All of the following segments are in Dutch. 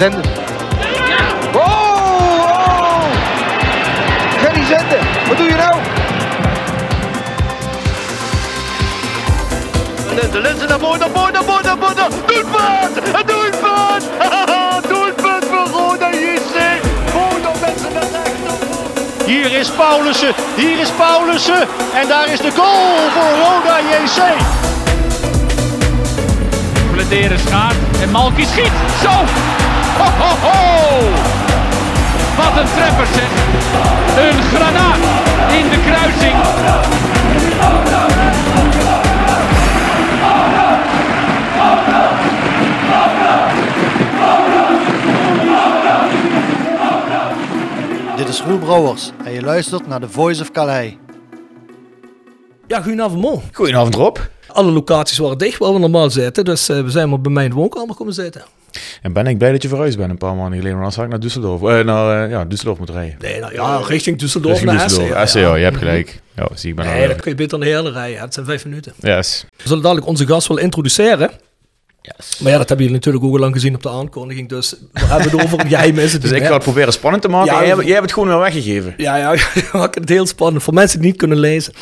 Zenden. Oh, oh! Gerry Zenden, wat doe je nou? De lenzen naar voren, naar voren, naar voren, naar voren. Doelpunt! Een doelpunt! doelpunt voor Roda JC. Roda mensen naar rechts. Hier is Paulussen, hier is Paulussen. En daar is de goal voor Roda JC. Bladeren schaart en Malky schiet. Zo! Ho, ho, ho! Wat een treffer zeg. Een granaat in de kruising. Dit is Roel Brouwers en je luistert naar The Voice of Calais. Ja, goedenavond Mo. Goedenavond Rob. Alle locaties waren dicht waar we normaal zitten, dus eh, we zijn maar bij mij in de woonkamer komen zitten. En ben ik blij dat je verhuisd bent een paar maanden geleden. Want anders had ik naar Düsseldorf, eh, naar, eh, ja, Düsseldorf moeten rijden. Nee, nou ja, richting Düsseldorf Richting naar. Düsseldorf. Essen, ja, je hebt gelijk. Ja, zie ik ben Nee, dat kun je beter naar Heerlen rijden. Het zijn vijf minuten. Yes. We zullen dadelijk onze gast wel introduceren. Maar ja, dat hebben jullie natuurlijk ook al lang gezien op de aankondiging. Dus we hebben het over jij is het Dus ik ga het proberen spannend te maken. Ja, jij, hebt- jij hebt het gewoon weer weggegeven. Ja, ja, maken het heel spannend voor mensen die niet kunnen lezen.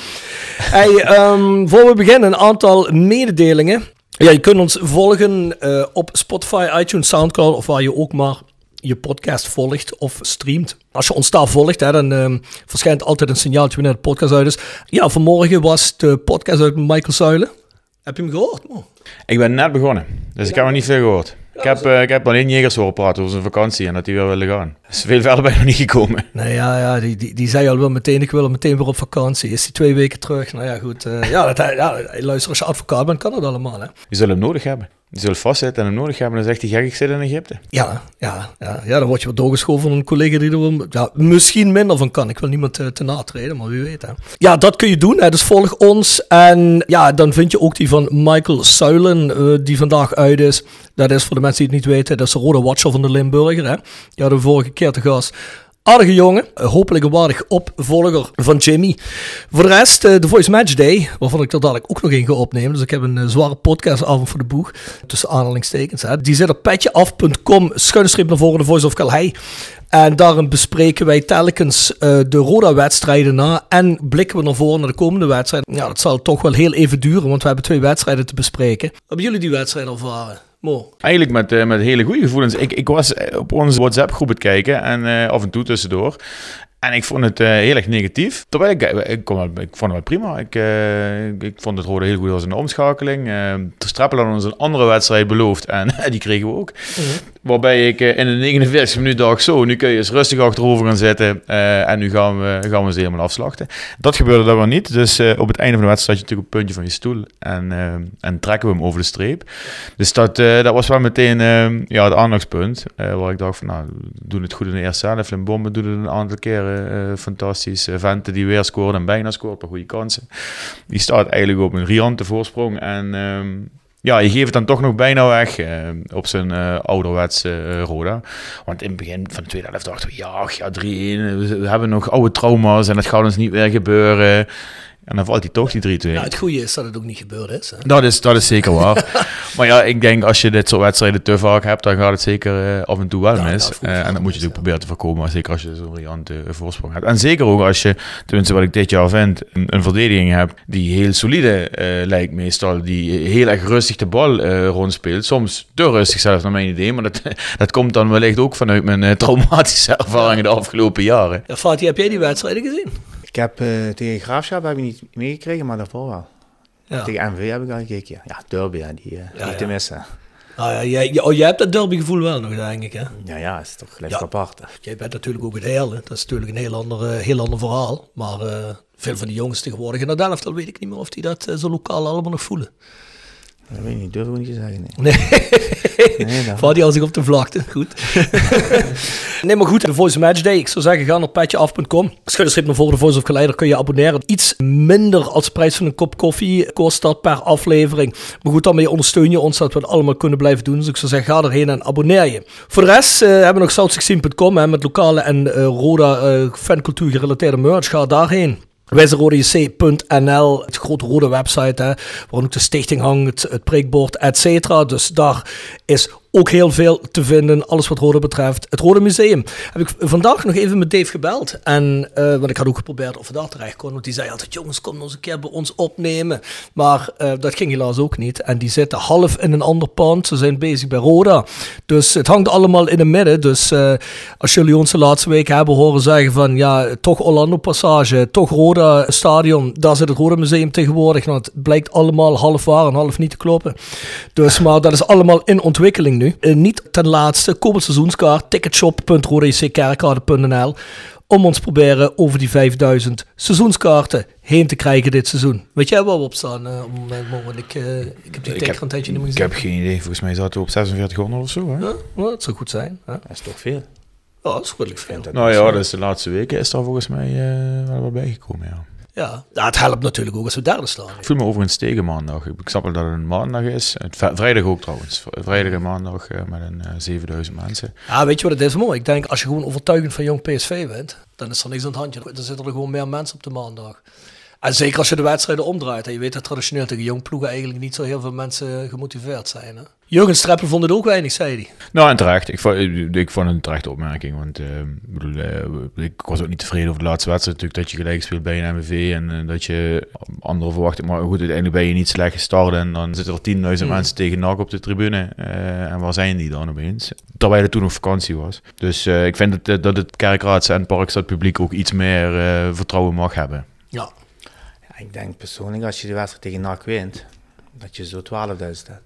Hey, ehm, voor we beginnen, een aantal mededelingen. Ja, je kunt ons volgen eh, op Spotify, iTunes, Soundcloud of waar je ook maar je podcast volgt of streamt. Als je ons daar volgt, hè, dan ehm, verschijnt altijd een signaaltje wanneer de podcast uit is. Ja, vanmorgen was de podcast uit met Michael Zuilen. Heb je hem gehoord? man? Ik ben net begonnen, dus ik heb nog niet veel gehoord. Ik heb, eh, ik heb alleen Jegers horen praten over zijn vakantie en dat hij weer wilde gaan. Dus veel verder ik nog niet gekomen. Nee, ja, ja die, die, die zei al wel meteen, ik wil meteen weer op vakantie. Is hij twee weken terug? Nou ja, goed. eh, ja, dat, ja, luister, als je advocaat bent, kan dat allemaal, hè? Je zult hem nodig hebben. Je zult vastzitten en hem nodig hebben. Dan zegt hij gek, ik zit in Egypte. Ja, ja, ja, ja, dan word je wat doorgeschoven van een collega die er wel, ja, misschien minder van kan. Ik wil niemand eh, te natreden, maar wie weet. Hè. Ja, dat kun je doen. Hè. Dus volg ons. En ja, dan vind je ook die van Michael Suilen, eh, die vandaag uit is. Dat is voor de mensen die het niet weten, dat is de rode watcher van de Limburger. Hè. Die hadden we vorige keer te gast. Aardige jongen, eh, hopelijk een waardig opvolger van Jimmy. Voor de rest, eh, de Voice Match Day, waarvan ik er dadelijk ook nog in ga opnemen. Dus ik heb een eh, zware podcastavond voor de boeg, tussen aanhalingstekens. Hè. Die zit op petjeaf.com, schuine streep naar voren, de Voice of Calais. En daarin bespreken wij telkens de Roda-wedstrijden na en blikken we naar voren naar de komende wedstrijden. Ja, dat zal toch wel heel even duren, want we hebben twee wedstrijden te bespreken. Hebben jullie die wedstrijd ervaren? Eigenlijk met, eh, met hele goede gevoelens. Ik, ik was eh, op onze WhatsApp-groep het kijken en eh, af en toe tussendoor. En ik vond het eh, heel erg negatief. Terwijl ik, eh, ik, kon wel, ik vond het wel prima. Ik, eh, ik, vond het rode heel goed als een omschakeling. Uh, Strappel had ons een andere wedstrijd beloofd en die kregen we ook. Waarbij ik in de 49 minuten dacht, zo, nu kun je eens rustig achterover gaan zitten. en nu gaan we, gaan we ze helemaal afslachten. Dat gebeurde dan wel niet. Dus op het einde van de wedstrijd zat je natuurlijk op het puntje van je stoel. En, en trekken we hem over de streep. Dus dat, dat was wel meteen ja, het aandachtspunt. waar ik dacht van, nou, we doen het goed in de eerste helft. En Bomben doet het een aantal keren eh, fantastisch. Eh, Vente die weer scoort en bijna scoort, maar goede kansen. Die staat eigenlijk op een riante voorsprong. En ehm, ja, je geeft het dan toch nog bijna weg eh, op zijn ouderwetse eh, Roda. Want in het begin van de tweede helft dachten we, ja, ja 3-1. We, we hebben nog oude trauma's en dat gaat ons niet weer gebeuren. En dan valt hij toch die 3-2. Nou, het goede is dat het ook niet gebeurd is. Hè? Dat is, dat is zeker waar. maar ja, ik denk als je dit soort wedstrijden te vaak hebt, dan gaat het zeker eh, af en toe wel Ja, mis. Eh, en dat moet je natuurlijk ja. proberen te voorkomen, maar zeker als je zo'n riante eh, voorsprong hebt. En zeker ook als je, tenminste wat ik dit jaar vind, een, een verdediging hebt die heel solide lijkt meestal, die heel erg rustig de bal rondspeelt. Soms te rustig zelfs naar mijn idee, maar dat, dat komt dan wellicht ook vanuit mijn traumatische ervaringen de afgelopen jaren. Ja, Fatih, heb jij die wedstrijden gezien? Ik heb eh, tegen Graafschap heb ik niet meegekregen, maar daarvoor wel. Ja. Tegen MV heb ik al gekeken. Ja, ja derby, hè, die eh, Ja, niet te missen. Nou ja, jij, oh, jij hebt dat derbygevoel wel nog, denk ik. Hè? Ja, ja, is toch gelijk Ja. apart. Jij bent natuurlijk ook het hele. Dat is natuurlijk een heel ander, eh, heel ander verhaal. Maar veel van die jongens tegenwoordig in dat elftal weet ik niet meer of die dat zo lokaal allemaal nog voelen. Dat weet ik niet, durf ik niet te zeggen. Nee. Nee, Nee, dan- Val die al zich op de vlakte. Goed. nee, maar goed, de Voice Match Day. Ik zou zeggen, ga naar petjeaf.com. Schudderstrip naar voren de Voice of Geleider kun je abonneren. Iets minder als de prijs van een kop koffie kost dat per aflevering. Maar goed, daarmee ondersteun je ons dat we het allemaal kunnen blijven doen. Dus ik zou zeggen, ga erheen en abonneer je. Voor de rest eh, hebben we nog south16.com hè, met lokale en eh, Roda eh, fancultuur gerelateerde merch. Ga daarheen. wijzerodejc.nl, het grote rode website, hè, waar ook de stichting hangt, het, het preekbord, et cetera. Dus daar is ook heel veel te vinden, alles wat Rode betreft. Het Rode Museum. Heb ik vandaag nog even met Dave gebeld. En, eh, want ik had ook geprobeerd of we daar terecht konden. Want die zei altijd, jongens, kom nog een keer bij ons opnemen. Maar eh, dat ging helaas ook niet. En die zitten half in een ander pand. Ze zijn bezig bij Roda. Dus het hangt allemaal in het midden. Dus eh, als jullie ons de laatste week hebben horen zeggen van, ja, toch Orlando Passage, toch Roda Stadion. Daar zit het Rode Museum tegenwoordig. Nou, het blijkt allemaal half waar en half niet te kloppen. Dus, maar dat is allemaal in ontwikkeling nu. Eh, niet ten laatste, koop een seizoenskaart, ticketshop.rodeckerkade.nl om ons proberen over die 5000 seizoenskaarten heen te krijgen dit seizoen. Weet jij waar we op staan eh, op het moment? Want ik, eh, ik heb die Ik een tijdje niet meer ik gezien. heb geen idee. Volgens mij zaten we op 4600 of zo. Hè? Ja, nou, dat zou goed zijn. Ja, Dat is toch veel. ja dat is redelijk veel. Nou ja, dus de laatste weken is daar volgens mij eh, wel wat bijgekomen. Ja. Ja. het helpt natuurlijk ook als we derde staan. Ik voel me overigens tegen maandag. Ik snap wel dat het een maandag is. Vrijdag ook trouwens. Vrijdag en maandag eh, met een eh, 7000 mensen. Ja, weet je wat het is mooi? Ik denk, als je gewoon overtuigend van jong PSV bent, dan is er niks aan het handje. Dan zitten er gewoon meer mensen op de maandag. En zeker als je de wedstrijden omdraait. En je weet dat traditioneel tegen jong ploegen eigenlijk niet zo heel veel mensen gemotiveerd zijn. Hè? Jurgen Streppel vond het ook weinig, zei hij. Nou, en terecht. Ik vond, ik, ik vond het een terechte opmerking. Want eh, bedoel, eh, ik was ook niet tevreden over de laatste wedstrijd. Natuurlijk dat je gelijk speelt bij een MVV. En eh, dat je andere verwachting. Maar goed, uiteindelijk ben je niet slecht gestart. En dan zitten er 10.000 Mm. mensen tegen NAC op de tribune. En waar zijn die dan opeens? Terwijl het toen nog vakantie was. Dus ik vind dat, dat het Kerkraadse en Parkstad publiek ook iets meer vertrouwen mag hebben. Ja. Ik denk persoonlijk, als je de wedstrijd tegen NAC wint, dat je zo 12.000 hebt.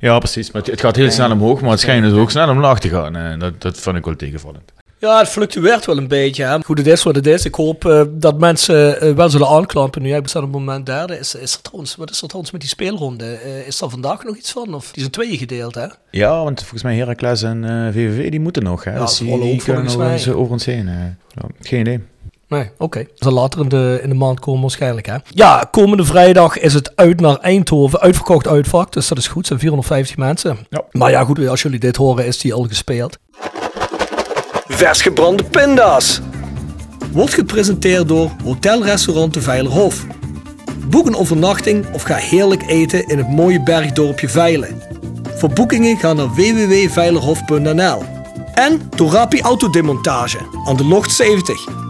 Ja, precies. Maar het, het gaat heel snel omhoog. Maar het schijnt dus ook snel omlaag te gaan. En dat, dat vond ik wel tegenvallend. Ja, het fluctueert wel een beetje. Hè. Goed, het is wat het is. Ik hoop eh, dat mensen eh, wel zullen aanklampen nu. Ik ben op het moment derde. Is, is er trouwens, wat is er trouwens met die speelronde? Eh, is er vandaag nog iets van? Of die zijn tweeën gedeeld, hè? Ja, want volgens mij Heracles en eh, VVV die moeten nog. Hè? Ja, dus die, kunnen nog over ons heen. eh. Ja, geen idee. Nee, oké. Dat zal later in de, in de maand komen waarschijnlijk, hè? Ja, komende vrijdag is het uit naar Eindhoven. Uitverkocht uitvak, dus dat is goed. Het zijn 450 mensen. Ja. Maar ja, goed, als jullie dit horen, is die al gespeeld. Vers gebrande pinda's. Wordt gepresenteerd door Hotel Restaurant de Veilerhof. Boek een overnachting of ga heerlijk eten in het mooie bergdorpje Veilen. Voor boekingen ga naar www.veilerhof.nl. En door Rapi Autodemontage aan de Locht 70.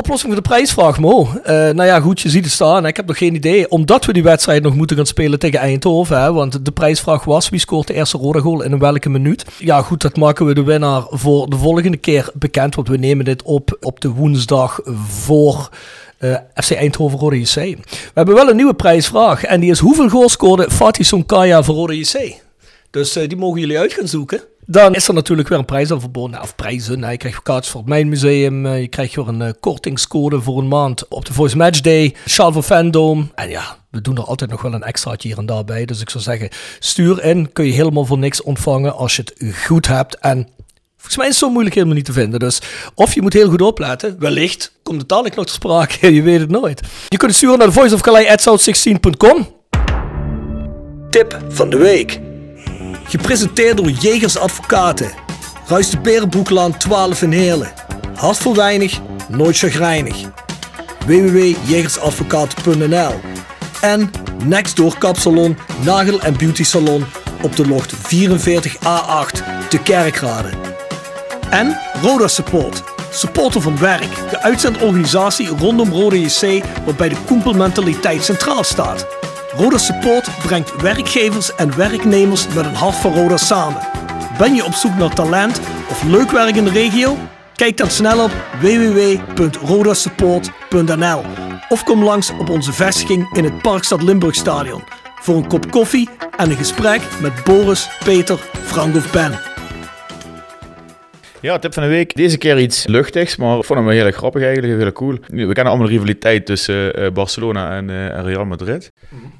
Oplossing voor de prijsvraag, Mo. Eh, nou ja, goed, je ziet het staan. Ik heb nog geen idee. Omdat we die wedstrijd nog moeten gaan spelen tegen Eindhoven. Hè, want de prijsvraag was, wie scoort de eerste rode goal in welke minuut? Ja, goed, dat maken we de winnaar voor de volgende keer bekend. Want we nemen dit op op de woensdag voor... eh, FC Eindhoven Rode JC. We hebben wel een nieuwe prijsvraag. En die is hoeveel goals scoorde Fatih Sonkaya voor Rode JC? Dus eh, die mogen jullie uit gaan zoeken. Dan is er natuurlijk weer een prijs aan verbonden. Of prijzen. Je krijgt kaartjes voor het Mijnmuseum. eh, Je krijgt weer een eh, kortingscode voor een maand op de Voice Match Day. Sjaal voor Fandom. En ja, we doen er altijd nog wel een extraatje hier en daar bij. Dus ik zou zeggen, stuur in. Kun je helemaal voor niks ontvangen als je het goed hebt. En volgens mij is het zo moeilijk helemaal niet te vinden. Dus of je moet heel goed opletten. Wellicht komt het dadelijk nog ter sprake. Je weet het nooit. Je kunt het sturen naar voiceofcalais.south16.com. Tip van de week. Gepresenteerd door Jegers Advocaten. Ruist de Berenbroeklaan 12 in Heerlen. Hart voor weinig, nooit chagrijnig. www.jegersadvocaten.nl En Nextdoor Kapsalon, Nagel en Beauty Salon op de locht 44A8 te Kerkrade. En Roda Support. Supporter van werk. De uitzendorganisatie rondom Roda JC waarbij de koempelmentaliteit centraal staat. Roda Support brengt werkgevers en werknemers met een hart voor Roda samen. Ben je op zoek naar talent of leuk werk in de regio? Kijk dan snel op www.rodasupport.nl of kom langs op onze vestiging in het Parkstad Limburgstadion voor een kop koffie en een gesprek met Boris, Peter, Frank of Ben. Ja, tip van de week. Deze keer iets luchtigs, maar hem wel heel grappig eigenlijk, heel cool. We kennen allemaal de rivaliteit tussen eh, Barcelona en, eh, en Real Madrid.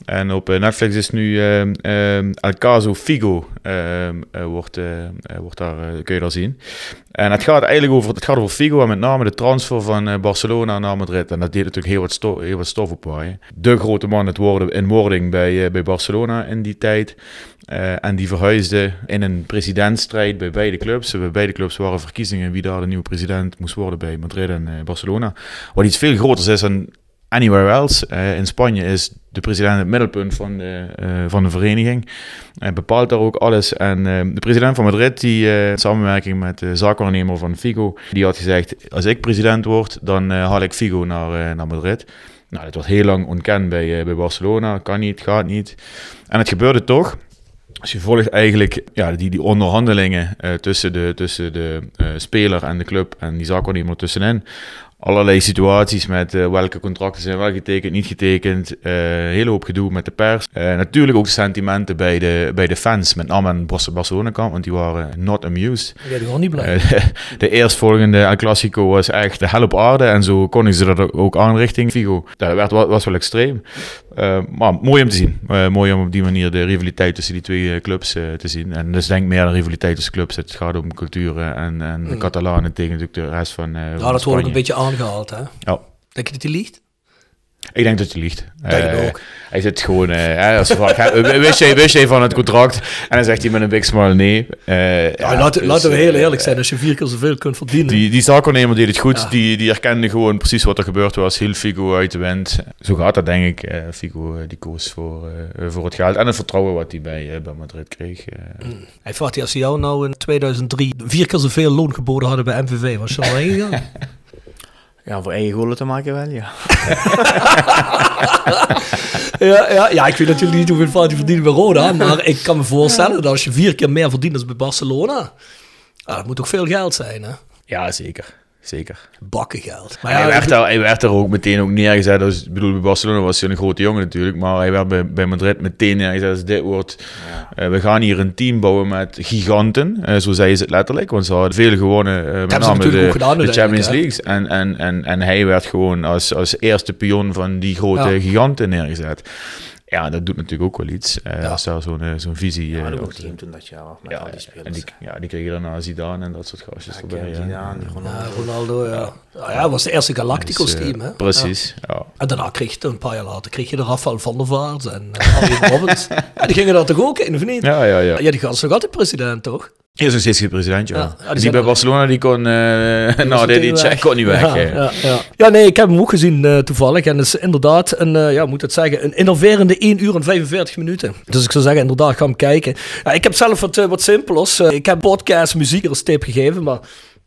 En op eh, Netflix is nu eh, eh, El Caso Figo, eh, eh, wordt, eh, eh, wordt daar, eh, kun je daar zien. En het gaat eigenlijk over, het gaat over Figo en met name de transfer van eh, Barcelona naar Madrid. En dat deed natuurlijk heel wat, sto heel wat stof opwaaien. De grote man het worden, in wording bij, eh, bij Barcelona in die tijd. Eh, en die verhuisde in een presidentsstrijd bij beide clubs. Bij beide clubs waren verkiezingen wie daar de nieuwe president moest worden bij Madrid en eh, Barcelona. Wat iets veel groters is dan anywhere else. Eh, in Spanje is de president het middelpunt van de, eh, van de vereniging. Hij bepaalt daar ook alles. En eh, de president van Madrid, die eh, in samenwerking met de zaakwaarnemer van Figo, die had gezegd: Als ik president word, dan eh, haal ik Figo naar, eh, naar Madrid. Nou, dat was heel lang ontkend bij, eh, bij Barcelona. Kan niet, gaat niet. En het gebeurde toch. Dus je volgt eigenlijk ja, die, die onderhandelingen eh, tussen de, tussen de eh, speler en de club en die zaakwaarnemer tussenin. Allerlei situaties met eh, welke contracten zijn wel getekend, niet getekend. eh hele hoop gedoe met de pers. Eh, natuurlijk ook de sentimenten bij de, bij de fans, met name aan de Barcelona kant, want die waren not amused. Ja, die waren niet blij. De eerstvolgende El Clasico was echt de hel op aarde. En zo konden ze dat ook aan richting Figo. Dat werd, wa- was wel extreem. Maar mooi om te zien. Mooi om op die manier de rivaliteit tussen die twee clubs te zien. En dus denk meer de rivaliteit tussen clubs. Het gaat om culturen en, en de Mm. Catalanen tegen natuurlijk de rest van, Ja, dat ook Spanje. een beetje aangehaald, hè? Ja. Denk je dat hij liegt? Ik denk dat je liegt. Eh, ook. Hij zit gewoon... eh, als wist, jij, wist jij van het contract? En dan zegt hij met een big smile nee. Eh, Ja, ja, laten, dus, laten we heel eerlijk zijn. Als je vier keer zoveel kunt verdienen. Die, die zaakwaarnemer deed het goed. Ja. Die, die herkende gewoon precies wat er gebeurd was. Heel Figo uit de wind. Zo gaat dat, denk ik. Figo die koos voor, voor het geld en het vertrouwen wat hij bij, bij Madrid kreeg. Hij vraagt als ze jou nou in 2003 vier keer zoveel loon geboden hadden bij MVV, was je al heen gegaan? Ja, voor eigen golen te maken wel, ja. ja, ja, ja, ik weet natuurlijk niet hoeveel Fati verdient bij Roda, maar ik kan me voorstellen dat als je vier keer meer verdient dan bij Barcelona, ah, dat moet toch veel geld zijn, hè? Ja, zeker. Zeker. Bakken geld. Maar hij, werd er, hij werd er ook meteen ook neergezet. Als, ik bedoel, bij Barcelona was hij een grote jongen natuurlijk. Maar hij werd bij, bij Madrid meteen neergezet als dit wordt... eh, we gaan hier een team bouwen met giganten. Eh, zo zei ze het letterlijk. Want ze hadden veel gewonnen. eh, met name de, gedaan Champions hè? Leagues. En, en, en, en hij werd gewoon als, als eerste pion van die grote Ja. giganten neergezet. Ja, dat doet natuurlijk ook wel iets. eh, Als daar zo'n eh, zo'n visie... Ja, eh, dat toen dat jaar met ja, al die en spelers. die, ja, die kregen daarna Zidane en dat soort gastjes Ja, erbij. Zidane, Ronaldo. Ja, Ronaldo, ja. Ja, ja, dat was de eerste Galacticos Dus, team, hè? Precies, ja. En daarna kreeg je, een paar jaar later, kreeg je de Rafael van der Vaart en uh, Arjen Robbins. Ja, die gingen daar toch ook in, of niet? Ja, ja, ja. Ja, die gast nog altijd president, toch? Hij is nog steeds geen president, ja. Die bij Barcelona, die kon... eh nou, die, die check kon niet weg. Ja, ja, ja. ja, nee, ik heb hem ook gezien eh, toevallig. En het is inderdaad een, eh, ja, moet het zeggen, een innoverende 1 uur en 45 minuten. Dus ik zou zeggen, inderdaad, ga hem kijken. Ja, ik heb zelf wat, eh, wat simpelers. Eh, ik heb podcast, muziek als tip gegeven, maar...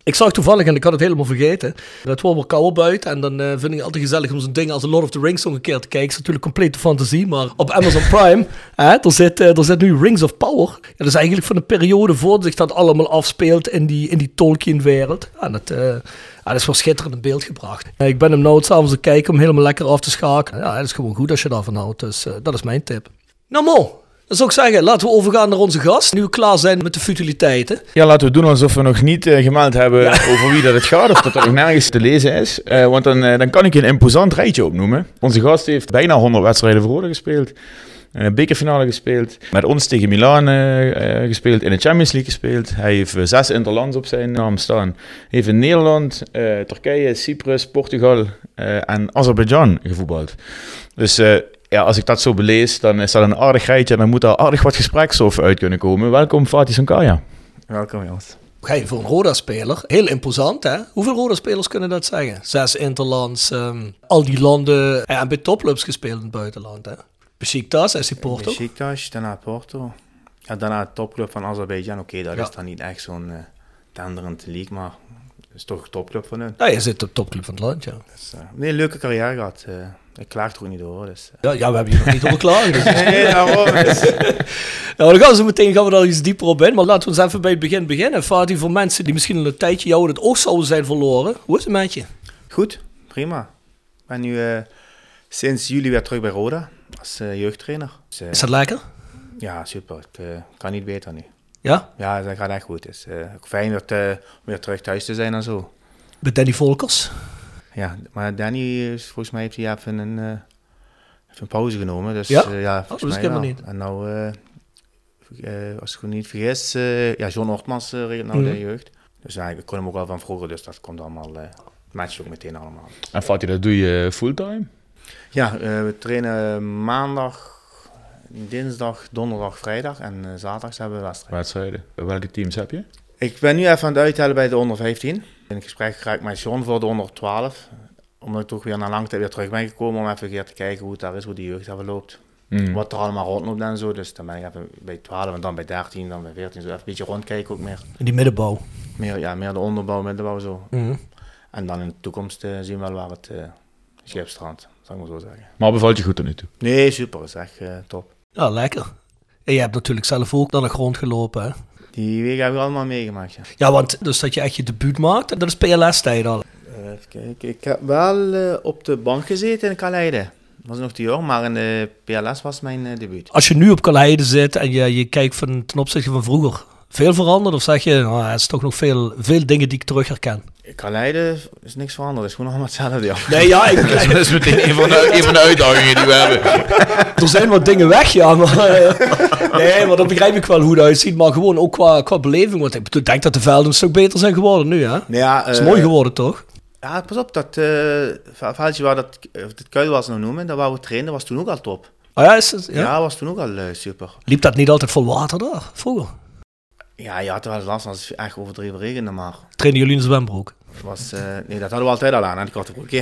Ik zag toevallig, en ik had het helemaal vergeten, het wordt wel kouder buiten. En dan eh, vind ik het altijd gezellig om zo'n ding als Lord of the Rings nog een keer te kijken. Het is natuurlijk complete fantasie, maar op Amazon Prime, hè, er, zit, eh, er zit nu Rings of Power. Ja, dat is eigenlijk van de periode voor zich dat allemaal afspeelt in die, in die Tolkien-wereld. Ja, en dat, eh, ja, dat is wel schitterend in beeld gebracht. Ik ben hem nou s'avonds te kijken om helemaal lekker af te schakelen. Ja, dat is gewoon goed als je daarvan houdt. Dus dat is mijn tip. Nou, Mo, Dan zou ik zeggen, laten we overgaan naar onze gast. Nu we klaar zijn met de futiliteiten. Ja, laten we doen alsof we nog niet eh, gemeld hebben over wie dat het gaat. Of dat er nog nergens te lezen is. Eh, want dan, eh, dan kan ik een imposant rijtje opnoemen. Onze gast heeft bijna 100 wedstrijden voor Roda gespeeld. Een bekerfinale gespeeld. Met ons tegen Milaan gespeeld. In de Champions League gespeeld. Hij heeft zes interlands op zijn naam staan. Hij heeft in Nederland, Turkije, Cyprus, Portugal en Azerbeidzjan gevoetbald. Dus ja, als ik dat zo belees, dan is dat een aardig rijtje. En dan moet daar aardig wat gespreksstof uit kunnen komen. Welkom Fatih Sankaya. Welkom jongens. Ga je voor een Roda-speler? Heel imposant, hè? Hoeveel Roda-spelers kunnen dat zeggen? Zes interlands, ehm, al die landen. En bij topclubs gespeeld in het buitenland, hè? Besiktas, SC Porto. Besiktas, daarna Porto. Ja, daarna de topclub van Azerbeidzjan. Oké, dat Ja. is dan niet echt zo'n eh tenderend league, maar het is toch een topclub van hun. Ja, je zit op de topclub van het land, ja. Dus, eh, nee, leuke carrière gehad. eh ik klaag er ook niet over. Dus, eh. Ja, ja we hebben hier nog niet over klaar. Dus. nee, daarom. Dus, Nou, dan gaan we zo meteen gaan we daar iets dieper op in. Maar laten we eens even bij het begin beginnen. Fatih, voor mensen die misschien al een tijdje jou het oog zouden zijn verloren. Hoe is het met je? goed, prima. Ik ben nu eh, sinds juli weer terug bij Roda als eh, jeugdtrainer. Dus, Is dat lekker? ja, super. Ik kan niet beter nu. Ja? Ja, dat gaat echt goed. Het is ook fijn dat, om weer terug thuis te zijn en zo. Bij Danny Volkers. Ja, maar Danny, is- volgens mij heeft hij even een, eh, even een pauze genomen. Dus Ja? ja, ja dat volgens mij helemaal niet. En nou, eh, eh, als ik me niet vergis, eh, ja, John Ortmans eh, regelt nou Mhm. de jeugd. Dus ja, ik kon hem ook al van vroeger, dus dat komt allemaal, eh matcht ook meteen allemaal. En Fatih, dat doe je fulltime? Ja, eh, we trainen maandag, dinsdag, donderdag, vrijdag en eh, zaterdags hebben we wedstrijd. Wedstrijden. Welke teams heb je? Ik ben nu even aan het uittellen bij de onder 15. In gesprek geraakt met John voor de onder 12. Omdat ik toch weer na lang tijd weer terug ben gekomen om even weer te kijken hoe het daar is, hoe die jeugd even loopt. Hmm. Wat er allemaal rondloopt en zo. Dus dan ben ik even bij 12 en dan bij 13, dan bij 14. Zo even een beetje rondkijken ook meer. In die middenbouw. Meer, ja, meer de onderbouw, middenbouw zo. Mhm. En dan in de toekomst eh, zien we wel waar het uh, schip strandt, zou ik maar zo zeggen. Maar bevalt je goed tot nu toe? Nee, super. is echt eh, top. Ja, lekker. En je hebt natuurlijk zelf ook naar de grond gelopen, hè? Die wegen hebben we allemaal meegemaakt, ja. Ja, want dus dat je echt je debuut maakt, dat is PLS-tijd al. Eh, even kijken. Ik heb wel eh, op de bank gezeten in Kaleide. Dat was nog te jong, maar in de PLS was mijn eh, debuut. Als je nu op Kaleide zit en je, je kijkt van, ten opzichte van vroeger, veel veranderd? Of zeg je, nou, het is toch nog veel, veel dingen die ik terug herken? Kaleide is niks veranderd, het is gewoon allemaal hetzelfde. Ja. Nee, ja, ik, Dat is meteen een van de, een van de uitdagingen die we hebben. er zijn wat dingen weg, ja. Maar, eh, nee, maar dan begrijp ik wel hoe het uitziet. Maar gewoon ook qua, qua beleving. Want ik bedoel, ik denk dat de velden een stuk beter zijn geworden nu, hè? Nee, ja, Het is eh, mooi geworden, toch? Ja, pas op, dat uh, veldje waar dat, het kuil was nou noemen, dat waar we trainen, was toen ook al top. Oh ja, is het, Ja, ja? was toen ook al uh, super. Liep dat niet altijd vol water daar, vroeger? Ja, je had er wel last als het echt overdreven regende, maar... Trainen jullie in de zwembroek? Was, uh, nee, dat hadden we altijd al aan, en die korte broek.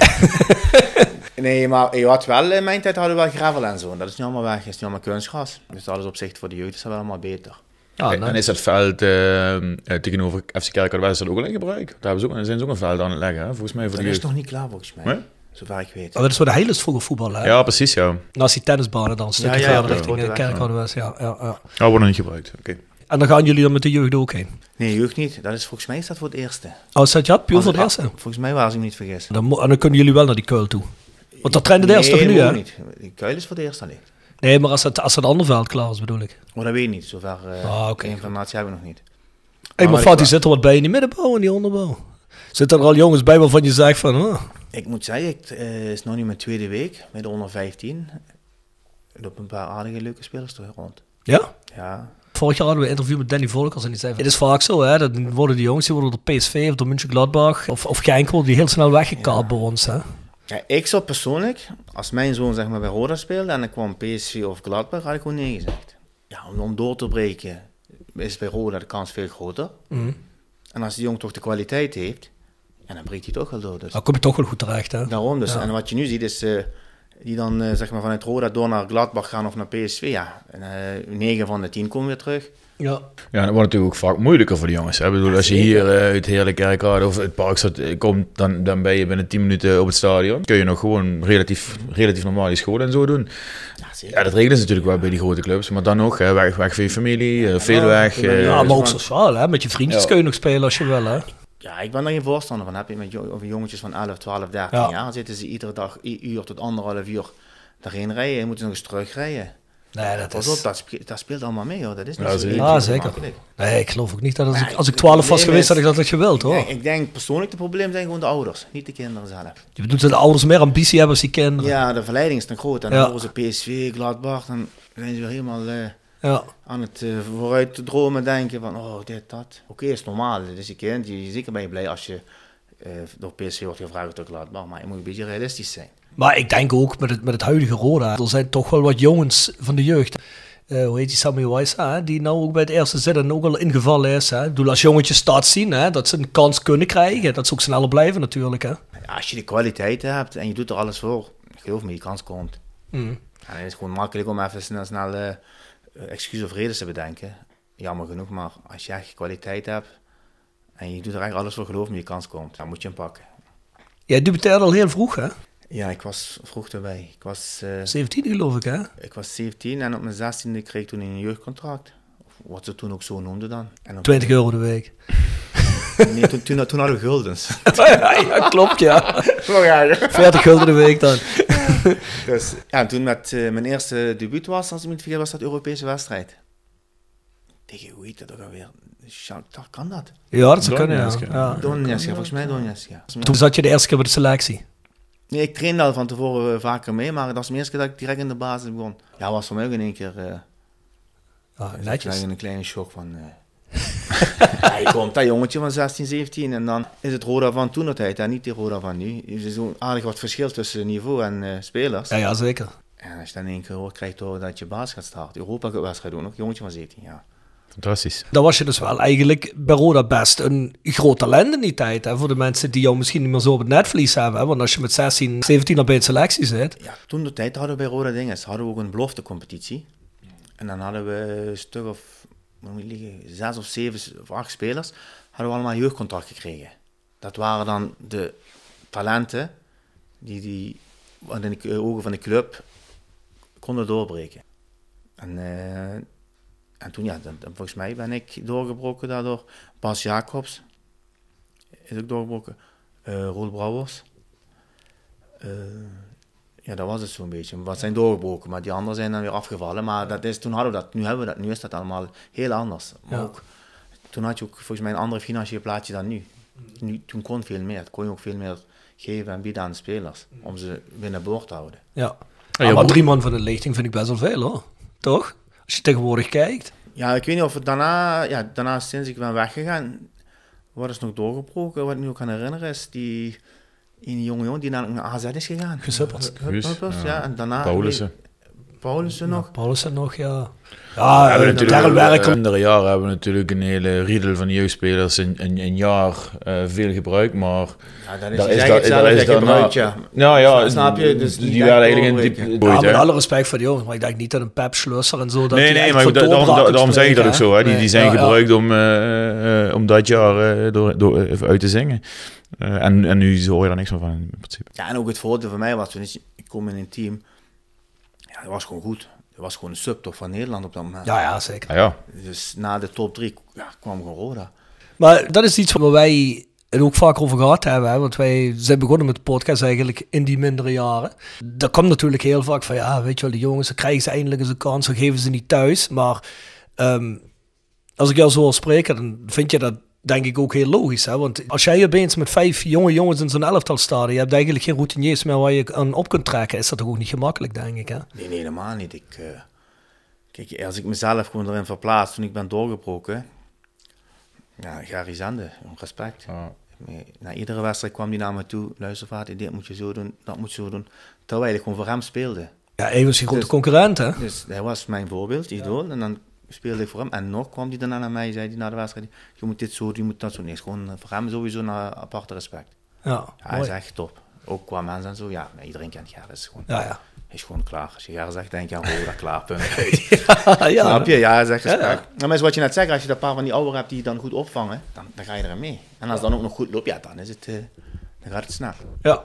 nee, maar je had wel, in mijn tijd hadden we wel gravel en zo. En dat is nu allemaal weg, is nu allemaal kunstgras. Dus dat is op zich voor de jeugd is dat wel allemaal beter. Ja, en is dat veld uh, tegenover FC Kerkrade, is dat ook al in gebruik? Daar hebben ze ook, zijn ze ook een veld aan het leggen, hè? volgens mij voor dat de is nog niet klaar, volgens mij. Nee? Zover ik weet. Oh, dat is voor de hele vroeger voetbal, hè? Ja, precies, ja. Naast die tennisbanen dan, een stukje Ja, ja, verder ja, richting ja. Kerkhoudewest. Ja, ja, ja. Ja, wordt nog niet gebruikt, oké. En dan gaan jullie dan met de jeugd ook heen? Nee, jeugd niet. Dat is volgens mij is dat voor het eerste. Oh, is dat ja? Puur voor het eerste? Volgens mij was ik niet vergis. Dan, en dan kunnen jullie wel naar die kuil toe. Want dat trainde de eerste toch Nee, nu, hè? niet. Die kuil is voor het eerste alleen. Nee, maar als het, als het andere veld klaar is, bedoel ik. Maar dat weet ik niet. Zover uh, Ah, informatie hebben we nog niet. Hé, maar ik Fatih, zit er wat bij in die middenbouw en die onderbouw? Zitten er al jongens bij waarvan je zegt van... Oh, Ik moet zeggen, het eh, is nog niet mijn tweede week bij de onder 15. Er lopen een paar aardige leuke spelers er rond. ja? Ja, Vorig jaar hadden we een interview met Danny Volkers en die zei van... Het is vaak zo, hè. Dan worden die jongens die worden door PSV of door München Gladbach of, of Genk worden die heel snel weggekaapt bij ons, hè. Ja, ik zou persoonlijk, als mijn zoon zeg maar bij Roda speelde en ik kwam PSV of Gladbach, had ik gewoon nee gezegd. Ja, om, om door te breken is bij Roda de kans veel groter. Mhm. En als die jong toch de kwaliteit heeft, ja, dan breekt hij toch wel door. Dus Dan kom je toch wel goed terecht, hè. daarom dus. Ja. En wat je nu ziet is, eh, die dan eh, zeg maar vanuit Roda door naar Gladbach gaan of naar PSV. Ja, en, eh 9 van de 10 komen weer terug. Ja. Ja, dat wordt natuurlijk ook vaak moeilijker voor de jongens. Hè? Ik bedoel, als je hier uh, uit Heerlijk of het park zat, eh, komt, dan, dan ben je binnen 10 minuten op het stadion. Kun je nog gewoon relatief, relatief normaal je school en zo doen. Ja, zeker. Ja, dat regelen ze natuurlijk wel bij die grote clubs. Maar dan nog, hè, weg, weg van je familie, veel weg. eh, Ja, maar ook sociaal, hè. Met je vriendjes Ja. kun je nog spelen als je wil, hè. Ja, ik ben daar geen voorstander van. Heb je met jongetjes van 11, 12, 13 Ja. jaar, zitten ze iedere dag een uur tot anderhalf uur daarheen rijden. En moeten ze nog eens terugrijden. Nee, dat Pas is... op, dat, spe- dat speelt allemaal mee hoor. Dat is niet Ja, zo Ja, en zeker. Nee, ik geloof ook niet dat als ik, Nee, als ik het 12 was geweest, is- dat ik dat had gewild, hoor. Ik denk persoonlijk, het probleem zijn gewoon de ouders, niet de kinderen zelf. Je bedoelt dat de ouders meer ambitie hebben als die kinderen. Ja, de verleiding is dan groot. En Ja. dan horen ze PSV, Gladbach, dan zijn ze weer helemaal eh, Ja. aan het eh, vooruit te dromen, denken van, oh, dit, dat. Oké, is normaal. Is je kind, je, zeker ben je blij als je eh, door PSV wordt gevraagd door Gladbach. Maar je moet een beetje realistisch zijn. Maar ik denk ook met het, met het huidige Roda, er zijn toch wel wat jongens van de jeugd. Eh, hoe heet die Sammy hè, die nou ook bij het eerste zitten ook al ingevallen is. Hè. Ik bedoel, als jongetjes start zien, hè, dat ze een kans kunnen krijgen, dat ze ook sneller blijven natuurlijk. Hè. Als je de kwaliteit hebt en je doet er alles voor, geloof me, je kans komt. Mm. En het is gewoon makkelijk om even snel, snel excuses of redenen te bedenken. Jammer genoeg, maar als je echt kwaliteit hebt en je doet er echt alles voor, geloof me, je kans komt. Dan moet je hem pakken. Jij debuteerde al heel vroeg, hè? Ja, ik was vroeg erbij. Ik was, eh, 17 geloof ik, hè? ik was 17 en op mijn 16e kreeg ik toen een jeugdcontract. Of wat ze toen ook zo noemden dan. En op- 20 euro de week. Nee, toen, toen, toen hadden we guldens. ja, ja, klopt, ja. Oh ja, 40 gulden de week dan. Dus ja, en toen met eh, mijn eerste debuut was, als ik me niet vergis, was dat Europese wedstrijd. Tegen hoe heet dat ook alweer? Shakhtar kan dat? Ja, dat zou kunnen, ja. Donetsk, ja. ja. Donetsk, ja, volgens mij Donetsk, ja. Toen zat je de eerste keer bij de selectie. Nee, ik trainde al van tevoren eh, vaker mee, maar dat was de eerste keer dat ik direct in de basis begon. Ja, was voor mij ook in één keer eh, Ja, ik netjes. krijg een kleine shock van... Hij komt, dat jongetje van 16, 17 en dan is het Roda van toen tijd en niet die Roda van nu. Er is zo aardig wat verschil tussen niveau en eh, spelers. Ja, ja, zeker. En als je dan in één keer hoort, krijg je toch dat je baas gaat starten. Europa Cup wedstrijd doen, nog jongetje van 17 jaar. Fantastisch. Dan was je dus wel eigenlijk bij Roda best een groot talent in die tijd. Hè? Voor de mensen die jou misschien niet meer zo op het netvlies hebben. Hè? Want als je met 16, 17 al bij een selectie zit. Ja, toen de tijd hadden we bij Roda Dinges, hadden we ook een beloftecompetitie. En dan hadden we een stuk of, moet liggen, zes of zeven of acht spelers, hadden we allemaal jeugdcontract gekregen. Dat waren dan de talenten die, die in de ogen van de club konden doorbreken. En, eh, en toen, ja, dan, volgens mij ben ik doorgebroken daardoor. Bas Jacobs is ook doorgebroken. eh Roel Brouwers. Eh, ja, dat was het zo'n beetje. Wat zijn doorgebroken, maar die anderen zijn dan weer afgevallen. Maar dat is, toen hadden we dat, nu hebben we dat, nu is dat allemaal heel anders. Maar Ja. ook, toen had je ook volgens mij een andere financieel plaatje dan nu. nu. Toen kon veel meer, kon je ook veel meer geven en bieden aan de spelers, om ze binnen boord te houden. Ja. ja, maar drie man van de lichting vind ik best wel veel hoor. Toch? Als je tegenwoordig kijkt. Ja, ik weet niet of het daarna, ja, daarna sinds ik ben weggegaan, wat is nog doorgebroken, wat ik me ook kan herinneren, is die een jonge jongen die naar, naar AZ is gegaan. Hup, ja. ja. en daarna... Paulussen. Paulussen nog. Paulussen nog, ja. we Ja, hebben uh, natuurlijk Werker. in de jaren hebben we natuurlijk een hele riedel van jeugdspelers in een, een jaar eh, veel gebruikt, maar Ja, dat is, daar is, daar, is gebruikt, ja. Nou ja, Snap je? Dus die, die denkt eigenlijk in diep Ja, met alle respect voor die jongens. Maar ik denk niet dat een Pep Schlusser en zo... Dat Nee, die nee, echt maar daarom, doorbraak da- daarom zeg ik dat ook zo. Hè. Die, die zijn ja, ja. gebruikt om, eh, eh, om dat jaar eh, door, door, even uit te zingen. Eh, en, en nu hoor je daar niks meer van in principe. Ja, en ook het voordeel voor mij was, toen ik kom in een team, ja, dat was gewoon goed. Dat was gewoon een subtop van Nederland op dat moment. Ja, ja, zeker. Ja, ja. Dus na de top 3 ja, kwam gewoon Roda. Maar dat is iets waar wij het ook vaak over gehad hebben. Hè? Want wij zijn begonnen met de podcast eigenlijk in die mindere jaren. Dat komt natuurlijk heel vaak van, ja, weet je wel, de jongens, dan krijgen ze eindelijk eens een kans, dan geven ze niet thuis. Maar ehm, als ik jou zo hoor spreken, dan vind je dat denk ik ook heel logisch. Hè? Want als jij opeens met vijf jonge jongens in zo'n elftal staat, je hebt eigenlijk geen routiniers meer waar je aan op kunt trekken, is dat toch ook niet gemakkelijk, denk ik. Hè? Nee, nee, helemaal niet. Ik, eh, kijk, als ik mezelf gewoon erin verplaats toen ik ben doorgebroken, ja, Gary Zande, respect. Ja. Na iedere wedstrijd kwam hij naar me toe, luister vader, dit moet je zo doen, dat moet je zo doen. Terwijl ik gewoon voor hem speelde. Ja, hij was je grote Dus- concurrent, hè? Dus hij was mijn voorbeeld, idool. En dan speelde ik voor hem. En nog kwam hij daarna naar mij, zei hij na de wedstrijd, je moet dit zo je moet dat zo. Nee, is gewoon eh, voor hem sowieso een aparte respect. Ja, Ja, hij is echt top. Ook qua mensen en zo, ja, iedereen kent Gerrit. Is gewoon, Ja, ja. Hij is gewoon klaar. Als je Gerrit zegt, denk je aan Roda, klaar, punt. ja, Snap je? Ja, hij Ja, respect. Maar is wat je net zegt, als je dat paar van die ouderen hebt die je dan goed opvangen, dan, dan ga je erin mee. En als het dan ook nog goed loopt, ja, dan is het, eh, dan gaat het snel. Ja.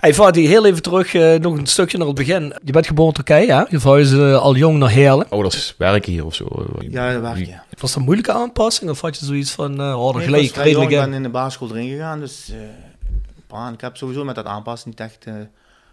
Hey Fatih, heel even terug, eh, nog een stukje naar het begin. Je bent geboren in Turkije, hè? Je verhuisde eh, al jong naar Heerlen. Ouders werken hier of zo. Ja, dat werkt, ja. Was dat een moeilijke aanpassing of had je zoiets van, eh oh, Nee, gelijk, ik redelijk ik in? ben in de basisschool erin gegaan, dus eh, pa, ik heb sowieso met dat aanpassen niet echt eh,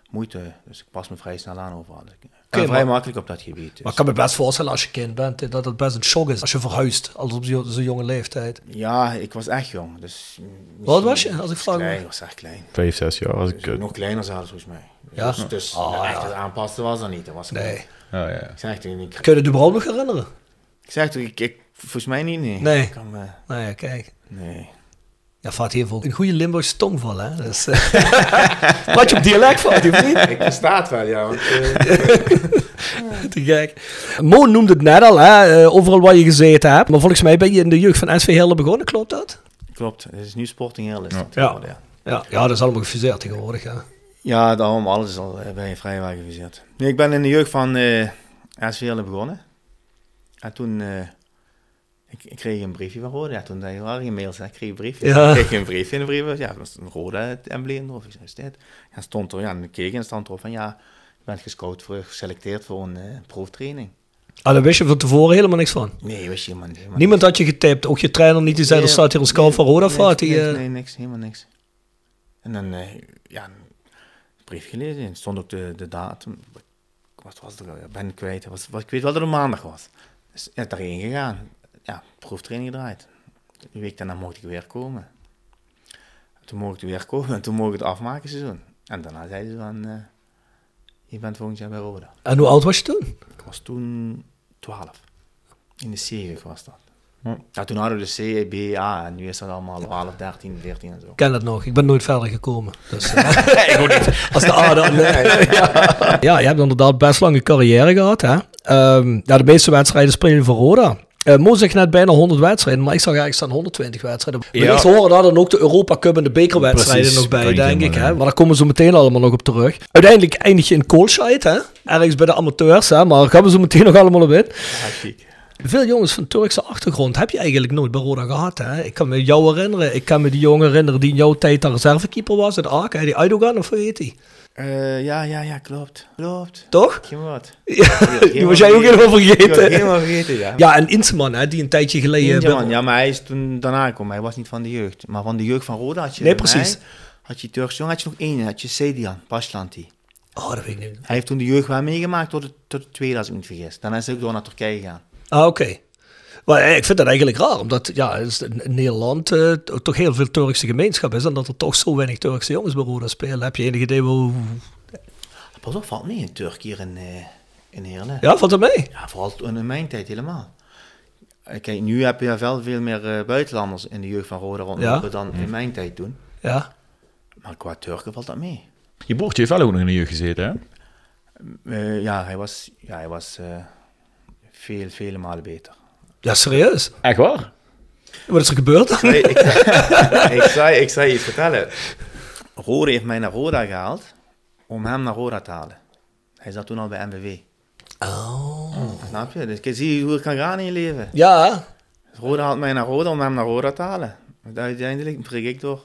moeite. Dus ik pas me vrij snel aan overal. Ik ben Oké, vrij maar- makkelijk op dat gebied. dus. Maar ik kan me best voorstellen als je kind bent, dat het best een shock is als je verhuist, als op zo- zo'n jonge leeftijd. Ja, ik was echt jong. Dus Wat was je, als ik vraag Klein, was echt klein. Vijf, zes jaar. Als ik, Dus eh, nog kleiner zelfs volgens mij. Ja? Dus, dus Oh, echt ja. het aanpassen was dat niet. Dat was Nee. ja, ja. Ik zeg toen, ik, Kun je het überhaupt nog herinneren? ik zeg toen, ik, ik, volgens mij niet, nee. Nee. Ik kan Nou ja, kijk. nee. Ja, vaat hier voor een goede Limburgse tongval, hè? Dus, eh, Wat je op dialect vaat, of niet? Ik versta het wel, ja. Want, eh, Te gek. Mo noemde het net al, hè, eh, overal waar je gezeten hebt. Maar volgens mij ben je in de jeugd van SV Heerlen begonnen, klopt dat? klopt, het is nu Sporting heel is Ja. dat Ja. ja. Ja, ja dat is allemaal gefuseerd tegenwoordig, ja. Ja, daarom, alles is al eh, bij je vrijwel geviseerd. Nee, ik ben in de jeugd van eh SV Heerlen begonnen. En toen, eh, ik, ik kreeg een briefje van Rode. Ja, toen zei je, waar geen mails, ik kreeg een briefje. Ja. Ik kreeg een briefje in de brief. Ja, dat was een Rode embleem erop. Ik zei, is dit? Ja, stond er, ja, en ik keek en stond erop van, ja, je bent gescout voor, geselecteerd voor een eh, proeftraining. Ah, daar wist je van tevoren helemaal niks van. Nee, wist je helemaal niet. helemaal Niemand had je getipt, ook je trainer niet, die zei, er staat hier een scout van Roda vaat. nee, Die, nee, eh, nee, niks, helemaal niks. En dan, eh, ja, een brief gelezen. En stond ook de, de datum. Wat was het? Ik ben kwijt. Was, was, ik weet wel dat het maandag was. Dus ja, daarheen gegaan. Ja, proeftraining gedraaid. Een week daarna mocht ik weer komen. Toen mocht ik weer komen en toen mocht ik het afmaken seizoen. En daarna zeiden ze van, eh, je bent volgend jaar bij Roda. En hoe oud was je toen? Ik was toen 12. In de C was dat. Hm. Ja, toen hadden we de C, B, A en nu is dat allemaal 12, 13, 14 en zo. Ik ken dat nog, ik ben nooit verder gekomen. Dus, eh, Als de A dan. ja. ja, je hebt inderdaad best lange carrière gehad. Hè? Ehm, ja, de meeste wedstrijden speel je voor Roda. Eh Mo zegt net bijna 100 wedstrijden, maar ik zag eigenlijk staan 120 wedstrijden. Ja. Ja. horen daar dan ook de Europa Cup en de bekerwedstrijden Precies, nog bij, denk ik. Hè? Maar daar komen we zo meteen allemaal nog op terug. Uiteindelijk eindig je in Koolscheid, hè? ergens bij de amateurs, hè? maar daar gaan we zo meteen nog allemaal op in. Ja. Veel jongens van Turkse achtergrond heb je eigenlijk nooit bij Roda gehad. Hè? Ik kan me jou herinneren, ik kan me die jongen herinneren die in jouw tijd de reservekeeper was, het AK, die Aydogan of hoe heet die? Eh, ja, ja, ja, klopt. Klopt. Toch? Wat. Ja, die was jij ook helemaal vergeten. helemaal vergeten, ja. Ja, en Insman, hè, die een tijdje geleden... ja, maar hij is toen daarna gekomen. Hij was niet van de jeugd. Maar van de jeugd van Roda had je... Nee, mij, precies. Had je Turks jong, had je nog één. Had je Sedian, Paslanti. Oh, dat weet ik niet. Hij heeft toen de jeugd wel meegemaakt tot de, tot de tweede, als ik me niet vergis. Daarna is hij ook door naar Turkije gegaan. Ah, oké. Maar eh, ik vind dat eigenlijk raar, omdat ja, in Nederland eh, toch heel veel Turkse gemeenschap is en dat er toch zo weinig Turkse jongens bij Roda spelen. Heb je enig idee hoe... Pas op, valt mee in Turk hier in, eh in Heerlen. Ja, valt dat mee? Ja, vooral in mijn tijd helemaal. Kijk, nu heb je wel veel meer eh, buitenlanders in de jeugd van Roda rondlopen Ja. dan in mijn tijd toen. Ja. Maar qua Turken valt dat mee. Je broertje heeft wel ook nog in de jeugd gezeten, hè? Eh, ja, hij was, ja, hij was eh, veel, vele malen beter. Ja, serieus? Echt waar? Wat is er gebeurd? Nee, ik, ik, zei, ik zei iets vertellen. Rode heeft mij naar Roda gehaald om hem naar Roda te halen. Hij zat toen al bij MBW. Oh. Snap je? Dus ik zie hoe het kan gaan in je leven. Ja, Roda haalt mij naar Roda om hem naar Roda te halen. Uiteindelijk prik ik door.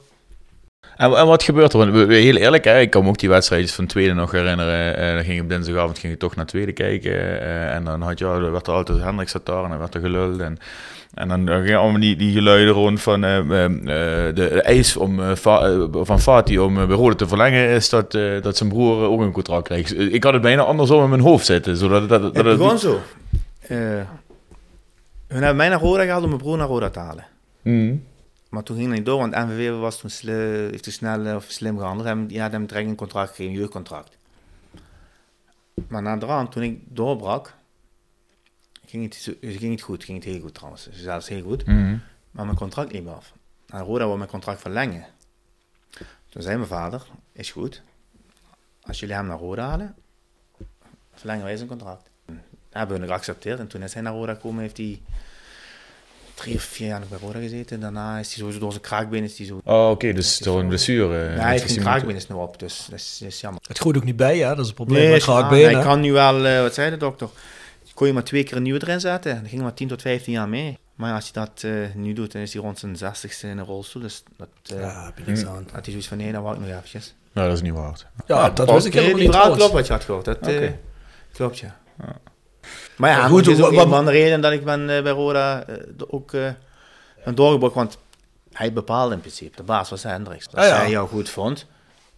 En, en wat gebeurt er? Want heel eerlijk, hè, ik kan me ook die wedstrijdjes van tweede nog herinneren. Eh, dan ging op dinsdagavond ging je toch naar tweede kijken. eh, en dan had je, ja, er werd er altijd Hendrik zat daar en dan werd er geluld. En, en dan gingen allemaal die, die geluiden rond van eh, de, de eis om, Fa- van Fatih om bij Rode te verlengen. Is dat, dat zijn broer ook een contract kreeg. Eh, Ik had het bijna andersom in mijn hoofd zitten. Zodat, dat, dat, Het dat, begon zo. Hun hebben mij naar Roda gehaald om mijn broer naar Roda te halen. Mm. Maar toen ging het niet door, want NVW was toen heeft toen snel eh, of slim gehandeld. Hebben, ja, hebben direct een contract gegeven, een jeugdcontract. Maar na de rand, toen ik doorbrak, ging het, ging het goed. Ging het heel goed trouwens. Zelfs heel goed. Mm. Maar mijn contract liep af. En Roda wil mijn contract verlengen. Toen zei mijn vader, is goed. Als jullie hem naar Roda halen, verlengen wij zijn contract. Dat hebben we geaccepteerd. En toen is hij naar Roda gekomen, heeft hij drie of vier jaar nog bij Roda gezeten. Daarna is hij sowieso door zijn kraakbeen is hij zo... Oh, oké, dus door een blessure. eh, Nee, hij heeft is hij kraakbeen is nu op, dus dat is, dat is jammer. het groeit ook niet bij, ja, dat is het probleem Nee, met is waar. kraakbenen. hij kan nu wel, eh, wat zei de dokter? Kon je maar twee keer een nieuwe erin zetten. Dan ging maar 10 tot 15 jaar mee. Maar ja, als hij dat eh, nu doet, dan is hij rond zijn 60ste in een rolstoel. Dus dat, Ja, heb je niks aan. had hij zoiets van, nee, dan wou ik nog eventjes. Nou, dat is niet waard. Ja, dat wist ik helemaal die niet klopt wat je had gehoord. Dat Oké. klopt, ja. Maar ja, Ja, goed, dat is ook wat- een van de redenen dat ik ben eh, bij Roda eh, ook eh ben doorgebroken. Want hij bepaalde in principe. De baas was Hendricks. Als Ah, ja. hij jou goed vond,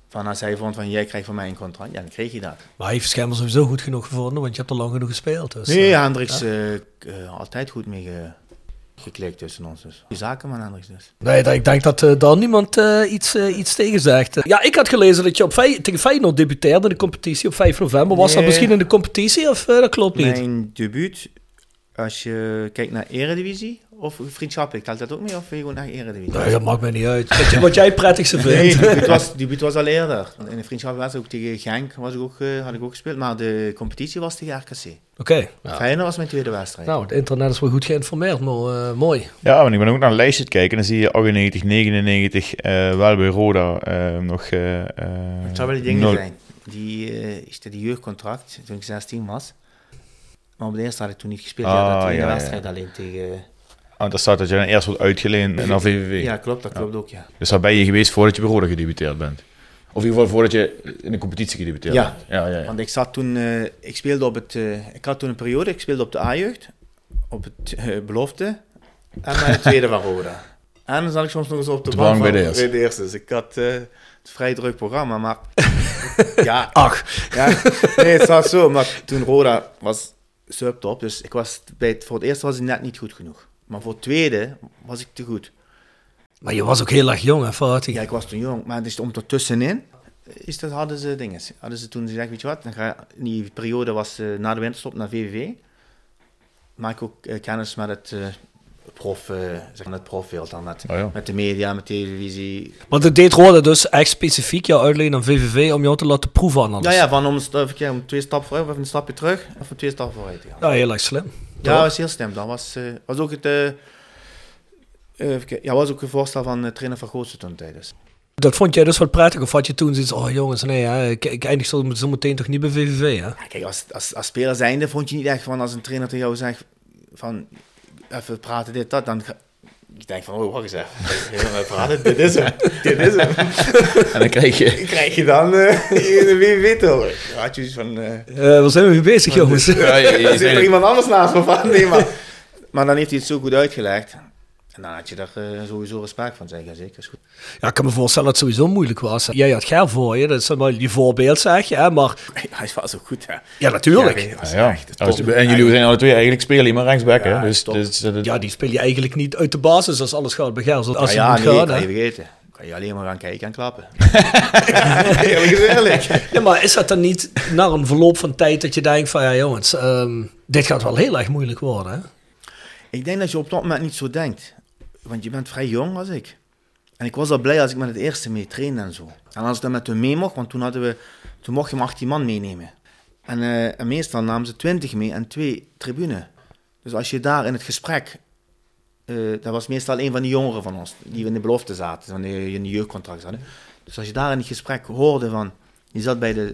Van als hij vond van jij krijgt van mij een contract, ja, dan kreeg je dat. Maar hij heeft schijnbaar sowieso goed genoeg gevonden, want je hebt er lang genoeg gespeeld. Dus, Nee, eh, Hendricks eh, eh, altijd goed mee ge- geklikt tussen ons. Dus. Die zakenman Hendricks dus. Nee, dat- ik denk dat eh, daar niemand eh, iets, eh, iets tegen zegt. Ja, ik had gelezen dat je op tegen Feyenoord debuteerde in de competitie op 5 november. Was dat misschien in de competitie of dat klopt niet? Mijn debuut, als je kijkt naar Eredivisie of vriendschappelijk, telt dat ook mee of wil je gewoon naar Eredivisie? Nee, dat maakt mij niet uit. Wat, jij het prettigste Nee, vindt. debuut was, debuut was al eerder. In de vriendschap ook tegen Genk was ik ook, eh, had ik ook gespeeld, maar de competitie was tegen RKC. Oké. Ja. Feyenoord was mijn tweede wedstrijd. Nou, het internet is wel goed geïnformeerd, maar eh, mooi. Ja, want ik ben ook naar een lijstje te kijken. En dan zie je 98, 99, eh, wel bij Roda nog... eh eh, Het zou wel die dingen zijn. Die, is de jeugdcontract toen ik 16 was. Maar op de eerste had ik toen niet gespeeld. Ah, ja, dat tweede ja. wedstrijd alleen tegen... Want daar staat dat je dan eerst wordt uitgeleend naar VVV. Ja, klopt, dat klopt ook, ja. Dus daar ben je geweest voordat je bij Roda gedebuteerd bent. Of in ieder geval voordat je in de competitie gedebuteerd Ja. bent. Ja, ja, ja. Want ik zat toen, eh, ik speelde op het, eh, ik had toen een periode, ik speelde op de A-jeugd, op het eh, belofte en bij het tweede van Roda. En dan zat ik soms nog eens op de Te bank lang bij de eerste. eerste. Dus ik had het vrij druk programma, maar ja, Ach, ja, nee, het zat zo, maar toen Roda was subtop, dus ik was bij het, voor het eerste was ik net niet goed genoeg. Maar voor het tweede was ik te goed. maar je was ook heel erg jong, hè, Fatih? Ja, ik was toen jong, maar dus om ertussenin is dat, hadden ze dingen. Hadden ze toen gezegd, weet je wat, dan ga, in die periode was eh, na de winterstop naar VVV. Maak ik ook eh, kennis met het, eh, prof, eh, zeg maar het profwereld dan, met, Oh ja. met de media, met televisie. Want het deed Roda dus echt specifiek jou uitlenen aan VVV om jou te laten proeven aan alles. Ja, ja, van om, kijken, om twee stappen vooruit, of een stapje terug, of een twee stappen vooruit te gaan. Ja, heel erg slim. Ja, dat was heel slim. Dat was, eh, was ook het... eh, eh, even ja, was ook een voorstel van de trainer van Grootste toen tijdens. Dat vond jij dus wel prettig? Of had je toen zoiets, oh jongens, nee, hè, ik, ik eindig zo, zo meteen toch niet bij VVV, hè? Ja, kijk, als, als, als speler zijnde vond je niet echt van als een trainer tegen jou zegt van even praten dit, dat, dan ik denk van, oh, wacht eens even. Praten, dit is hem. dit is hem. En dan krijg je... Krijg je dan eh in wie weet hoor. Ja, had je zoiets van, eh Eh, waar zijn we mee bezig, jongens? Ja, er zit er iemand anders naast me van? Nee, maar, maar dan heeft hij het zo goed uitgelegd. En dan had je er eh, sowieso respect van, zeg ja, zeker, is goed. Ja, ik kan me voorstellen dat het sowieso moeilijk was. Jij had Ger voor je, dat is wel je voorbeeld, zeg je, hè? Maar Hij was ook goed, hè. ja, natuurlijk. Ja, was ja. echt Als- top. en jullie zijn alle twee eigenlijk spelen je maar rechtsback, hè? Ja, Dus, top. dus, dat- Ja, die speel je eigenlijk niet uit de basis als alles gaat bij Ger. Als ja, het ja, moet nee, gaan, kan hè. je vergeten. Kan je alleen maar gaan kijken en klappen. Eerlijk. Ja, maar is dat dan niet na een verloop van tijd dat je denkt van, ja jongens, ehm, dit gaat wel heel erg moeilijk worden, hè? Ik denk dat je op dat moment niet zo denkt. Want je bent vrij jong als ik. En ik was al blij als ik met het eerste mee trainde en zo. En als ik dan met hun mee mocht, want toen, hadden we, toen mocht je maar 18 man meenemen. En, eh, en meestal namen ze 20 mee en twee tribune. Dus als je daar in het gesprek, eh, dat was meestal een van de jongeren van ons, die in de belofte zaten, van de, in de jeugdcontract hadden. Dus als je daar in het gesprek hoorde van, je zat bij de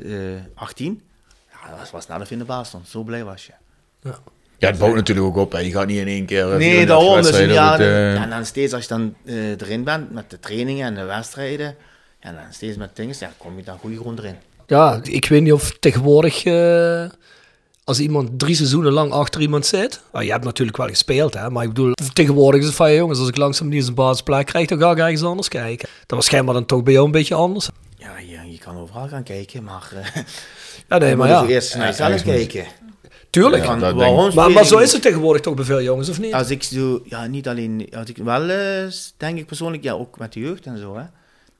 eh 18, ja, dat was, was nadat je in de baas stond. Zo blij was je. ja, het bouwt natuurlijk ook op. Hè. Je gaat niet in één keer... eh, Nee, 34 daarom. Dus ja, het, eh, ja, en dan steeds als je dan eh, erin bent met de trainingen en de wedstrijden, ja, dan steeds met dingen, ja, kom je dan goede grond erin. Ja, ik weet niet of tegenwoordig, eh, als iemand drie seizoenen lang achter iemand zit, nou, je hebt natuurlijk wel gespeeld, hè, maar ik bedoel, tegenwoordig is het van, ja, jongens, als ik langzaam niet eens een basisplek krijg, dan ga ik ergens anders kijken. Dat was schijnbaar dan toch bij jou een beetje anders. Ja, je, je kan overal gaan kijken, maar uh, Ja, nee, je maar moet ja, ook eerst naar jezelf moet- kijken. Tuurlijk. Ja, Van, dat waarom denk ik. maar, maar zo is het tegenwoordig toch bij veel jongens, of niet? Als ik doe, ja, niet alleen, als ik wel, eh, denk ik persoonlijk, ja, ook met de jeugd en zo, hè.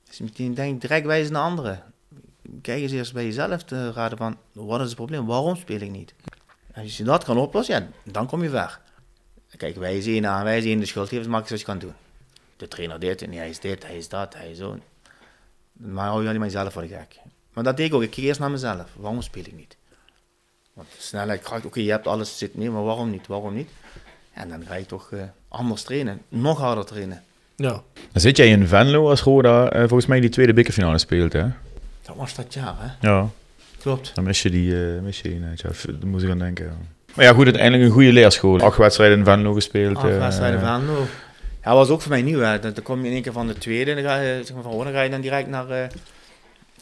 Dus meteen denk ik direct wijzen naar anderen. Kijk eens eerst bij jezelf te raden van, wat is het probleem, waarom speel ik niet? Als je dat kan oplossen, ja, dan kom je ver. Kijk, wij zien aan, wij zien de schuld geven, maak eens wat je kan doen. De trainer dit, en hij is dit, hij is dat, hij is zo. Maar hou je alleen maar jezelf voor de gek. Maar dat deed ik ook, ik keek eerst naar mezelf. Waarom speel ik niet? Want snelheid, kracht, oké, je hebt alles zit mee, maar waarom niet, waarom niet? En dan ga je toch eh, anders trainen, nog harder trainen. Ja. Dan zit jij in Venlo als Roda eh, volgens mij die tweede bekerfinale speelt, hè? Dat was dat jaar, hè? Ja, Klopt. dan mis je die, eh mis je. Ja, daar moet ik aan denken. ja. Maar ja, goed, uiteindelijk een goede leerschool. Acht wedstrijden in Venlo gespeeld. Acht wedstrijden van Venlo. Ja, dat was ook voor mij nieuw. Hè. Dan, dan kom je in één keer van de tweede, dan ga je, zeg maar, van Roda ga je dan direct naar,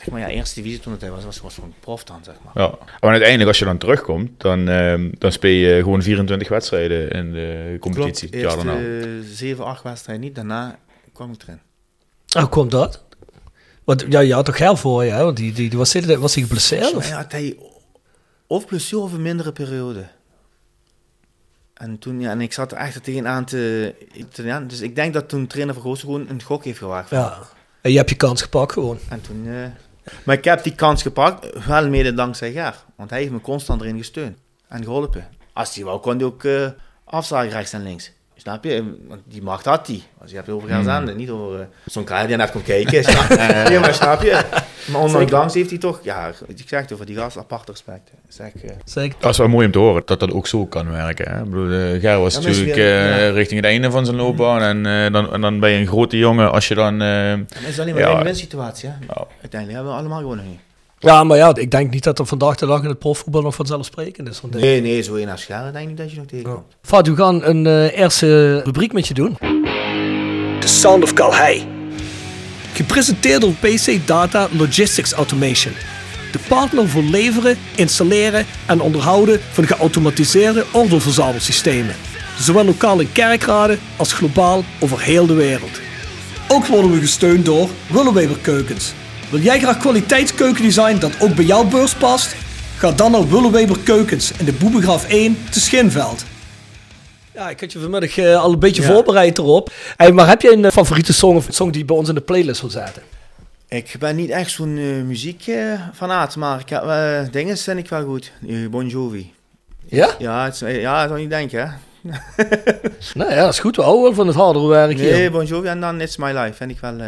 zeg maar, ja, eerste divisie toen het was. was, was gewoon prof dan, zeg maar. Ja, maar uiteindelijk als je dan terugkomt, dan, ehm, dan speel je gewoon 24 wedstrijden in de competitie. Klopt, jaar eerste daarna. eh, zeven, acht wedstrijden niet, daarna kwam ik erin. Oh, hoe komt dat? Want ja, je had toch geld voor je, hè? Want die, die, die was, zitten- was hij geblesseerd? Of? had hij of blessure of een mindere periode. En toen, ja, en ik zat er echt tegenaan te, te ja, Dus ik denk dat toen trainer van Goossen gewoon een gok heeft gewaagd. Ja. En je hebt je kans gepakt gewoon. En toen, eh, maar ik heb die kans gepakt, wel mede dankzij Ger. Want hij heeft me constant erin gesteund en geholpen. Als hij wou, kon hij ook eh afzagen rechts en links. Snap je? Want die macht had hij. Als je hebt over Ger Zande, niet over eh, zo'n kraai die net komt kijken. Snap, nee, maar snap je? Maar ondanks heeft hij toch, ja, ik zeg het over die gast, apart respect. Zeg, eh, Zeker. Dat is wel mooi om te horen, dat dat ook zo kan werken. Hè? Ik bedoel, Ger was Ja, natuurlijk weer- eh, ja. richting het einde van zijn loopbaan. En, dan, en dan ben je een grote jongen als je dan... eh, het is alleen maar Ja. een winsituatie. Hè? Ja. Uiteindelijk hebben we allemaal gewonnen. Ja, maar ja, ik denk niet dat er vandaag de dag in het profvoetbal nog vanzelfsprekend is. Want Nee, nee, zo in Ascharen denk ik niet dat je nog tegenkomt. Fad, we gaan een eh, eerste rubriek met je doen. The Sound of Calhei. Gepresenteerd door PC Data Logistics Automation. De partner voor leveren, installeren en onderhouden van geautomatiseerde ordeelverzamelsystemen. Zowel lokaal in kerkraden als globaal over heel de wereld. Ook worden we gesteund door Willeweber Keukens. Wil jij graag kwaliteitskeukendesign dat ook bij jouw beurs past? Ga dan naar Willeweber Keukens in de Boebegraaf 1 te Schinveld. Ja, ik had je vanmiddag eh, al een beetje Ja. voorbereid erop. Hey, maar heb jij een eh, favoriete song of een song die bij ons in de playlist wil zetten? Ik ben niet echt zo'n eh, muziekfanaat, maar ik heb, dingen vind ik wel goed. Bon Jovi. Ja? Ja, het, ja, dat zou je niet denken, hè? Nou ja, dat is goed. We houden wel van het hardere werk Nee, hier. Bon Jovi en dan It's My Life vind ik wel, eh,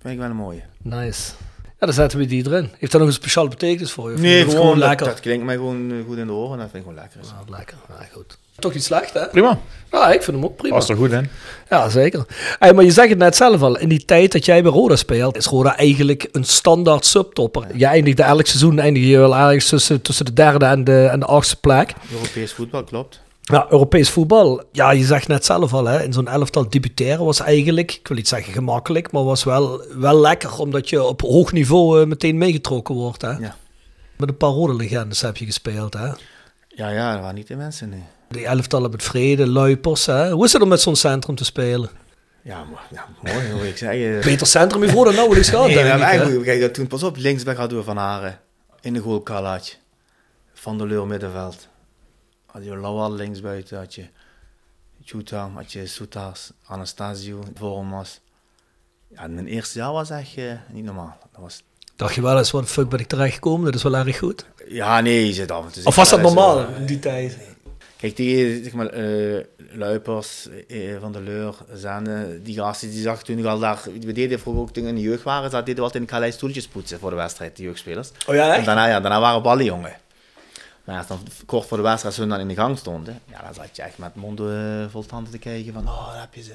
vind ik wel een mooie. Nice. Ja, dan zetten we die erin. Heeft dat nog een speciale betekenis voor je? Nee, gewoon, lekker. dat klinkt mij gewoon eh, goed in de oren en dat vind ik gewoon lekker. Ah, lekker. Ja, goed. Toch niet slecht, hè? prima, Ja, ik vind hem ook prima. was er goed in. Ja, zeker. Hey, maar je zegt het net zelf al. In die tijd dat jij bij Roda speelt, is Roda eigenlijk een standaard subtopper. Je eindigde elk seizoen eindig je wel ergens tussen, tussen de derde en de, en de achtste plek. Europees voetbal, klopt. Ja, Europees voetbal. Ja, je zegt net zelf al, hè, in zo'n elftal debuteren was eigenlijk, ik wil niet zeggen gemakkelijk, maar was wel, wel lekker, omdat je op hoog niveau eh, meteen meegetrokken wordt. Hè. Ja. Met een paar rode legendes heb je gespeeld. Hè. Ja, ja, dat waren niet de mensen, nee. Die elftallen met Vrede, Luipers. Hè. Hoe is het om met zo'n centrum te spelen? Ja, maar, ja mooi, hoe ik zeggen. Beter centrum hiervoor dan nauwelijks gehad, Nee, denk eigenlijk, kijk, toen, pas op, linksback hadden we Van Haren. In de goal Kalaatje. Van der Leur middenveld. Had je Lawal linksbuiten, had je Juta, had je Soutaars, Anastasio, Vormas. Ja, mijn eerste jaar was echt eh, niet normaal. Dat was, Dacht je wel eens, wat fuck ben ik terechtgekomen? Dat is wel erg goed. ja, nee, je zit af en toe. Of was dat normaal eh, in die tijd? Kijk, die zeg maar, eh, Luipers, eh, Van der Leur, Zane, die gasten die zag toen ik al daar, we deden vroeger ook toen we in de jeugd waren, dat deden we altijd in de Calais stoeltjes poetsen voor de wedstrijd, de jeugdspelers. Oh ja, En daarna, ja, daarna waren we alle jongen. Maar als dan kort voor de wedstrijd zo dan in de gang stonden, ja, dan zat je echt met monden eh, vol tanden te kijken van, oh, daar heb je ze.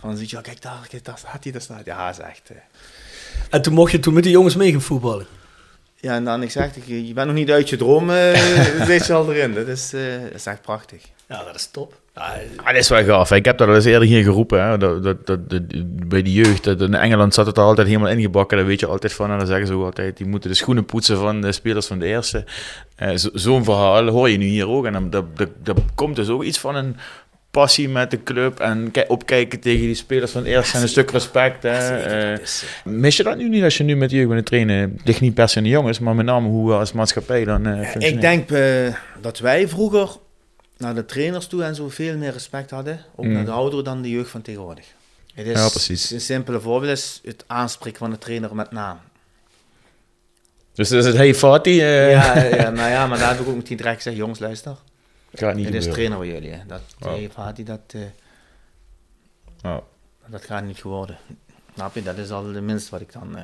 Van, zie je, kijk daar, kijk daar staat hij, daar staat Ja, is echt... eh. En toen mocht je toen met die jongens mee gaan voetballen. Ja, en dan ik zeg, ik, je bent nog niet uit je droom, eh zit je al erin. Dat is, eh, dat is echt prachtig. Ja, dat is top. Ah, dat is wel gaaf. hè. Ik heb dat al eens eerder hier geroepen. Hè. Dat, dat, dat, dat- bij de jeugd. Dat in Engeland zat het er altijd helemaal ingebakken. Daar weet je altijd van. En dan zeggen ze ook altijd: die moeten de schoenen poetsen van de spelers van de eerste. Eh, zo- Zo'n verhaal hoor je nu hier ook. En dan, dat, dat, dat komt dus ook iets van een passie met de club. En ki- opkijken tegen die spelers van de eerste. En een stuk respect. Hè. Eh, mis je dat nu niet als je nu met de jeugd bent trainen? Ligt niet per se in de jongens, maar met name hoe we als maatschappij dan eh Ik denk eh, dat wij vroeger naar de trainers toe en zo veel meer respect hadden, ook Mm. naar de ouderen dan de jeugd van tegenwoordig. Het is, Ja, precies. Een simpele voorbeeld is het aanspreken van de trainer met naam. Dus is het hey Fatih. eh, Ja, ja, nou ja, maar daar heb ik ook meteen direct gezegd, jongens luister, gaat niet dit is trainer voor jullie. Hè. Dat, hey, Fatih, dat, eh, dat gaat niet geworden. Snap je, dat is al het minste wat ik dan... eh.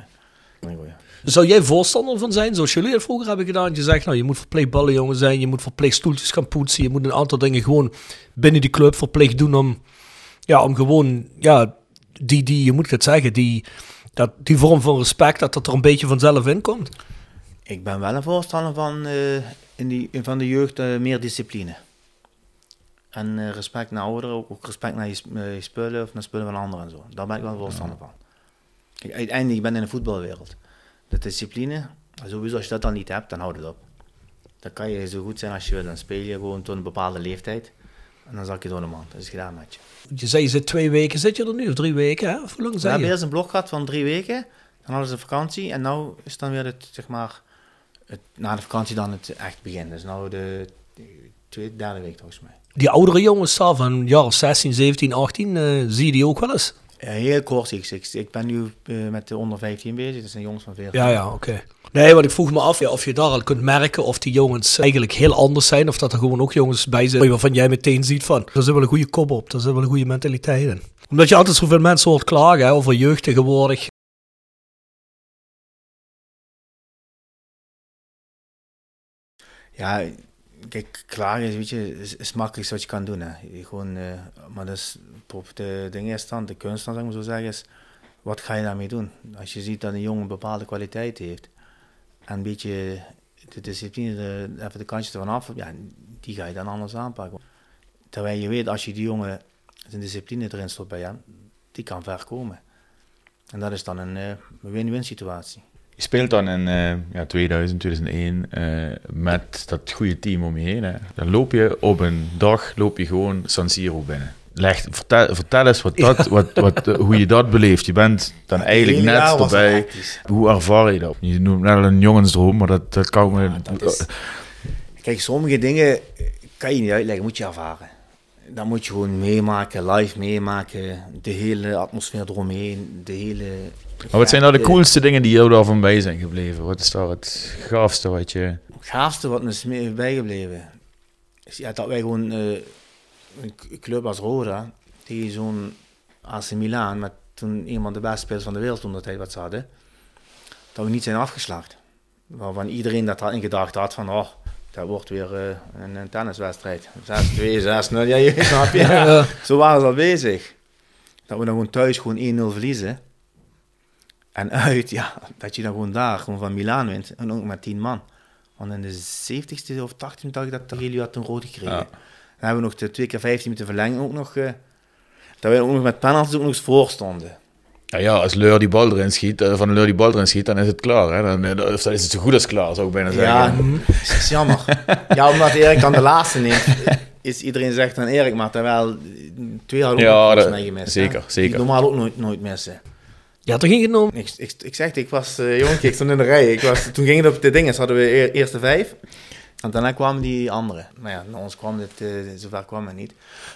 Zou jij voorstander van zijn, zoals jullie het vroeger hebben gedaan? Je zegt, nou, je moet verplicht ballenjongen zijn, je moet verplicht stoeltjes gaan poetsen, je moet een aantal dingen gewoon binnen die club verplicht doen om, ja, om gewoon, ja, die, die, je moet het zeggen, die, dat, die vorm van respect, dat dat er een beetje vanzelf in komt. Ik ben wel een voorstander van, eh, in die, van de jeugd eh, meer discipline. En eh, respect naar ouderen, ook, respect naar je, je spullen of naar spullen van anderen en zo. Daar ben ik wel een voorstander van. Kijk, uiteindelijk, ik ben in de voetbalwereld. De discipline, sowieso als je dat dan niet hebt, dan houd het op. Dan kan je zo goed zijn als je wil. Dan speel je gewoon tot een bepaalde leeftijd. En dan zak je door de mand. Dat is gedaan met je. Je zei, je zit twee weken, zit je er nu, of drie weken, hè? Of hoe lang We zei hebben je? eerst een blok gehad van drie weken. Dan hadden ze vakantie en nu is dan weer het, zeg maar, het, na de vakantie dan het echt begin. Dus nu de, de tweede, derde week volgens mij. Die oudere jongens van jaar of 16, 17, 18, eh, zie je die ook wel eens? Ja, heel kort. Ik, ik, ik ben nu eh, met de onder 15 bezig. Dat zijn jongens van 14. Ja, ja, oké. Nee, want ik vroeg me af ja, of je daar al kunt merken of die jongens eigenlijk heel anders zijn. Of dat er gewoon ook jongens bij zijn waarvan jij meteen ziet van, daar zit wel een goede kop op, daar zit wel een goede mentaliteit in. Omdat je altijd zoveel mensen hoort klagen hè, over jeugd tegenwoordig. Ja, kijk, klaar is, weet je, is, is het makkelijkste wat je kan doen. Hè. Gewoon, eh, maar is, op de ding is dan, de kunst dan, zeg maar zo zeggen, is, wat ga je daarmee doen? Als je ziet dat een jongen bepaalde kwaliteit heeft, en een beetje de discipline, de, even de kantjes ervan af, ja, die ga je dan anders aanpakken. Terwijl je weet, als je die jongen zijn discipline erin stopt bij hem, die kan ver komen. En dat is dan een eh, win-win situatie. Je speelt dan in eh, ja, 2000, 2001 eh, met dat goede team om je heen. Hè. Dan loop je op een dag loop je gewoon San Siro binnen. Leg, vertel, vertel eens wat dat, wat, wat, eh, hoe je dat beleeft. Je bent dan eigenlijk net erbij. Hoe ervaar je dat? Je noemt net al een jongensdroom, maar dat, dat kan me... dat is- Kijk, sommige dingen kan je niet uitleggen, moet je ervaren. Dan moet je gewoon meemaken, live meemaken, de hele atmosfeer eromheen, de hele... Maar wat zijn nou de coolste dingen die jou daarvan bij zijn gebleven? Wat is daar het gaafste wat je... Het gaafste wat me is bijgebleven, is ja, dat wij gewoon eh, een club als Roda, tegen zo'n AC Milan, met toen een van de beste spelers van de wereld toen dat hij wat ze hadden, dat we niet zijn afgeslacht. Waarvan iedereen dat had in gedachten had van, oh, dat wordt weer eh, een, een tenniswedstrijd. 6-2, 6-0, ja, je snap je? Ja. Zo waren ze al bezig. Dat we dan gewoon thuis gewoon 1-0 verliezen. En uit, ja, dat je dan gewoon daar, gewoon van Milaan wint. En ook met 10 man. Want in de 70ste of 80ste dacht ik dat Aurelio had een rood gekregen. Ja. Dan hebben we nog de twee keer 15 minuten verlenging ook nog... eh, dat we ook nog met penalties ook nog eens voor stonden. Ja, ja, als Leur die bal erin schiet, eh, van Leur die bal erin schiet, dan is het klaar. Hè? Dan, eh, of dan is het zo goed als klaar, zou ik bijna zeggen. Ja, dat is jammer. ja, omdat Erik dan de laatste neemt, is iedereen zegt dan Erik, maar terwijl twee hadden ook Ja, nog dat- mij gemist. zeker, hè? zeker. Die normaal ook nooit, nooit missen. Toen ging het nog. Ik, ik, ik zeg het, ik was uh, jong, ik stond in de rij. Ik was, toen ging het op de dingen, hadden we eerste vijf. En daarna kwamen die andere. Maar ja, naar ons kwam het, uh, zover kwam het niet.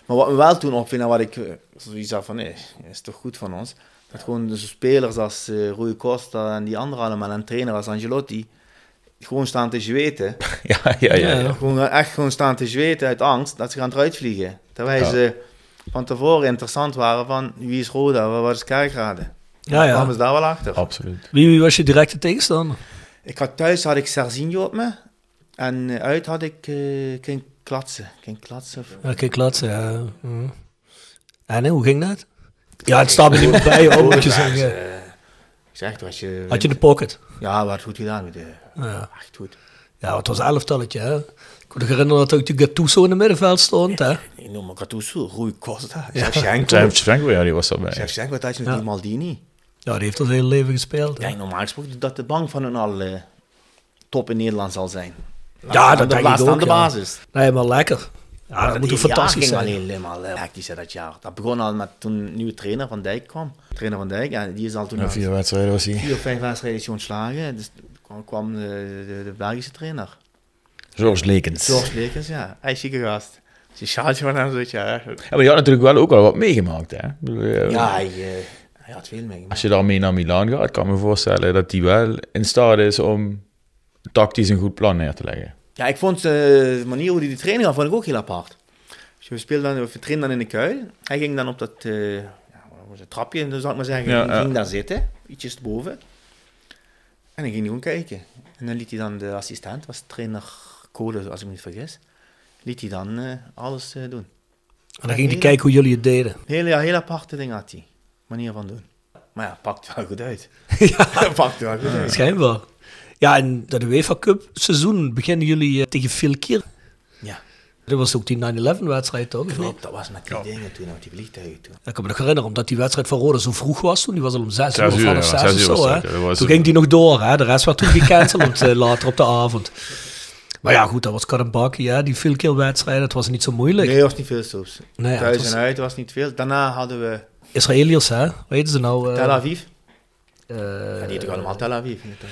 Maar wat me wel toen opviel, en wat ik uh, zoiets had van, nee, is toch goed van ons. Dat gewoon de spelers als uh, Rui Costa en die anderen allemaal, en trainer als Angelotti, gewoon staan te zweten. Ja, ja, ja. ja. Gewoon, echt gewoon staan te zweten uit angst dat ze gaan eruit vliegen. Terwijl ja. ze van tevoren interessant waren van, wie is Roda, wat is Kerkrade? Ja, ja. kwamen ze daar wel achter. Absoluut. Wie, wie was je directe tegenstander? Ik had thuis had ik Serginho op me. En uh, uit had ik uh, King Klatsen. King Klatsen. Of... Ja, King Klatsen, ja. Mm. En hoe ging dat? Ja, het staat me niet meer bij, hoor, moet je zeggen. Uh, ik zeg als je... Had je de pocket? Ja, wat goed gedaan. Met de, ja. Echt goed. Ja, het was een elftalletje, hè. Ik me herinneren dat ook de Gattuso in het middenveld stond, hè. Ik noem me Gattuso, Rui Costa, Ja. Shevchenko. Shevchenko, ja, die was erbij. Shevchenko, dat je met Ja. die Maldini. Ja, die heeft dat hele leven gespeeld. Ja, normaal gesproken dat de bank van hun al uh, top in Nederland zal zijn. Ja, dat de denk ik plaats ook, aan de ja. basis. Nee, maar lekker. Ja, dat moet fantastisch ging zijn. al helemaal uh, hectisch dat jaar. Dat begon al met toen een nieuwe trainer van Dijk kwam. Trainer van Dijk, ja, die is al toen Ja, vier wedstrijden was hij. vier of vijf wedstrijden is hij ontslagen. Dus kwam, kwam de, de, de Belgische trainer. George Lekens. George Lekens, ja. Hij is zieke gast. Je sjaaltje van hem zoiets, ja. Ja, maar je had natuurlijk wel ook al wat meegemaakt, hè? Ik bedoel, eh, Ja, hij, hij veel meegemaakt. Als je daarmee naar Milaan gaat, kan ik me voorstellen dat hij wel in staat is om tactisch een goed plan neer te leggen. Ja, ik vond uh, de manier hoe hij die training had, vond ik ook heel apart. Dus we speelden dan, we trainden dan in de kuil. Hij ging dan op dat uh, ja, het trapje, zal ik maar zeggen. Ja, hij ja. ging daar zitten, ietsjes boven. En dan ging hij gewoon kijken. En dan liet hij dan de assistent, was trainer Code, als ik me niet vergis, liet hij dan uh, alles uh, doen. En dan ging hij kijken hoe jullie het deden. Heel, ja, heel aparte ding had hij. Manier van doen. Maar ja, pakt wel goed uit. ja, pakt wel goed uit. schijnbaar. Ja, en dat UEFA Cup seizoen beginnen jullie uh, tegen Vilkir. Ja. Dat was ook die 9-11 wedstrijd toch? Klopt, dat was met die ja. dingen toen, met die vliegtuigen toen. Ik kan me nog herinneren, omdat die wedstrijd van Rode zo vroeg was toen. Die was al om 6 uur Zes of uur, half ja, 6 zes of uur zo. Hè? dat, dat Toen ging die nog door, hè? de rest werd toen gecanceld uh, later op de avond. Maar ja, goed, dat was Karambaki, ja, die Vilkir-wedstrijd. Dat was niet zo moeilijk. Nee, was niet veel soeps. Nee, Thuis was... en uit was niet veel. Daarna hadden we... Israëliërs, hè? Weten ze nou? Uh... Tel Aviv. Eh, Ja, die toch allemaal Tel Aviv. in de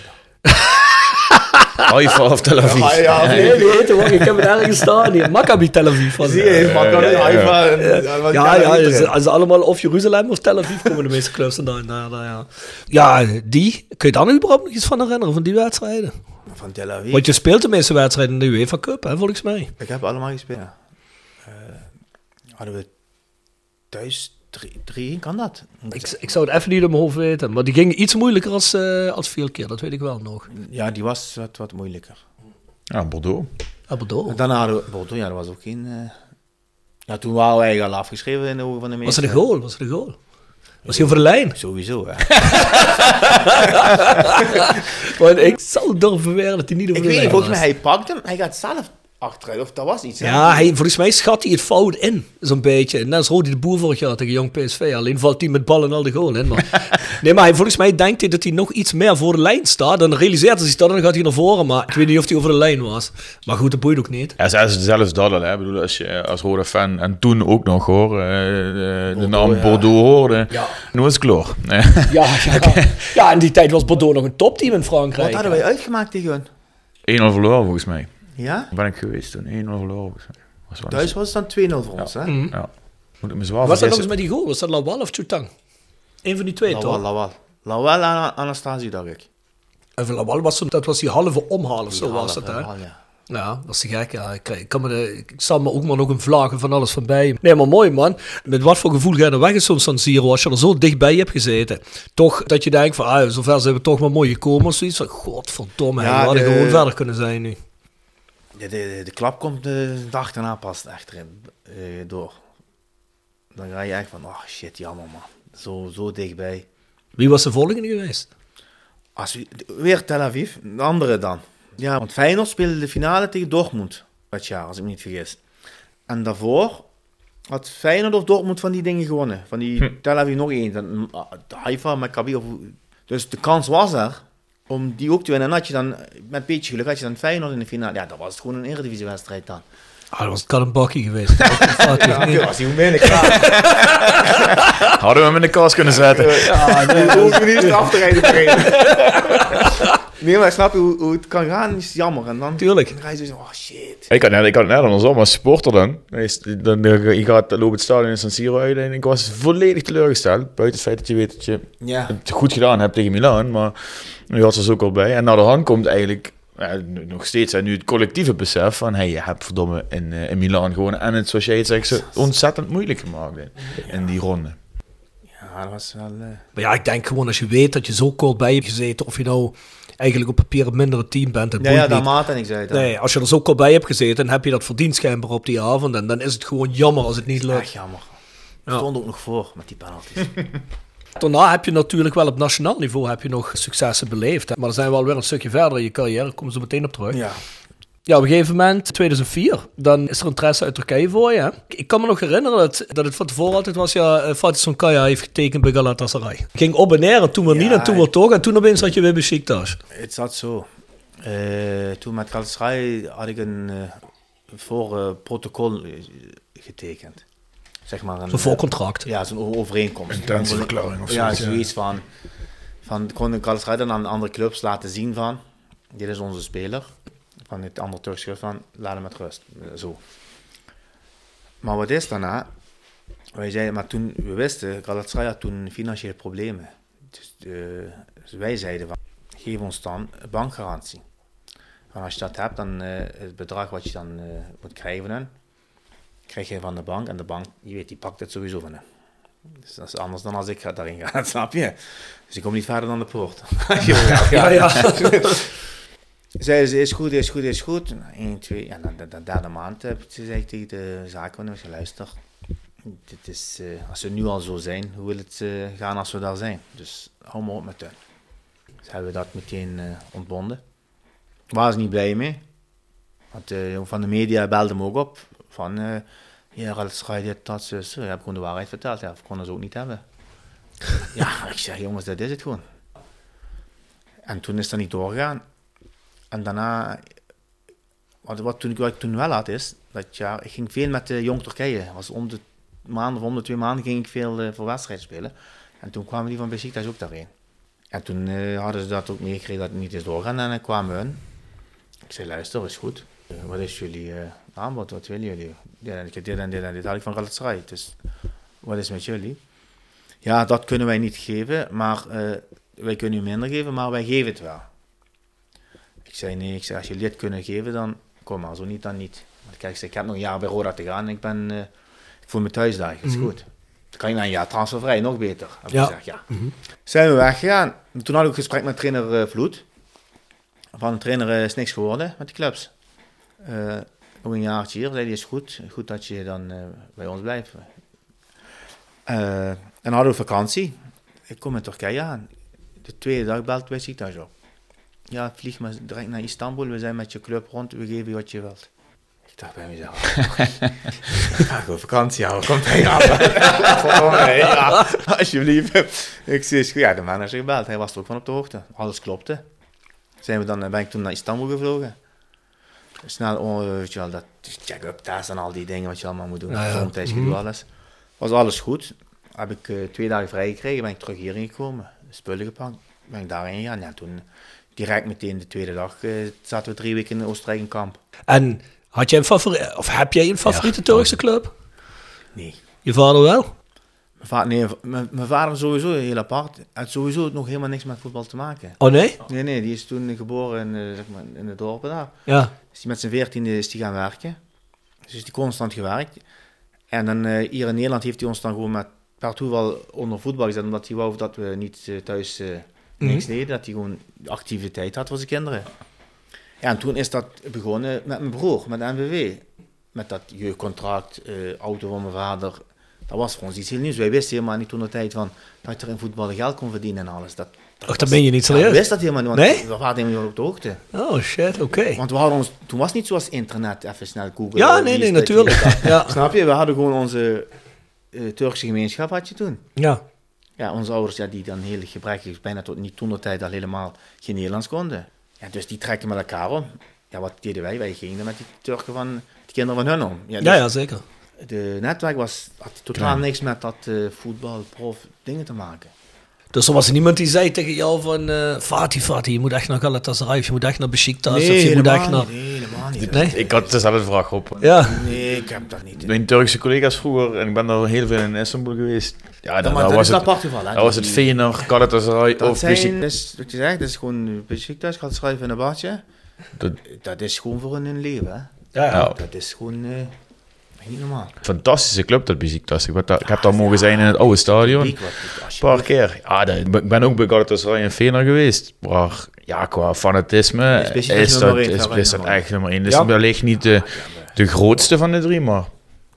Haifa of Tel Aviv. Ja, ja, Nee, ik heb het ergens staan hier. Maccabi Tel Aviv. was Zie het. je, Maccabi, ja, ja. Ja, ja, is allemaal of Jeruzalem of Tel Aviv komen de meeste clubs vandaan. daar, daar, ja. ja, die. Kun je daar nog überhaupt nog iets van herinneren, van die wedstrijden? Van Tel Aviv. Want je speelt de meeste wedstrijden in de UEFA Cup, hè, volgens mij. Ik heb allemaal gespeeld. ja. Eh, hadden we thuis 3 kan dat? Ik, ik zou het even niet op mijn hoofd weten. Maar die ging iets moeilijker als, eh, als veel keer, dat weet ik wel nog. Ja, die was wat, wat moeilijker. Ja, Bordeaux. Ah, Bordeaux. En daarna hadden we Bordeaux, ja, dat was ook geen... eh, Ja, toen waren we eigenlijk al afgeschreven in de ogen van de Was meesten. er een goal? Was er een goal? Was hij over de lijn? Sowieso, hè. Want ik zou durven beweren dat hij niet over Ik de weet niet, volgens was. mij, hij pakt hem, hij gaat zelf achteruit, of dat was iets. hè? Ja, hij, volgens mij schat hij het fout in, zo'n beetje. Net als Rodi de Boer vorig jaar tegen Jong PSV. Alleen valt hij met ballen al de goal in. Maar, nee, maar hij, volgens mij denkt hij dat hij nog iets meer voor de lijn staat. Dan realiseert hij zich dat en dan gaat hij naar voren. Maar ik weet niet of hij over de lijn was. Maar goed, dat boeit ook niet. Ja, zelfs, zelfs dat al, hè. Ik bedoel, als je als rode fan, en toen ook nog hoor, eh, de, de naam ja. Bordeaux hoorde, Ja. nu is het kloor. Ja, ja. ja, in die tijd was Bordeaux nog een topteam in Frankrijk. Wat hadden wij uitgemaakt tegen hun? 1-0 verloren volgens mij. Ja? Daar ben ik geweest toen, 1-0 verloren volgens mij. Was wel Thuis was het dan 2-0 voor ons, hè? Ja. Moet ik me zwaar was dat nog eens met die goal? Was dat Lawal of Chutang? Eén van die twee, Lawal, toch? Lawal. Lawal en Anastasie, dacht ik. En van Lawal was, dat was die halve omhaal of zo was dat, hè? Lawal, ja. Ja, dat is te gek. Ja. Ik, ik, kan me de, ik zal me ook maar nog een vlagen van alles van bij. Nee, maar mooi man. Met wat voor gevoel ga je er weg in zo'n San Siro als je er zo dichtbij hebt gezeten? Toch dat je denkt van, ah, zover zijn we toch maar mooi gekomen of zoiets. Van, godverdomme, Ja, we hadden de- gewoon verder kunnen zijn nu. De, de, de klap komt de dag daarna pas achterin eh, door. Dan ga je echt van, oh shit, jammer man. Zo, zo dichtbij. Wie was de volgende geweest? Als we, weer Tel Aviv, de andere dan. Ja, want Feyenoord speelde de finale tegen Dortmund dat jaar, als ik me niet vergis. En daarvoor had Feyenoord of Dortmund van die dingen gewonnen. Van die Tel Aviv nog één. Dan, ah, Haifa, Maccabi. Of, dus de kans was er om die ook te winnen. En had je dan, met een beetje geluk, had je dan Feyenoord in de finale. Ja, dat was het gewoon een eredivisiewedstrijd dan. Ah, dat was het kan een bakkie geweest. Dat valt niet. Was niet klaar. Hadden we hem in de kast kunnen zetten. Ja, nee, hoeven niet eens af te rijden. Nee, maar snap je hoe, hoe het kan gaan? Is jammer. En dan, Tuurlijk. dan ga je zo, oh shit. Ik had net, ik had net andersom, als supporter dan. Dan je gaat lopen het stadion in San Siro uit en ik was volledig teleurgesteld. Buiten het feit dat je weet dat je Ja. het goed gedaan hebt tegen Milan, maar nu had ze er ook al bij. En naar de hand komt eigenlijk ja, nog steeds en nu het collectieve besef van hey, je hebt verdomme in, eh, in Milan gewoon en het, zoals jij het zegt, zo ontzettend moeilijk gemaakt in, in die ronde. Ja, dat was wel... eh, Maar ja, ik denk gewoon als je weet dat je zo kort bij hebt gezeten, of je nou eigenlijk op papier een mindere team bent, dat Ja, ja, daar maat en ik zei het. Nee, als je er zo kort bij hebt gezeten, dan heb je dat verdiend schijnbaar op die avond. En dan is het gewoon jammer als het niet lukt. Echt jammer. Ja. Stond ook nog voor met die penalties. Daarna heb je natuurlijk wel op nationaal niveau heb je nog successen beleefd. hè. Maar dan zijn we alweer een stukje verder in je carrière. Daar komen ze meteen op terug. ja. Ja, op een gegeven moment, 2004, dan is er interesse uit Turkije voor je. hè. Ik kan me nog herinneren dat, dat het van tevoren altijd was, ja, eh, Fatih Sonkaya heeft getekend bij Galatasaray. Ging op en neer en toen weer niet en toen weer toch. En toen opeens had je weer Besiktas. Het zat zo. Eh, toen met Galatasaray had ik een eh, voor protocol eh, getekend. Zeg maar een, Zo'n voorcontract. Ja, zo'n overeenkomst. Intentieverklaring of Ja, zoiets, ja. zoiets van. Van kon ik Galatasaray dan aan de andere clubs laten zien van. Dit is onze speler. Van het andere terugschrift van. Laat hem met rust. Eh, Zo. Maar wat is daarna? Wij zeiden, maar toen we wisten, Galatasaray had toen financiële problemen. Dus, eh, dus wij zeiden van, geef ons dan een bankgarantie. En als je dat hebt, dan eh, het bedrag wat je dan moet krijgen van hen, krijg je van de bank. En de bank, je weet, die pakt het sowieso van hen. Dus dat is anders dan als ik daarin ga, snap je? Dus ik kom niet verder dan de poort. Ja, ja. Zeiden ze, is goed, is goed, is goed. 1, 2, ja, dan de, de derde maand heb ik gezegd tegen de zaakwaarnemer, luister, dit is, eh, als we nu al zo zijn, hoe wil het eh, gaan als we daar zijn? Dus hou maar op met hun. Dus hebben we dat meteen eh, ontbonden. Waren ze niet blij mee. Want van de media belde me ook op, van, ja, Galatasaray dit, dat, zo, zo. Ik heb gewoon de waarheid verteld, ja, we konden ze ook niet hebben. ja, ik zeg, jongens, dat is het gewoon. En toen is dat niet doorgegaan. En daarna, wat, wat, toen ik, wat ik toen wel had is, dat ja, ik ging veel met de Jong Turkije. Was om de maand of om de twee maanden ging ik veel eh, voor wedstrijden spelen. En toen kwamen die van Besiktas ook daarheen. En toen eh, hadden ze dat ook meegekregen dat het niet is doorgaan en dan kwamen hun. Ik zei, luister, is goed. Eh, wat is jullie eh, aanbod? Wat willen jullie? Ja, en dit en dit en dit had ik van Galatasaray. Dus wat is met jullie? Ja, dat kunnen wij niet geven, maar eh, wij kunnen u minder geven, maar wij geven het wel. Ik zei nee, ik zei, als jullie dit kunnen geven, dan kom maar, zo niet, dan niet. Want kijk, ik, zei, ik heb nog een jaar bij Roda te gaan en ik ben, eh, ik voel me thuis daar, is goed. Dan kan je na een jaar transfervrij, nog beter. Heb ik Ja. gezegd, ja. Zijn we weggegaan. Toen had ik een gesprek met trainer eh, Vloed. Van de trainer eh, is niks geworden met die clubs. Eh, nog een jaartje hier, zei hij, is goed. Goed dat je dan bij ons blijft. En hadden we vakantie. Ik kom in Turkije aan. De tweede dag belt bij het ziekenhuis op. Ja, vlieg maar direct naar Istanbul. We zijn met je club rond. We geven je wat je wilt. Ik dacht bij mezelf. ik ga gewoon vakantie houden. Komt hij mij, ja, alsjeblieft. Ik zei, ja, de manager gebeld. Hij was er ook van op de hoogte. Alles klopte. Zijn we dan, ben ik toen naar Istanbul gevlogen. Snel, oh, weet je wel, dat check-up test en al die dingen wat je allemaal moet doen. Ja, ja. Gezondheidsgedoe, alles. Was alles goed. Heb ik eh, twee dagen vrij gekregen, ben ik terug hierin gekomen. Spullen gepakt, ben ik daarheen gegaan. Ja, toen direct meteen de tweede dag eh, zaten we drie weken in Oostenrijk in kamp. En had jij een favoriete, of heb jij een favoriete Turkse club? Nee. Je vader wel? Mijn vader, nee, mijn, mijn vader sowieso heel apart. Hij had sowieso nog helemaal niks met voetbal te maken. Oh nee? Nee, nee, die is toen geboren in, eh, zeg maar, in het dorpen daar. Ja. Is die met zijn veertiende is die gaan werken. Dus is die constant gewerkt. En dan eh, hier in Nederland heeft hij ons dan gewoon met per toeval onder voetbal gezet, omdat hij wou dat we niet thuis niks deden, dat hij gewoon activiteit had voor zijn kinderen. Ja, en toen is dat begonnen met mijn broer, met de NVV. Met dat jeugdcontract, eh, auto van mijn vader. Dat was voor ons iets heel nieuws. Wij wisten helemaal niet toen de tijd van dat je er in voetballen geld kon verdienen en alles. Dat, Och, dat ben je niet ja, we serieus? wisten dat helemaal niet, want Nee? we waren helemaal niet op de hoogte. Oh shit, oké. Want we hadden ons, toen was het niet zoals internet, even snel googlen. Ja, wie nee, nee, natuurlijk. Ja. Snap je? We hadden gewoon onze eh, Turkse gemeenschap had je toen. Ja. Ja, onze ouders ja, die dan heel gebrekkig, bijna tot niet toen de tijd al helemaal geen Nederlands konden. Ja, dus die trekken met elkaar om. Ja, wat deden wij? Wij gingen met die Turken van, de kinderen van hun om. Ja, dus Ja, ja, zeker. De netwerk was, had totaal niks met dat eh, voetbal, prof, dingen te maken. Dus er was niemand die zei tegen jou van... eh Fatih, Fatih, je moet echt naar Galatasaray. Of je moet echt naar Besiktas. of je moet helemaal echt naar... niet. Nee, helemaal niet. Nee? Ik had dezelfde vraag op. Ja. Nee, ik heb dat niet. Mijn Turkse collega's vroeger, en ik ben er heel veel in Istanbul geweest. Ja, dan, dat was het, apart geval, hè. dan was het Feyenoord, Galatasaray Dat of zijn, dus, wat je zegt, dat is gewoon Besiktas gaat schrijven in een badje. Dat- Dat is gewoon voor hun een leven, hè. Ja, Ja, Dat is gewoon eh, fantastische club dat Besiktas. Ik, heb daar- ik heb daar mogen zijn in het oude stadion. Een paar keer. Ja, dat- ik ben ook bij Galatasaray en Feyenoord geweest. Maar ja, qua fanatisme Is is, dat, één, is, is dat echt nummer één. Dus Ja. wellicht niet de, de grootste van de drie, maar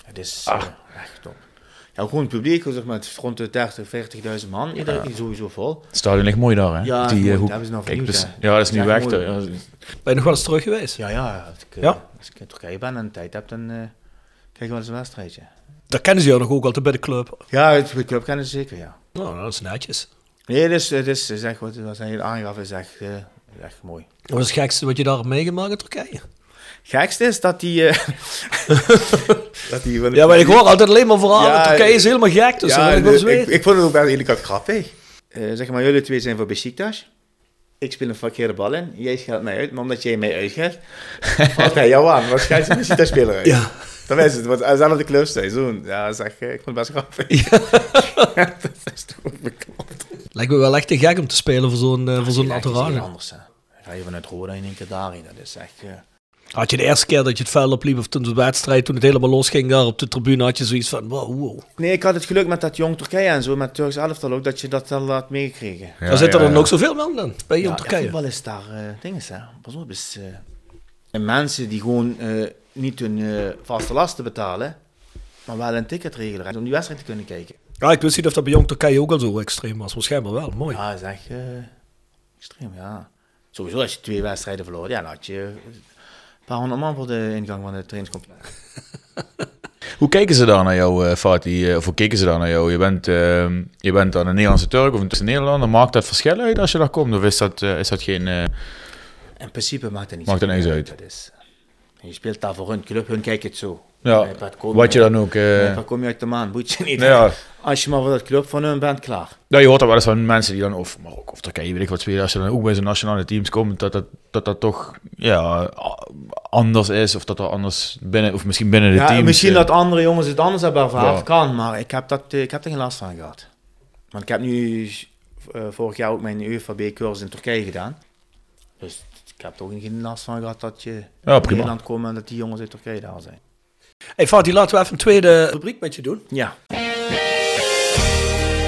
Het is Ah. eh, echt top. Ja, gewoon het publiek, zeg maar, het is rond de 30, 40.000 man. Iedereen is sowieso vol. het stadion ligt mooi daar. Hè? Ja, Die, mooi. eh, Dat hoek- hebben ze nou Kijk, vernieuwd, dus- hè. ja, dat is nu weg. Ben je nog wel eens terug geweest? Ja, ja. Als ik, eh, Ja? als ik in Turkije ben en tijd heb, dan eh, kijk wel eens een wedstrijdje. Daar kennen ze jou nog ook altijd bij de club. Ja, het de club kennen ze zeker, ja. Nou, dat is netjes. Nee, het is echt wat, wat hij aangaf, is echt, eh, echt mooi. Wat is het gekste wat je daar meegemaakt in Turkije? Gekste is dat die... eh, dat die Ja, maar ik hoor altijd alleen maar verhalen. Ja, Turkije is helemaal gek, dus ja, dat ik de- ik, vond het ook wel wat grappig. Eh, zeg maar, jullie twee zijn voor Besiktas. Ik speel een verkeerde bal in. Jij scheldt mij uit, maar omdat jij mij uitscheldt, valt hij jou aan. Wat schijnt een Besiktas-speler uit? Ja. Dat is het, want dezelfde clubseizoen. Ja, dat is echt, eh, ik vond het best grappig. dat is toch ook bekend. Lijkt me wel echt te gek om te spelen voor zo'n eh, voor zo'n entourage. anders, hè. Dan ga je vanuit Roda in één keer daarheen. Dat is echt... eh, Had je de eerste keer dat je het veld opliep, of toen de wedstrijd, toen het helemaal losging daar op de tribune, had je zoiets van, wow, wow. Nee, ik had het geluk met dat jong Turkije en zo, met Turks elftal ook, dat je dat al had meegekregen. Ja, ja, er ja. nog zoveel man dan, bij je in Ja, Turkije. voetbal is daar uh, dinges, hè. Pas op, is uh, en mensen die gewoon uh, niet hun uh, vaste lasten betalen, maar wel een ticket regelen om die wedstrijd te kunnen kijken. Ja, ik wist niet of dat bij Jong Turkije ook al zo extreem was. Waarschijnlijk wel, mooi. Ja, dat is echt uh, extreem, ja. Sowieso als je twee wedstrijden verloor, ja, dan had je een paar honderd man voor de ingang van de trainingscomplex. Hoe kijken ze daar naar jou, uh, Fatih? Of hoe kijken ze daar naar jou? Je bent, uh, je bent dan een Nederlandse Turk of een Nederlander. Maakt dat verschil uit als je daar komt? Of is dat, uh, is dat geen... In principe maakt het niet maakt er niks uit. Dat is, je speelt daar voor hun club, hun kijken het zo. Ja, wat je dan ook... eh, Dan kom je uit de maan, boeit je niet. ja, Als je maar voor dat club van hun bent, klaar. Ja, je hoort er wel eens van mensen die dan, of Marokko of Turkije, weet ik wat spelen, als je dan ook bij zo'n nationale teams komt, dat dat, dat, dat toch ja, anders is, of dat er anders binnen, of misschien binnen de Ja, teams... misschien eh, dat andere jongens het anders hebben ervaren, Ja. kan, maar ik heb, dat, eh, ik heb er geen last van gehad. Want ik heb nu eh, vorig jaar ook mijn UFAB-cursus in Turkije gedaan. Dus ik heb ook geen last van gehad dat je Ja, in. Nederland komt en dat die jongens uit Turkije daar zijn. Hey Fatih, laten we even een tweede rubriek met je doen. Ja.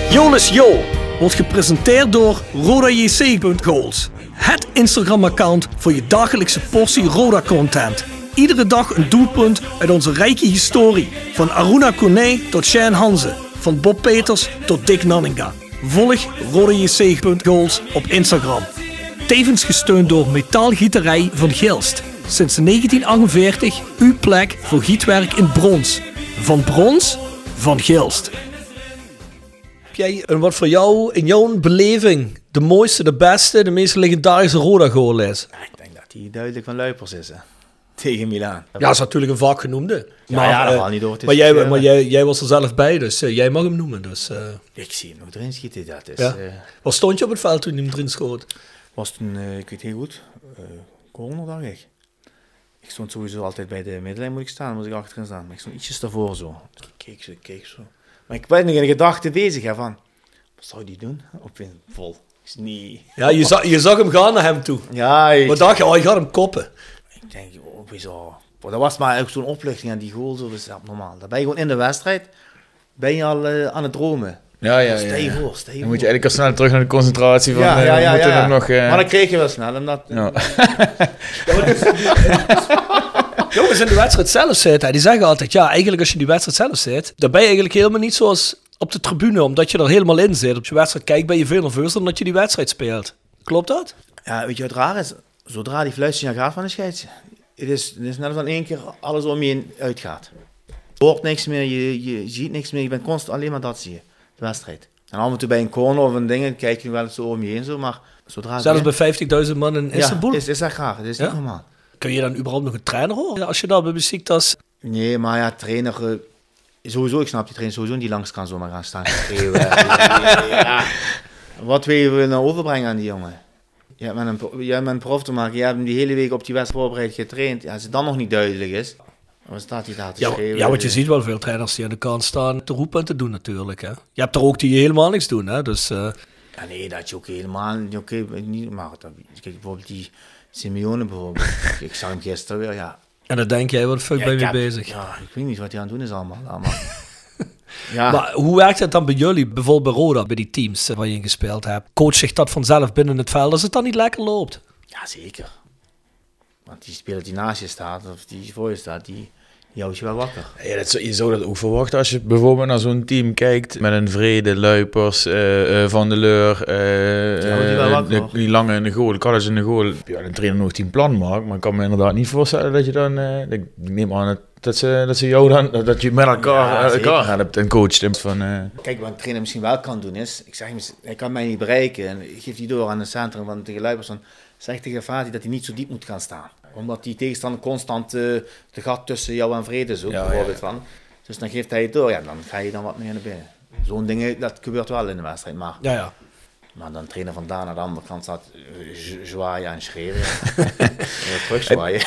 Jolis Jo wordt gepresenteerd door RodaJC.goals. Het Instagram-account voor je dagelijkse portie Roda-content. Iedere dag een doelpunt uit onze rijke historie. Van Aruna Kone tot Shane Hanze. Van Bob Peters tot Dick Nanninga. Volg RodaJC.goals op Instagram. Tevens gesteund door Metaalgieterij van Gilst. Sinds 1948 uw plek voor gietwerk in brons. Van brons, van Gilst. Heb jij een wat voor jou, in jouw beleving, de mooiste, de beste, de meest legendarische Roda goal is? Ik denk dat hij duidelijk van Luipers is, hè. Tegen Milaan. Ja, dat is natuurlijk een vaak genoemde. Ja, ja, dat eh, valt niet door. Maar jij, maar jij, jij was er zelf bij, dus eh, jij mag hem noemen. Dus, eh, Ik zie hem nog erin schieten, dat is... Ja. waar stond je op het veld toen hij hem erin schoot? Was toen, eh, ik weet heel goed, eh corner dacht ik. Ik stond sowieso altijd bij de middenlijn moet ik staan, moest ik achterin staan. Maar ik stond ietsjes daarvoor zo. Ik keek zo, ik keek zo. Maar ik ben nog in de gedachten bezig hè, van, wat zou die doen? Op in vol. Is niet... Ja, je, zag, je zag hem gaan naar hem toe. Ja, ik, Maar dacht je, oh, je gaat hem koppen. ik denk, oh? Maar dat was maar ook zo'n opluchting aan die goal, zo, dat is abnormaal. Dan ben je gewoon in de wedstrijd, ben je al eh, aan het dromen. Ja, ja, ja. Voor, stel Dan moet je eigenlijk al snel terug naar de concentratie van, ja, eh, ja, ja, nog... eh, Maar dan kreeg je wel snel, omdat... ja. Jongens, in de wedstrijd zelf zitten, die zeggen altijd, ja, eigenlijk als je die wedstrijd zelf zit, dan ben je eigenlijk helemaal niet zoals op de tribune, omdat je er helemaal in zit. Op je wedstrijd kijkt, ben je veel nerveuzer dan dat je die wedstrijd speelt. Klopt dat? Ja, weet je wat raar is? Zodra die fluitsignaal gaat van de scheids, het is, het is net als in één keer alles om je heen uitgaat. Je hoort niks meer, je, je ziet niks meer, je bent constant alleen maar dat zie je, de wedstrijd. En af en toe bij een corner of een ding, kijk je wel eens zo om je heen, zo, maar zodra... Zelfs bij 50.000 man in ja, Istanbul. is, is echt raar, het is Ja? niet normaal. Kun je dan überhaupt nog een trainer horen als je daar bij Besiktas... Nee, maar ja, trainer, eh, sowieso, ik snap die trainer sowieso niet langs kan zomaar gaan staan schreeuwen. ja. Wat wil je nou overbrengen aan die jongen? Je hebt met een, je hebt met een prof te maken, je hebt hem die hele week op die wedstrijd voorbereid getraind. Ja, als het dan nog niet duidelijk is, dan staat hij daar te Ja, schreeuwen. ja, want je ziet wel veel trainers die aan de kant staan te roepen en te doen natuurlijk. Hè. Je hebt er ook die helemaal niks doen. Hè. Dus, eh, Ja, nee, dat je ook helemaal niet, oké, niet, maar dat, kijk bijvoorbeeld die Simeone bijvoorbeeld. ik zag hem gisteren weer, ja. en dan denk jij, wat fuck Ja, ben je bezig? Ja, ik weet niet wat hij aan het doen is allemaal. allemaal. ja. Maar hoe werkt het dan bij jullie, bijvoorbeeld bij Roda, bij die teams eh, waar je in gespeeld hebt? Coach zich dat vanzelf binnen het veld als het dan niet lekker loopt? Ja, zeker. Want die speler die naast je staat, of die voor je staat, die, die houdt je wel wakker. Ja, dat, zou- je zou dat ook verwachten als je bijvoorbeeld naar zo'n team kijkt met een Vrede, Luipers, eh, eh, Van de Leur, Ja, die wel wakker, de- hoor. die lange in de goal, Kallis in de goal. Ja, de trainer nog tien plan maakt, maar ik kan me inderdaad niet voorstellen dat je dan, ik neem aan dat, dat, ze, dat ze jou dan, dat je met elkaar, Ja, elkaar helpt en coacht. Van, Kijk, wat een trainer misschien wel kan doen is, ik zeg hij kan mij niet bereiken en ik geef die door aan het centrum van tegen Luipers van, zeg tegen Fati dat hij niet zo diep moet gaan staan. Omdat die tegenstander constant eh, de gat tussen jou en Vrede zoekt, Ja, bijvoorbeeld van. Dus dan geeft hij het door, ja, dan ga je dan wat meer naar binnen. Zo'n ding, dat gebeurt wel in de wedstrijd, maar, Ja, ja. Maar dan trainer van daar naar de andere kant staat eh, zwaaien en schreeuwen. Ja, terug zwaaien.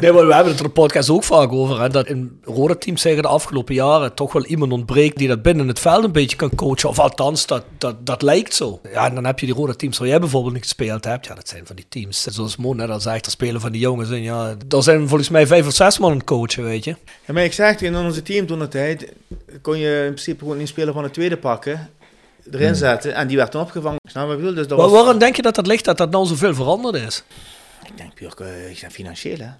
Nee, maar we hebben het er in de podcast ook vaak over. Hè, dat in rode teams zeggen de afgelopen jaren toch wel iemand ontbreekt die dat binnen het veld een beetje kan coachen. Of althans, dat, dat, dat lijkt zo. Ja, en dan heb je die rode teams waar jij bijvoorbeeld niet gespeeld hebt. Ja, dat zijn van die teams. Zoals Mo net al zegt, er spelen van die jongens. En ja, daar zijn volgens mij vijf of zes man aan het coachen, weet je. Ja, maar ik zeg in onze team toen de tijd, kon je in principe gewoon een speler van de tweede pakken, erin zetten en die werd dan opgevangen. Snap je ik bedoel? Dus dat Maar was, waarom denk je dat dat ligt, dat dat nou zoveel veranderd is? Ik denk puur eh, ik zeg financieel hè.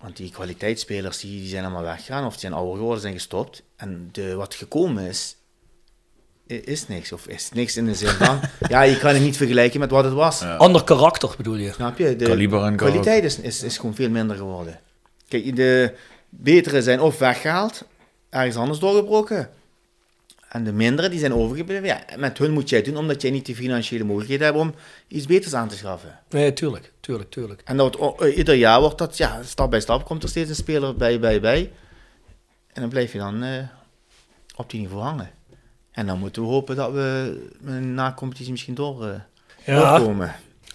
Want die kwaliteitsspelers die, die zijn allemaal weggegaan of die zijn ouder geworden, zijn gestopt. En de, wat gekomen is, is niks. Of is niks in de zin van, ja je kan het niet vergelijken met wat het was. Ander karakter bedoel je? Snap je? De Kaliber en kwaliteit is, is, is gewoon veel minder geworden. Kijk, de betere zijn of weggehaald, ergens anders doorgebroken. En de mindere die zijn overgebleven. Ja, met hun moet jij het doen, omdat jij niet de financiële mogelijkheden hebt om iets beters aan te schaffen. Nee, tuurlijk, tuurlijk, tuurlijk. En dat, eh, ieder jaar wordt dat, ja, stap bij stap komt er steeds een speler bij, bij, bij. En dan blijf je dan eh, op die niveau hangen. En dan moeten we hopen dat we met een na-competitie misschien door, eh, Ja. doorkomen.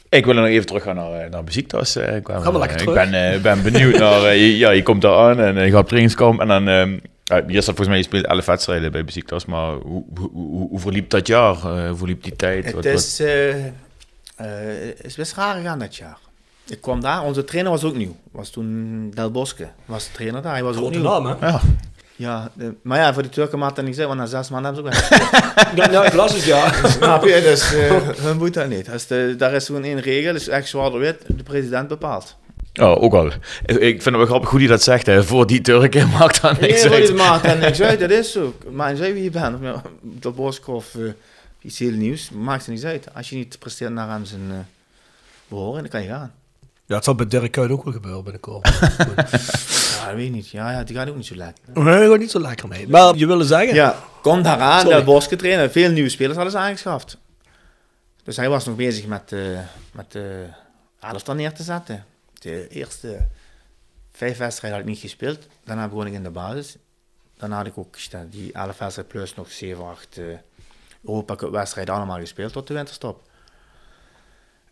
Ik wil nog even teruggaan naar, naar Besiktas. eh, ik kwam, Ga maar lekker terug. Ik ben, eh, ben benieuwd naar... je, ja, je komt daar aan en je gaat op trainingskamp. En dan... ehm ja, je staat volgens mij, je speelt 11 wedstrijden bij Besiktas. Maar hoe, hoe, hoe, hoe verliep dat jaar? Eh, hoe verliep die tijd? Het Wat- is, eh, eh, het is best raar gegaan dat jaar. Ik kwam daar, onze trainer was ook nieuw. Was toen Del Bosque, was de trainer daar. Hij was ook Grote nieuw. naam, hè? ja. Ja, de- maar ja, voor de Turken maakt dat niet uit, want na zes maanden hebben ze ook weg. Ja, ja, ik las het, ja. Snap je? Dus hun moet dat niet. De, daar is gewoon één regel, is echt zwaar wit, de president bepaalt. Ja, ook al. Ik vind het wel grappig hoe hij dat zegt. Hè. Voor die Turken maakt dat niks Nee, uit. het maakt dat niks uit, dat is zo. Maar zei wie je bent, of nou, Bosque of eh, iets heel nieuws, maakt er niks uit. Als je niet presteert naar hem zijn eh behoren, dan kan je gaan. Ja, het zal bij Dirk Kuyt ook wel gebeuren binnenkort. Ja, dat weet ik niet. Ja, ja, die gaat ook niet zo lekker. nee, gaat niet zo lekker mee. Maar je wilde zeggen... Ja, kom daaraan, Sorry. Del Bosque trainen. Veel nieuwe spelers hadden ze aangeschaft. Dus hij was nog bezig met, eh met de elftal neer te zetten. De eerste vijf wedstrijden had ik niet gespeeld. Daarna begon ik in de basis. Daarna had ik ook die elf wedstrijden plus nog 7, 8 eh Europa Cup wedstrijden allemaal gespeeld tot de winterstop.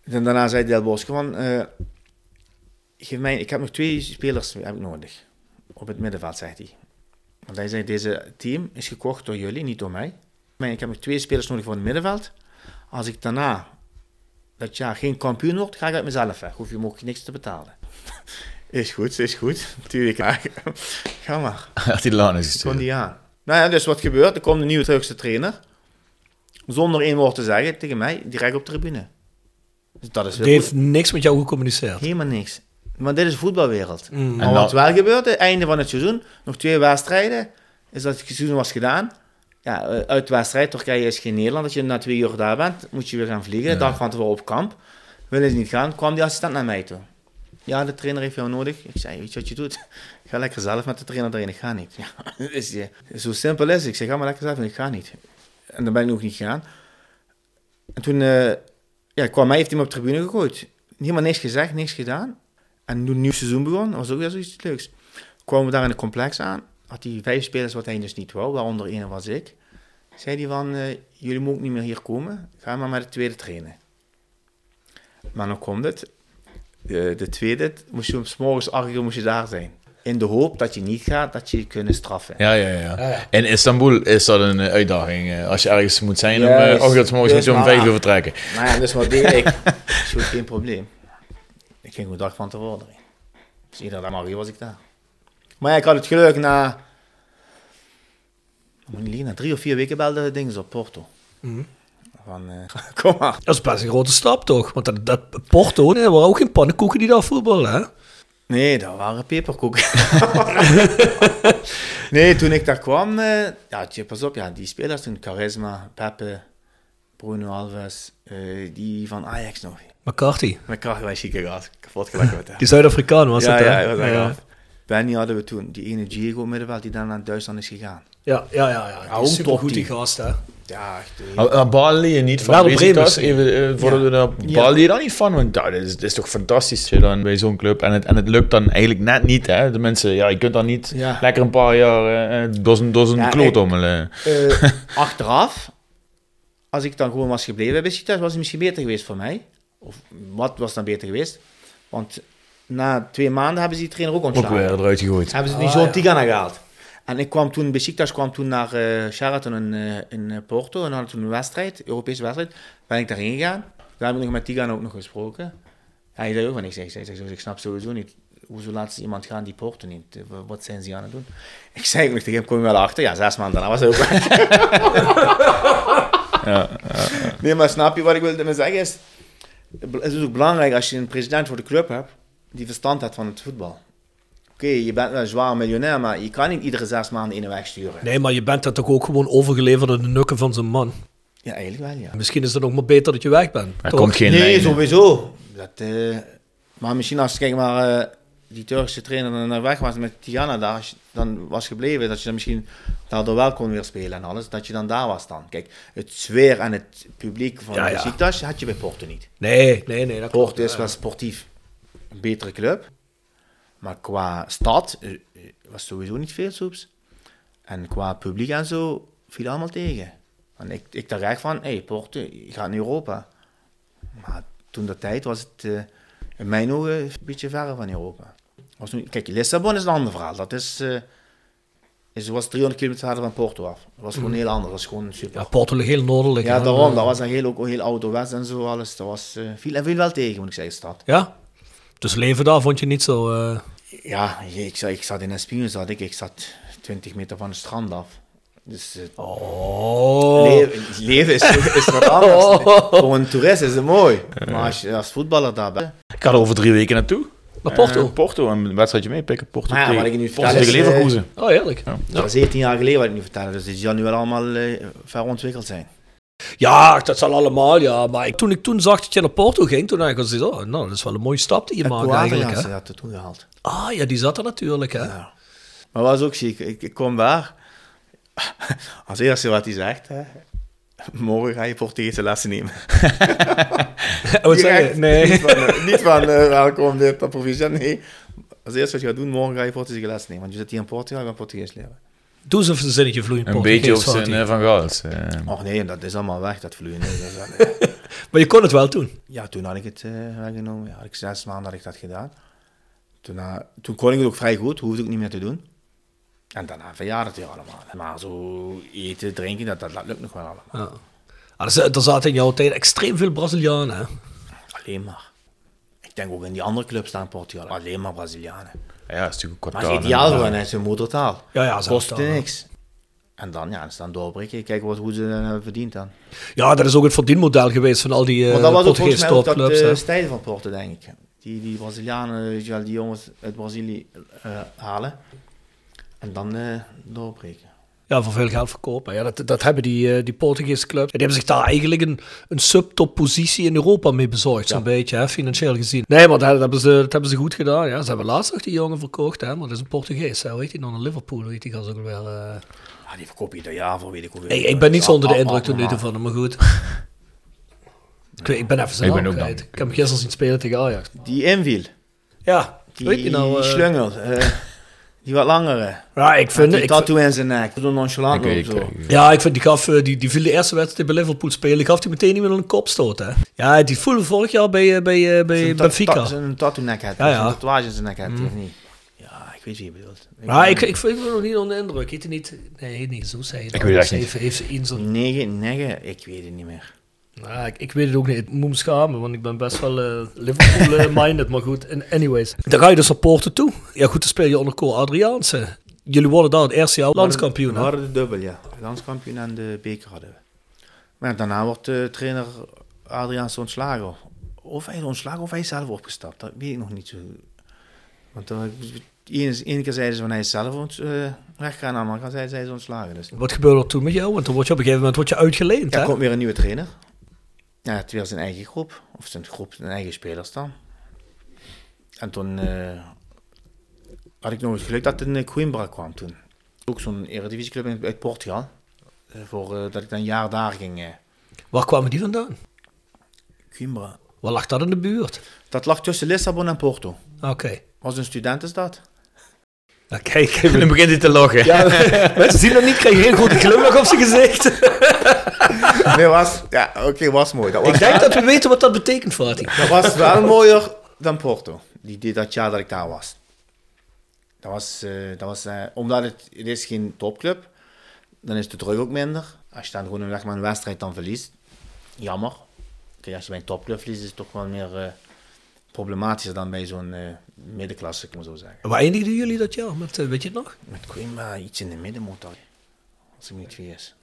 En daarna zei Del Bosque van, eh, geef mij, ik heb nog twee spelers heb ik nodig. Op het middenveld, zegt hij. Want hij zei, deze team is gekocht door jullie, niet door mij. Ik heb nog twee spelers nodig voor het middenveld. Als ik daarna dat jaar geen kampioen word, ga ik uit mezelf weg. Hoef je me ook niks te betalen. is goed, is goed. Tuurlijk. ja. Ga maar. Had de laan is Kon gestuurd. die aan. Nou ja, dus wat gebeurt? Er komt een nieuwe Turkse trainer. Zonder één woord te zeggen tegen mij, direct op de tribune. Dus dat is Die heeft niks met jou gecommuniceerd. Helemaal niks. Maar dit is de voetbalwereld. Mm. Maar En wat wel gebeurde, einde van het seizoen, nog twee wedstrijden, is dat het seizoen was gedaan. Ja, eh, uit de wedstrijd, Turkije is geen Nederland. Als je na twee uur daar bent, moet je weer gaan vliegen. De dag van tevoren op kamp. Willen ze niet gaan, kwam die assistent naar mij toe. Ja, de trainer heeft jou nodig. Ik zei, weet je wat je doet? Ga lekker zelf met de trainer erin, ik ga niet. Ja, dus, eh, zo simpel is het. Ik zeg, ga maar lekker zelf en ik ga niet. En dan ben ik nog niet gegaan. En toen eh, ja, kwam mij, heeft hij me op de tribune gegooid. Helemaal niks gezegd, niks gedaan. En toen het nieuw seizoen begon, was ook weer zoiets leuks. Kwamen we daar in het complex aan. Had hij vijf spelers wat hij dus niet wou, waaronder één was ik. Zei hij van, eh, jullie mogen niet meer hier komen. Ga maar met de tweede trainen. Maar dan komt het. De, de tweede, moest je, 's morgens acht uur moest je daar zijn. In de hoop dat je niet gaat, dat je je kunnen straffen. Ja, ja, ja. In Istanbul is dat een eh, uitdaging. eh, Als je ergens moet zijn, om uh, ochtends morgens moet je om Dus, vijf uur vertrekken. Nou ja, dus wat deed ik? is geen probleem. Ik ging een dag van tevoren erin. Dus iedere dag maar was ik daar. Maar ja, ik had het geluk na... Moet niet liegen, na drie of vier weken belde het ding op Porto. Van, eh, kom maar. Dat is best een grote stap, toch? Want dat, dat Porto, er waren ook geen pannenkoeken die daar voetballen, hè? Nee, dat waren peperkoeken. nee, toen ik daar kwam, eh, ja, tje, pas op, ja, die spelers toen, Charisma, Pepe, Bruno Alves, eh, die van Ajax nog. McCarthy. Kracht was chique gehad, kapot gelachen met. Die Zuid-Afrikaan was ja, het, hè? ja, dat was ja. Benny hadden we toen, die ene Diego middenveld die dan naar Duitsland is gegaan. Ja, ja, ja. ja. Ja, Die supergoed, gast, hè? Ja, echt. eh, Maar, maar baal je niet van Besiktas? Bremen Even eh, daar... Ja. Baal je daar niet van? Want dat, is, dat is toch fantastisch je dan bij zo'n club... En het, en het lukt dan eigenlijk net niet, hè? De mensen, ja, je kunt dan niet Ja. lekker een paar jaar eh, door zijn, door kloot ommelen. Eh, achteraf, als ik dan gewoon was gebleven bij Besiktas, was het misschien beter geweest voor mij. Of wat was dan beter geweest? Want na twee maanden hebben ze die trainer ook Ook ontslagen. weer eruit gegooid. Hebben ze die Ah, zo'n ja. Tigana gehaald. En ik kwam toen, Besiktas kwam toen naar eh Sheraton in, eh, in eh, Porto en hadden toen een wedstrijd, Europese wedstrijd. Ben ik daarheen gegaan. Daar heb ik nog met Tigana ook nog gesproken. Hij zei ook van, ik zeg, ik, zeg, ik, zeg, ik snap sowieso niet, hoezo laat ze iemand gaan die Porto niet? Wat zijn ze aan het doen? Ik zei ook nog tegen hem, kom je wel achter? Ja, zes maanden daarna was hij ook weg. Nee, maar snap je wat ik wilde zeggen is, het is ook belangrijk als je een president voor de club hebt, die verstand heeft van het voetbal. Oké, je bent wel een zwaar miljonair, maar je kan niet iedere zes maanden in weg sturen. Nee, maar je bent dat toch ook gewoon overgeleverd aan de nukken van zijn man. Ja, eigenlijk wel, ja. Misschien is het ook maar beter dat je weg bent. Er toch? komt geen nee, lijn. sowieso. Dat, eh, maar misschien als kijk maar, eh, die Turkse trainer dan naar weg was met Tigana daar, als je dan was gebleven, dat je dan misschien daardoor wel kon weer spelen en alles, dat je dan daar was dan. Kijk, het sfeer en het publiek van Ja, de ja. Had je bij Porto niet. Nee, nee, nee. Dat Porto klopt, is wel sportief een betere club. Maar qua stad eh, eh, was sowieso niet veel soeps. En qua publiek en zo viel allemaal tegen. En ik, ik dacht echt van, hé, hey, Porto, je gaat naar Europa. Maar toen dat tijd was het uh, in mijn ogen een beetje verder van Europa. Was nu, kijk, Lissabon is een ander verhaal. Dat is, uh, is, was 300 kilometer verder van Porto af. Dat was gewoon mm. heel anders. Dat was gewoon super. Ja, Porto ligt heel noordelijk. Ja, daarom. Dat was dan heel, ook heel ouderwets en zo alles. Dat was, uh, viel, en viel wel tegen, moet ik zeggen, stad. Ja? Dus leven daar vond je niet zo... Ja, ik, ik zat in Espino, zat ik. Ik zat 20 meter van het strand af. Dus uh, oh. leven, leven is, is wat anders. Oh. Voor een toerist is het mooi. Maar als je als voetballer daar bent... Ik ga er over drie weken naartoe. Naar Porto? Uh, Porto, een wedstrijdje mee pikken. Porto maar ja, tegen, wat ik nu Porto tegen Leverkusen. Uh, oh, heerlijk. Ja. Dat was 17 jaar geleden wat ik nu vertelde. Dus die zal nu wel allemaal uh, ver ontwikkeld zijn. Ja, dat zal allemaal, ja. Maar ik, toen ik toen zag dat je naar Porto ging, toen dacht ik, oh, nou, dat is wel een mooie stap die je maakt eigenlijk. Ja, ze had het toen gehaald. Ah, ja, die zat er natuurlijk, hè. Ja. Maar was ook ziek. Ik, ik kom daar. Als eerste wat hij zegt, hè. Morgen ga je Portugese lessen nemen. Wat zeg je? Nee. Niet van, niet van uh, welkom dit op provisie. Nee. Als eerste wat je gaat doen, morgen ga je Portugese lessen nemen. Want je zit hier in Portugal, je gaat Portugees leren. Doe eens een zinnetje vloeiend Een beetje op zijn uh, Van Gaals. Uh. Och nee, dat is allemaal weg, dat vloeien. maar je kon het wel doen? Ja, toen had ik het uh, weggenomen. Ja, had ik zes maanden had ik dat gedaan. Toen, toen kon ik het ook vrij goed, hoefde ik niet meer te doen. En daarna verjaarde het weer allemaal. Maar zo eten, drinken, dat, dat, lukt nog wel allemaal. Ja. Ah, er, er zaten in jouw tijd extreem veel Brazilianen. Hè? Alleen maar. Ik denk ook in die andere clubs staan in Portugal. Alleen maar Brazilianen. Ja, dat is natuurlijk kort Maar het ideaal hen is hun moedertaal. Ja, ja, Kost niks. En dan, ja, dan doorbreken. Kijk wat, hoe ze hebben verdiend dan. Ja, dat is ook het verdienmodel geweest van al die uh, Maar dat was ook volgens mij ook dat de stijl van Porto, denk ik. Die, die Brazilianen, die jongens uit Brazilië uh, halen. En dan uh, doorbreken. Ja, voor veel geld verkopen. Ja, dat, dat hebben die, uh, die Portugese clubs. Die hebben zich daar eigenlijk een, een subtoppositie in Europa mee bezorgd, zo'n beetje, hè, financieel gezien. Nee, maar dat, hebben ze, dat hebben ze goed gedaan. Ja. Ze hebben laatst nog die jongen verkocht, hè, maar dat is een Portugees. Hoe heet die dan? Een Liverpool, weet die gaat ook wel... Uh... Ja, die verkoop je ieder jaar voor, weet ik hoeveel. Hey, ik ben niet zo onder de indruk tot nu toe van hem, maar goed. ik, weet, ik ben even zijn naam kwijt. Ik heb hem gisteren zien spelen tegen Ajax. Die inviel. Ja, die, weet je nou... slungel. Die wat langere. Ja, ik vind... Die tattoo in zijn nek. Zo nonchalant okay, zo. Ja, ik vind die gaf... Die, die viel de eerste wedstrijd bij Liverpool spelen. Gaf hij meteen niet meer een kopstoot, hè. Ja, die voelde vorig jaar bij, bij, bij Benfica. Zijn tattoo nek had. Ja, ja. Een tatoeage in zijn nek had, mm. of niet? Ja, ik weet wie je bedoelt. Ik ja, ik, ik, vind het nog niet onder de indruk. Heet hij niet... Nee, niet zo zei Ik weet het niet. Heeft ze één zo'n... Nee, nee, ik weet het niet meer. Nou, ik, ik, weet het ook niet. Ik moet me schamen, want ik ben best wel uh, Liverpool-minded. maar goed, anyways. Dan ga je de supporten toe. Ja goed, dan speel je onder Cole Adriaanse. Jullie worden daar het eerste jaar landskampioen. We hadden de dubbel, ja. Landskampioen en de beker hadden we. Maar daarna wordt de trainer Adriaanse ontslagen. Of hij is ontslagen of hij is zelf opgestapt. Dat weet ik nog niet zo. Want uh, ene keer zeiden ze van hij is zelf ont, uh, weggaan, en andere keer zeiden ze ontslagen. Dus. Wat gebeurde er toen met jou? Want dan word je op een gegeven moment word je uitgeleend. Er komt weer een nieuwe trainer. Ja, het weer zijn eigen groep. Of zijn groep, zijn eigen spelers dan. En toen uh, had ik nog eens geluk dat een Coimbra kwam toen. Ook zo'n eredivisieclub uit Portugal. Uh, voor uh, dat ik dan een jaar daar ging. Waar kwamen die vandaan? Coimbra. Waar lag dat in de buurt? Dat lag tussen Lissabon en Porto. Oké. Okay. Was een studentenstad. Nou, kijk, nu begint hij te lachen. Ja, mensen zien dat niet, krijg je geen grote glimlach op zijn gezicht. nee, was, ja, oké, was mooi. Dat was ik denk dat we weten wat dat betekent, Fatih. Dat was wel mooier dan Porto, die, die, dat jaar dat ik daar was. Dat was, uh, dat was uh, omdat het, het is geen topclub, dan is de druk ook minder. Als je dan gewoon een, maar, een wedstrijd dan verliest, jammer. Kijk, als je bij een topclub verliest, is het toch wel meer... Uh, problematischer dan bij zo'n uh, middenklasse, ik moet zo zeggen. Waar eindigden jullie dat jaar? Met, uh, weet je het nog? Met Coimbra iets in de middenmotor, als ik me niet vergis.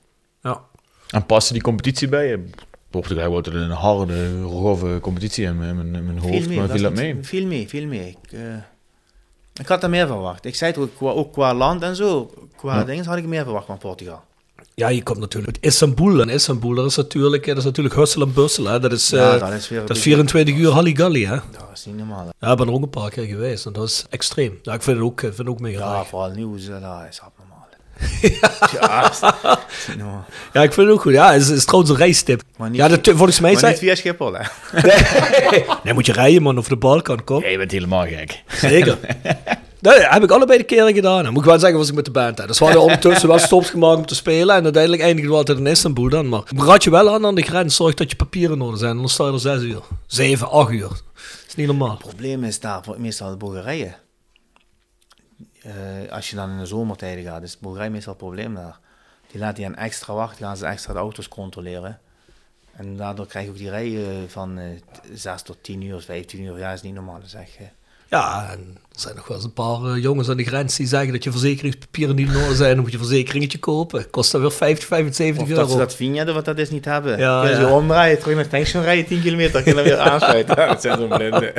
Ja. En paste die competitie bij je? Portugal wordt er een harde, grove competitie in mijn, in mijn hoofd, veel maar viel dat mee? Veel mee, veel mee. Ik, uh, ik had er meer verwacht. Ik zei het ook, qua, ook qua land en zo, qua ja. dingen had ik meer verwacht van Portugal. Ja, je komt natuurlijk uit Istanbul. En Istanbul, dat is natuurlijk, dat is natuurlijk Hussel en Bussel. Hè. Dat is, ja, uh, dat is, dat is 24 uur Halligalli. Hè. Dat is niet normaal. Hè. Ja, ik ben er ook een paar keer geweest. En dat is extreem. Ja, ik vind het ook, vind het ook mega Ja, vooral nieuws, dat is abnormaal. ja, ja, ik vind het ook goed. Ja, het is, is trouwens een reistip. niet, ja, dat, volgens mij maar zijn... niet via Schiphol, hè? nee. nee, moet je rijden, man, of de Balkan, kom. Nee, je bent helemaal gek. Zeker. Dat heb ik allebei de keren gedaan. Dan moet ik wel zeggen, was ik met de band. Hè. Dus we hadden ondertussen wel stops gemaakt om te spelen. En uiteindelijk eindigden we altijd in Istanbul dan. Maar raad je wel aan aan de grens. Zorg dat je papieren orde zijn. Dan sta je er zes uur. Zeven, acht uur. Dat is niet normaal. Het probleem is daar voor- meestal de Bulgarije. Eh, als je dan in de zomertijden gaat, is Bulgarije meestal het probleem daar. Die laten je een extra wachten, gaan ze extra de auto's controleren. En daardoor krijg je ook die rijen van eh 6 tot 10 uur, 15 uur. Ja, is niet normaal. Eh, Ja, en er zijn nog wel eens een paar eh, jongens aan de grens die zeggen dat je verzekeringspapieren niet in orde zijn. Dan moet je een verzekeringetje kopen. Kost dan weer 50, 75 Of euro. dat ze dat of wat dat is niet hebben. Ja, ze ja. omdraaien, terug naar tankstation rijden, 10 kilometer, kunnen weer aansluiten. Ja, dat zijn zo'n blinden.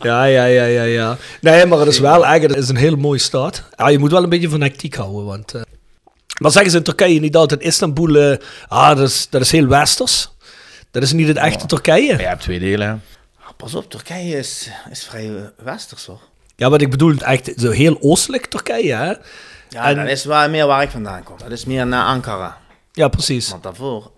Ja, ja, ja, ja, ja. Nee, maar het is wel het is een hele mooie stad. Ja, je moet wel een beetje van hectiek houden, want... eh, maar zeggen ze in Turkije niet altijd Istanbul, eh, ah, dat is, dat is heel westers. Dat is niet het echte Turkije. Ja, je hebt twee delen. Pas op, Turkije is, is vrij eh, westers hoor. Ja, maar ik bedoel echt zo heel oostelijk Turkije, hè? Ja, En- dat is waar, meer waar ik vandaan kom. Dat is meer naar Ankara. Ja, precies. Want daarvoor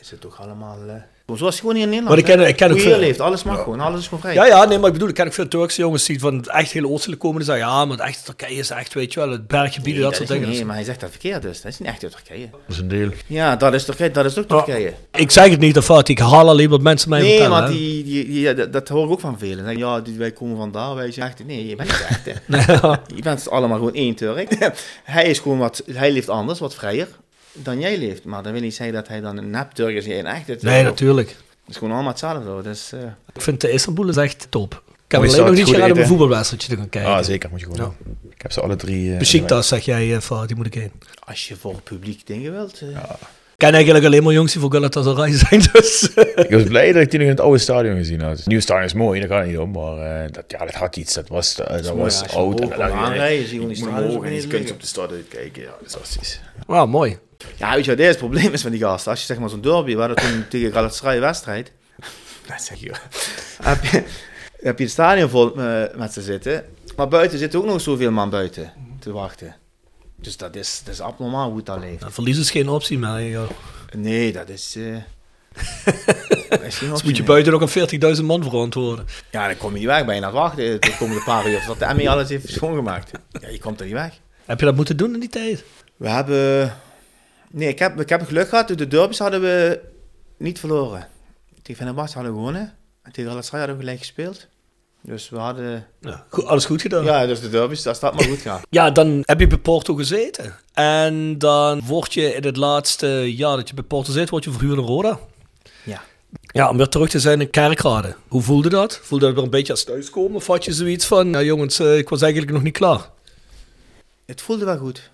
is het toch allemaal... eh, zoals het gewoon hier in Nederland. Maar ik ken- hè. ik ken ook veel- leeft, alles mag gewoon, alles is gewoon vrij. Ja, ja, nee, maar ik bedoel, ik ken ook veel Turkse jongens die van echt heel oostelijk komen en zeggen, ja, maar het echte Turkije is echt, weet je wel, het berggebieden, Nee, dat, soort dingen. Nee, maar hij zegt dat verkeerd dus. Dat is niet echt uit Turkije. Dat is een deel. Ja, dat is Turkije, dat is ook Turkije. Ik zeg het niet, of fout, ik haal alleen wat mensen mij Nee, vertellen. maar hè. die, die, die- ja, dat, dat hoor ik ook van velen. Zeggen, Ja, die, wij komen vandaar, wij zijn echt... Nee, je bent niet echt. hè. Je bent allemaal gewoon één Turk. hij is gewoon wat... Hij leeft anders, wat vrijer dan jij leeft. Maar dat wil niet zeggen dat hij dan een nep-Turk is en een echte Turk. Nee, natuurlijk. Het is gewoon allemaal hetzelfde. Dus, eh, Ik vind de Istanbul is echt top. Ik heb alleen nog niet om een voetbalwedstrijdje te gaan kijken. Ah, zeker. Moet je gewoon Ja. doen. Ik heb ze alle drie. eh, Besiktas, zeg jij, eh, Fout, die moet ik heen. als je voor publiek dingen wilt... eh, Ik ken eigenlijk alleen maar jongens die voor Galatasaray zijn, dus... Ik was blij dat ik die nog in het oude stadion gezien had. Het nieuwe stadion is mooi, daar gaat het niet om. Maar eh, dat, ja, dat had iets. Dat was, dat mooi, was als je oud. En aanrijden, zie je gewoon die je kunt op de stad uitkijken. Ja, dat is fantastisch. Wauw, mooi. Ja, weet je wat het probleem is van die gasten? Als je zeg maar zo'n derby, we hadden toen tegen Galatasaray wedstrijd. Dat zeg je. heb je, heb je het stadion vol eh, met ze zitten. Maar buiten zitten ook nog zoveel man buiten te wachten. Dus dat is, dat is abnormaal hoe het daar leeft. Verlies is geen optie hè, joh. Nee, dat is... eh dat is geen Dus optie moet je buiten nog een 40.000 man verantwoorden. Ja, dan kom je niet weg. Ben je aan het wachten de komende paar uur. Tot de ME alles heeft schoongemaakt. Ja, je komt er niet weg. Heb je dat moeten doen in die tijd? We hebben... Nee, ik heb, ik heb geluk gehad. De derbies hadden we niet verloren. Tegen Fenerbahce hadden we gewonnen. En tegen Galatasaray hadden we gelijk gespeeld. Dus we hadden... Ja, goed, alles goed gedaan. Ja, dus de derbies, dat staat maar goed gaan. Ja, dan heb je bij Porto gezeten. En dan word je in het laatste jaar dat je bij Porto zit, word je verhuurd in Roda. Ja. Ja, om weer terug te zijn in Kerkrade. Hoe voelde dat? Voelde dat weer een beetje als thuiskomen? Of had je zoiets van, ja jongens, eh, ik was eigenlijk nog niet klaar? Het voelde wel goed.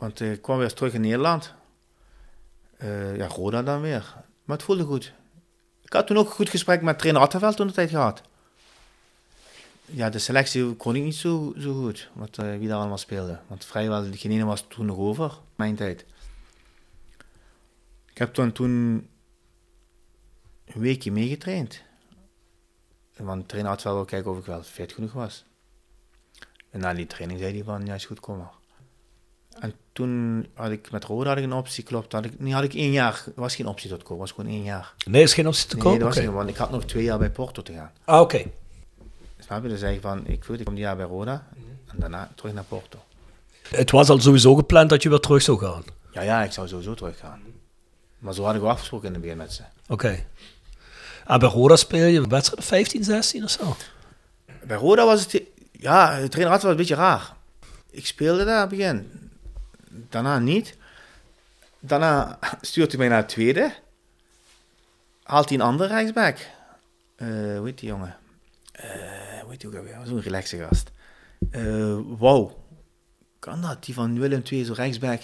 Want eh, ik kwam weer terug in Nederland. Eh, ja, Roda dan weer. Maar het voelde goed. Ik had toen ook een goed gesprek met trainer Attenveld toen de tijd gehad. Ja, de selectie kon ik niet zo, zo goed, wat, eh, wie daar allemaal speelde. Want vrijwel geen ene was toen nog over, mijn tijd. Ik heb toen, toen een weekje meegetraind. Want trainer Attenveld wil kijken of ik wel fit genoeg was. En na die training zei hij van, ja, is goed, kom maar. En toen had ik met Roda had ik een optie, klopt. Had ik, nee, had ik één jaar, er was geen optie tot komen, was gewoon één jaar. Nee, is geen optie te Nee, kopen? dat was niet, want ik had nog twee jaar bij Porto te gaan. Ah, oké. Snap je? Dus ik van, ik, goed, ik kom die jaar bij Roda en daarna terug naar Porto. Het was al sowieso gepland dat je weer terug zou gaan. Ja, ja, ik zou sowieso teruggaan. Maar zo had ik wel afgesproken in het begin met ze. Oké. En bij Roda speel je wedstrijden 15, 16 of zo? Bij Roda was het, ja, de trainer had wel een beetje raar. Ik speelde daar het begin. Daarna niet. Daarna stuurt hij mij naar het tweede. Haalt hij een andere rechtsback. Eh hoe heet die jongen? Eh hoe heet die ook alweer? Zo'n relaxe gast. Eh wow. Kan dat? Die van Willem II, zo'n rechtsback.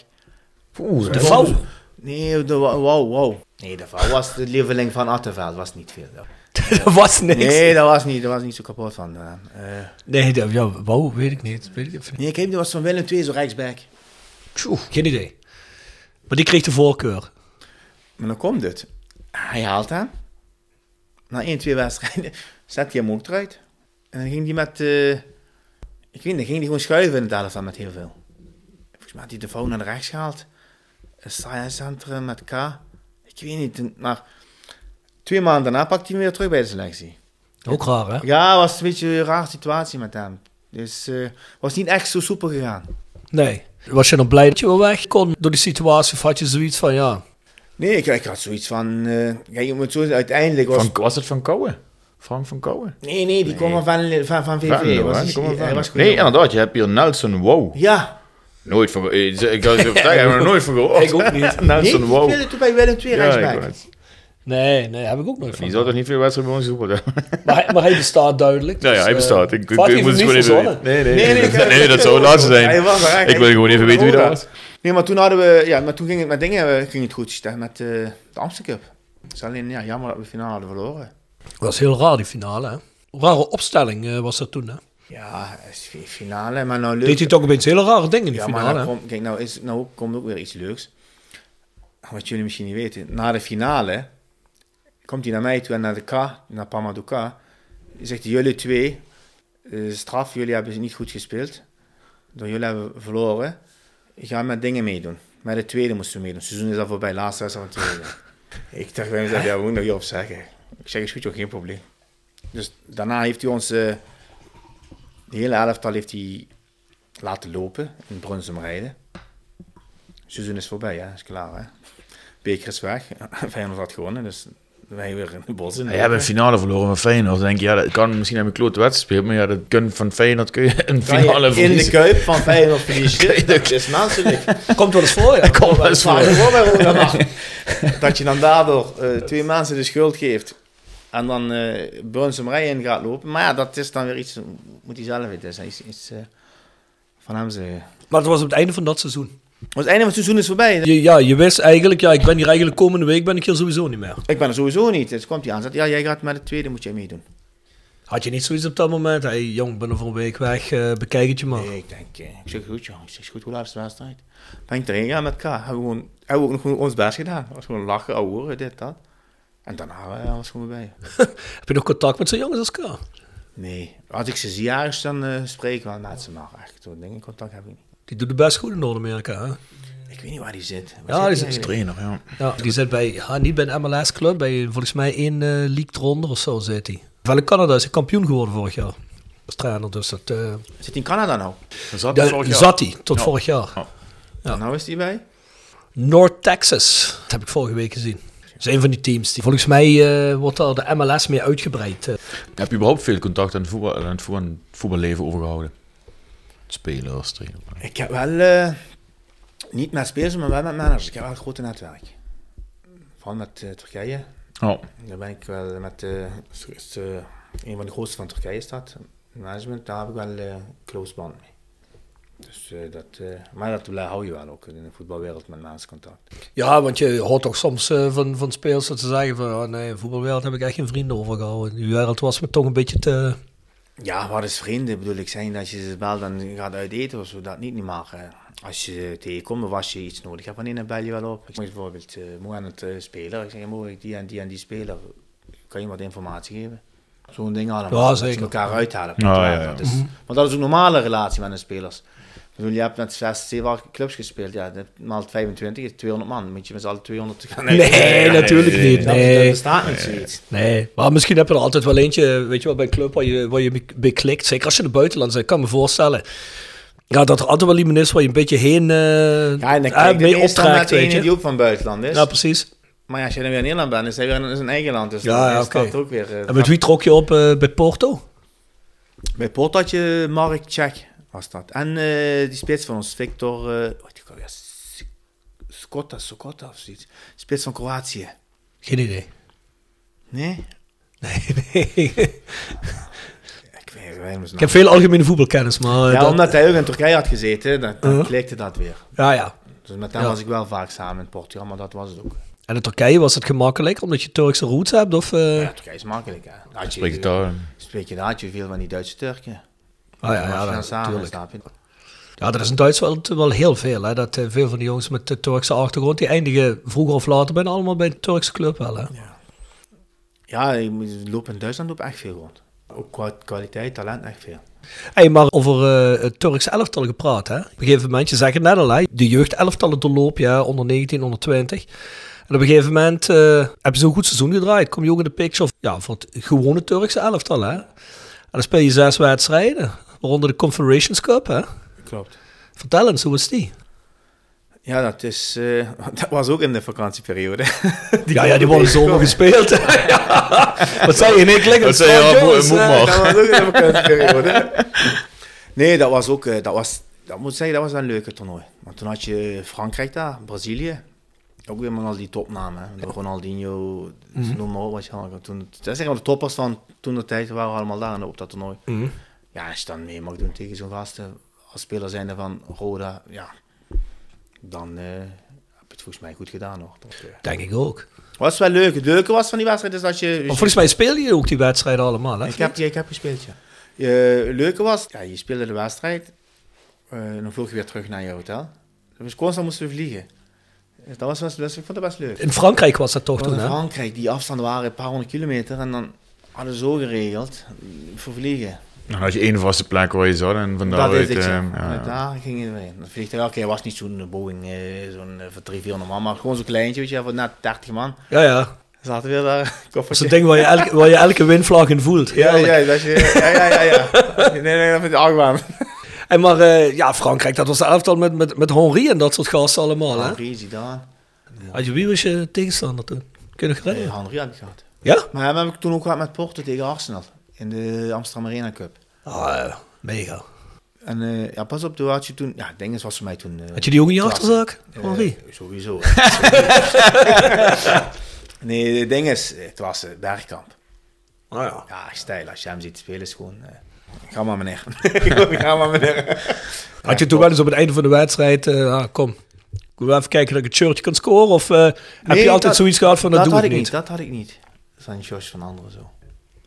Oeh, De vouw. Nee, de wow, wow. Nee, de vrouw was de lieveling van Attenveld. Was niet veel. dat was niks. Nee, dat was niet, dat was niet zo kapot van. Nee, dat, ja, wauw, weet ik niet. Weet ik niet. nee, ik heb die was van Willem II, zo'n rechtsback. Tjoe, geen idee. Maar die kreeg de voorkeur. Maar dan komt het. Hij haalt hem. Na één, twee wedstrijden zet hij hem ook eruit. En dan ging hij met... eh, ik weet niet, dan ging hij gewoon schuiven in het elftal met heel veel. Volgens mij had hij de vrouw naar de rechts gehaald. Een science-centrum met K. Ik weet niet, maar... Twee maanden daarna pakte hij hem weer terug bij de selectie. Ook raar, hè? Ja, was een beetje een rare situatie met hem. Dus het was niet echt zo soepel gegaan. Nee. Was je nog blij dat je wel weg kon door die situatie? Of had je zoiets van, ja... Nee, ik, ik had zoiets van... eh kijk, je moet zo, uiteindelijk was... Van, was het van Kouwen? Frank van Kouwen? nee, nee, die kwam van, van, van VV. Venlo, was die- Die hij van- was Nee, inderdaad. Je hebt hier Nelson Wow. Ja, Nooit van Ik ik vertellen, ik heb er nooit van gehoord. Ik ook niet. Nelson nee, Wow. speelde toen bij Willem II Ja. Nee, nee, heb ik ook nooit van. Die zou toch niet veel wedstrijden bij ons zoeken? Maar, hij- maar hij bestaat duidelijk. Ja, ja, dus, hij eh, bestaat. Ik, ik, ik moet het gewoon niet even? Nee, nee, Nee, nee, dat zou het laatste Hij zijn. was er. Ik wil gewoon even weten wie dat was. Nee, maar toen hadden we... Ja, maar toen ging het met dingen eh, ging het goed. hè, Met eh, de Amsterdam Cup. Het is alleen ja, jammer dat we de finale hadden verloren. was heel raar, die finale. Hè? Rare opstelling was dat toen. Hè? Ja, finale. Maar nou leuk... Deed hij toch opeens hele rare dingen in die Ja, maar finale. nou, hè? komt- kijk, nou, is, nou komt ook weer iets leuks. Wat jullie misschien niet weten. Na de finale komt hij naar mij toe en naar de K, naar Pamaduka. Zegt hij, jullie twee, eh, straf, jullie hebben niet goed gespeeld. Door jullie hebben we verloren. Ik ga met dingen meedoen. Met de tweede moesten we meedoen. Het seizoen is al voorbij, laatste wedstrijd van het tweede. ik dacht bij mezelf, ja, we moeten nog hierop zeggen. Ik zeg, is goed, joh, geen probleem. Dus daarna heeft hij ons, eh, de hele elftal heeft hij laten lopen in Brunsum rijden. Het seizoen is voorbij, hè? is klaar. Hè? Beker is weg. Feyenoord had gewonnen, dus wij weer in de bos. In Je hebt een finale verloren van Feyenoord. Dan denk je, ja, dat kan misschien hebben klote wedstrijd spelen, maar ja, dat kun van Feyenoord kun je een finale in de verliezen. kuip van Feyenoord verliezen. dat is menselijk. Komt wel eens voor, ja. Kom maar eens Maar voor. Dat je dan daardoor eh, twee mensen de schuld geeft. En dan eh Brunsum rijden gaat lopen. Maar ja, dat is dan weer iets, moet hij zelf weten. Dat is iets, iets eh, van hem zeggen. Maar het was op het einde van dat seizoen. Het einde van het seizoen is voorbij. Je, ja, je wist eigenlijk, ja, ik ben hier eigenlijk komende week ben ik hier sowieso niet meer. Ik ben er sowieso niet. Dus komt hij aan. Zegt, ja, jij gaat met de tweede, moet jij meedoen. Had je niet zoiets op dat moment? Hey, jong, ik ben er voor een week weg, eh, bekijk het je maar. Nee, ik denk, eh, ik zeg goed, joh. Ik zeg goed, hoe laat is de wedstrijd? Ben ik erin gegaan met K. Hebben we, gewoon, hebben we ook nog ons best gedaan. Het was gewoon lachen, ouwe, dit, dat. En daarna eh, was het gewoon bij. Heb je nog contact met zo'n jongens als K? Nee, als ik ze zie ergens, dan eh spreek ik wel met ze, maar echt zo'n ding in contact heb ik niet. Die doet het best goed in Noord-Amerika, hè? Ik weet niet waar die zit. Ja, Waar die zit zit- Trainer, ja. Ja, die zit bij, ja, niet bij een MLS-club, bij volgens mij één eh league eronder of zo zit hij. Wel in Canada is hij kampioen geworden vorig jaar. Als trainer, dus dat... eh, Zit hij in Canada nou? Dat zat daar vorig jaar. zat hij, tot Ja. vorig jaar. Ja. Ja. Nou is hij bij? North Texas, dat heb ik vorige week gezien. Dat is een van die teams. Die, volgens mij eh, wordt daar de MLS meer uitgebreid. Heb je überhaupt veel contact aan het, voetbal, aan het voetbal- aan het voetballeven overgehouden? Spelers, trainer. Ik heb wel, eh, niet met spelers, maar wel met managers. Ik heb wel een grote netwerk. Vooral met eh, Turkije. Oh, Daar ben ik wel met eh, eh, een van de grootste van Turkije staat. Management, daar heb ik wel close band mee. Dus dat, eh, maar dat blij- hou je wel ook in de voetbalwereld met mensen contact. Ja, want je hoort toch soms van, van spelers dat ze zeggen van... Oh nee, in voetbalwereld heb ik echt geen vrienden overgehouden. Die wereld was me toch een beetje te... Ja, wat is vrienden? Bedoel ik zijn dat je ze belt en gaat uit eten of zo, dat niet, niet maar. eh, als je ze tegenkomt of als je iets nodig hebt, wanneer dan bel je wel op. Ik zeg bijvoorbeeld, uh, moet aan het eh, speler. Ik zeg, moet ik die en die en die speler, kan je wat informatie geven? Zo'n ding allemaal. Ja, Dat je zeker. elkaar uithalen. Ja, ja, ja. Dat is, Want dat is ook een normale relatie met een spelers. Bedoel, je hebt met 6, 7, 8 clubs gespeeld, ja, maal 25 is 200 man. Moet je met z'n allen 200 gaan Nee, natuurlijk niet. Nee. dat bestaat niet zoiets. Nee, maar misschien heb je er altijd wel eentje, weet je wel, bij een club waar je, waar je bij klikt. Zeker als je in het buitenland bent, kan ik me voorstellen. Ja, dat er altijd wel iemand is waar je een beetje heen eh Ja, en dan eh, kijk je mee optrekt, weet je. die ook van buitenland is. Ja, precies. Maar ja, als je dan weer in Nederland bent, is hij weer in zijn eigen land. Dus Ja, dan ja, is dat oké. ook weer... eh, En met wie trok je op bij Porto? Bij Port had je Mark Czech, was dat. En eh, die spits van ons, Victor... eh wat ik alweer? S- Scotta, Scotta of zoiets. Spits van Kroatië. Geen idee. Nee? Nee, nee. Ik weet Ik heb veel algemene voetbalkennis, maar... Ja, dat- omdat hij ook in Turkije had gezeten, dan, dan klikte dat weer. ja, ja. Dus met hem Ja. was ik wel vaak samen in Portugal, maar dat was het ook. En in Turkije was het gemakkelijk, omdat je Turkse roots hebt? Of, eh? Ja, Turkije is makkelijk, hè. Je, spreek je daar. Spreek je daar, had je veel van die Duitse Turken. Ah, ja, ja, je dan samen snap je. Ja, dat is in Duitsland wel heel veel. Hè? Dat eh, veel van die jongens met de Turkse achtergrond, die eindigen vroeger of later bijna allemaal bij een Turkse club wel. Hè? Ja, je moet- lopen in Duitsland loopt echt veel rond. Ook qua kwaliteit, talent, echt veel. Hey, maar over eh, het Turkse elftal gepraat. Hè? Op een gegeven moment, je zegt het net al, hè? de jeugdelftallen doorloop je hè, onder 19, onder 20. En op een gegeven moment eh heb je zo'n goed seizoen gedraaid. Kom je ook in de picture ja, voor het gewone Turkse elftal. Hè? En dan speel je zes wedstrijden. Waaronder de Confederations Cup, hè? Klopt. Vertel eens, hoe was die? Ja, dat, is, eh, dat was ook in de vakantieperiode. ja, ja, die worden zomer gespeeld. ja. Wat zei je? Nee, klinkt Wat zei je? Ja, moet- maar. Dat was ook in de vakantieperiode. Nee, dat was ook, eh, dat was, dat moet zeggen, dat was een leuke toernooi. Want toen had je Frankrijk daar, Brazilië. Ook weer met al die topnamen. hè. Ronaldinho, Mhm. noem maar op wat je had. Toen, dat maar de toppers van toen de tijd waren allemaal daar op dat toernooi. Mhm. Ja, als je dan mee mag doen tegen zo'n gasten, als speler zijnde van Roda, ja, dan eh, heb je het volgens mij goed gedaan nog. Dat, eh, Denk ik ook. was wel leuk. Het leuke was van die wedstrijd is dat je... Maar volgens mij speel je ook die wedstrijden allemaal, hè? ik, heb, ja, ik heb gespeeld, ja. Je, het leuke was, ja, je speelde de wedstrijd, eh, dan vloog je weer terug naar je hotel. Dus constant moesten we vliegen. Dat was, was, was- ik vond dat best leuk. In Frankrijk was dat toch Want toen, in hè? Frankrijk, die afstanden waren een paar honderd kilometer en dan hadden ze zo geregeld voor vliegen. Dan had je één vaste plek waar je zat en van Dat daaruit... is het, ja. eh, ja, Met Daar ging je weer. Dat vliegtuig, oké, was niet zo'n Boeing, eh, zo'n eh, voor 300, 400 man, maar gewoon zo'n kleintje, weet je, voor net 30 man. Ja, ja. Zaten weer daar, Dat is koffertje. een ding waar je elke, waar je elke windvlag in voelt. Ja, ja, dat je, ja, ja, ja, ja. Nee, nee, dat vind ik argwaan. En maar eh, ja, Frankrijk, dat was de elftal met, met, met Henri en dat soort gasten allemaal, hè? Henri, Zidane. Had je, wie was je tegenstander toen? Kun je nog herinneren? Henri ik gehad. Ja? Maar hem heb ik toen ook gehad met Porto tegen Arsenal. In de Amsterdam Arena Cup. Ah, mega. En eh, ja, pas op, toen had je toen... Ja, Dinges was voor mij toen... eh, Had je die ook in je achterzak, Eh, Henri? sowieso. nee, het ding is, het was eh, Bergkamp. Ah ja. Ja, stijl. Als je hem ziet spelen is gewoon... eh, ga maar meneer. ga maar meneer. Had je toen wel eens op het einde van de wedstrijd, eh, ah, kom, ik wil even kijken dat ik het shirtje kan scoren? Of eh, heb je altijd dat- zoiets gehad van, dat, dat doe had ik niet? Dat had ik niet. Van Jos van anderen zo.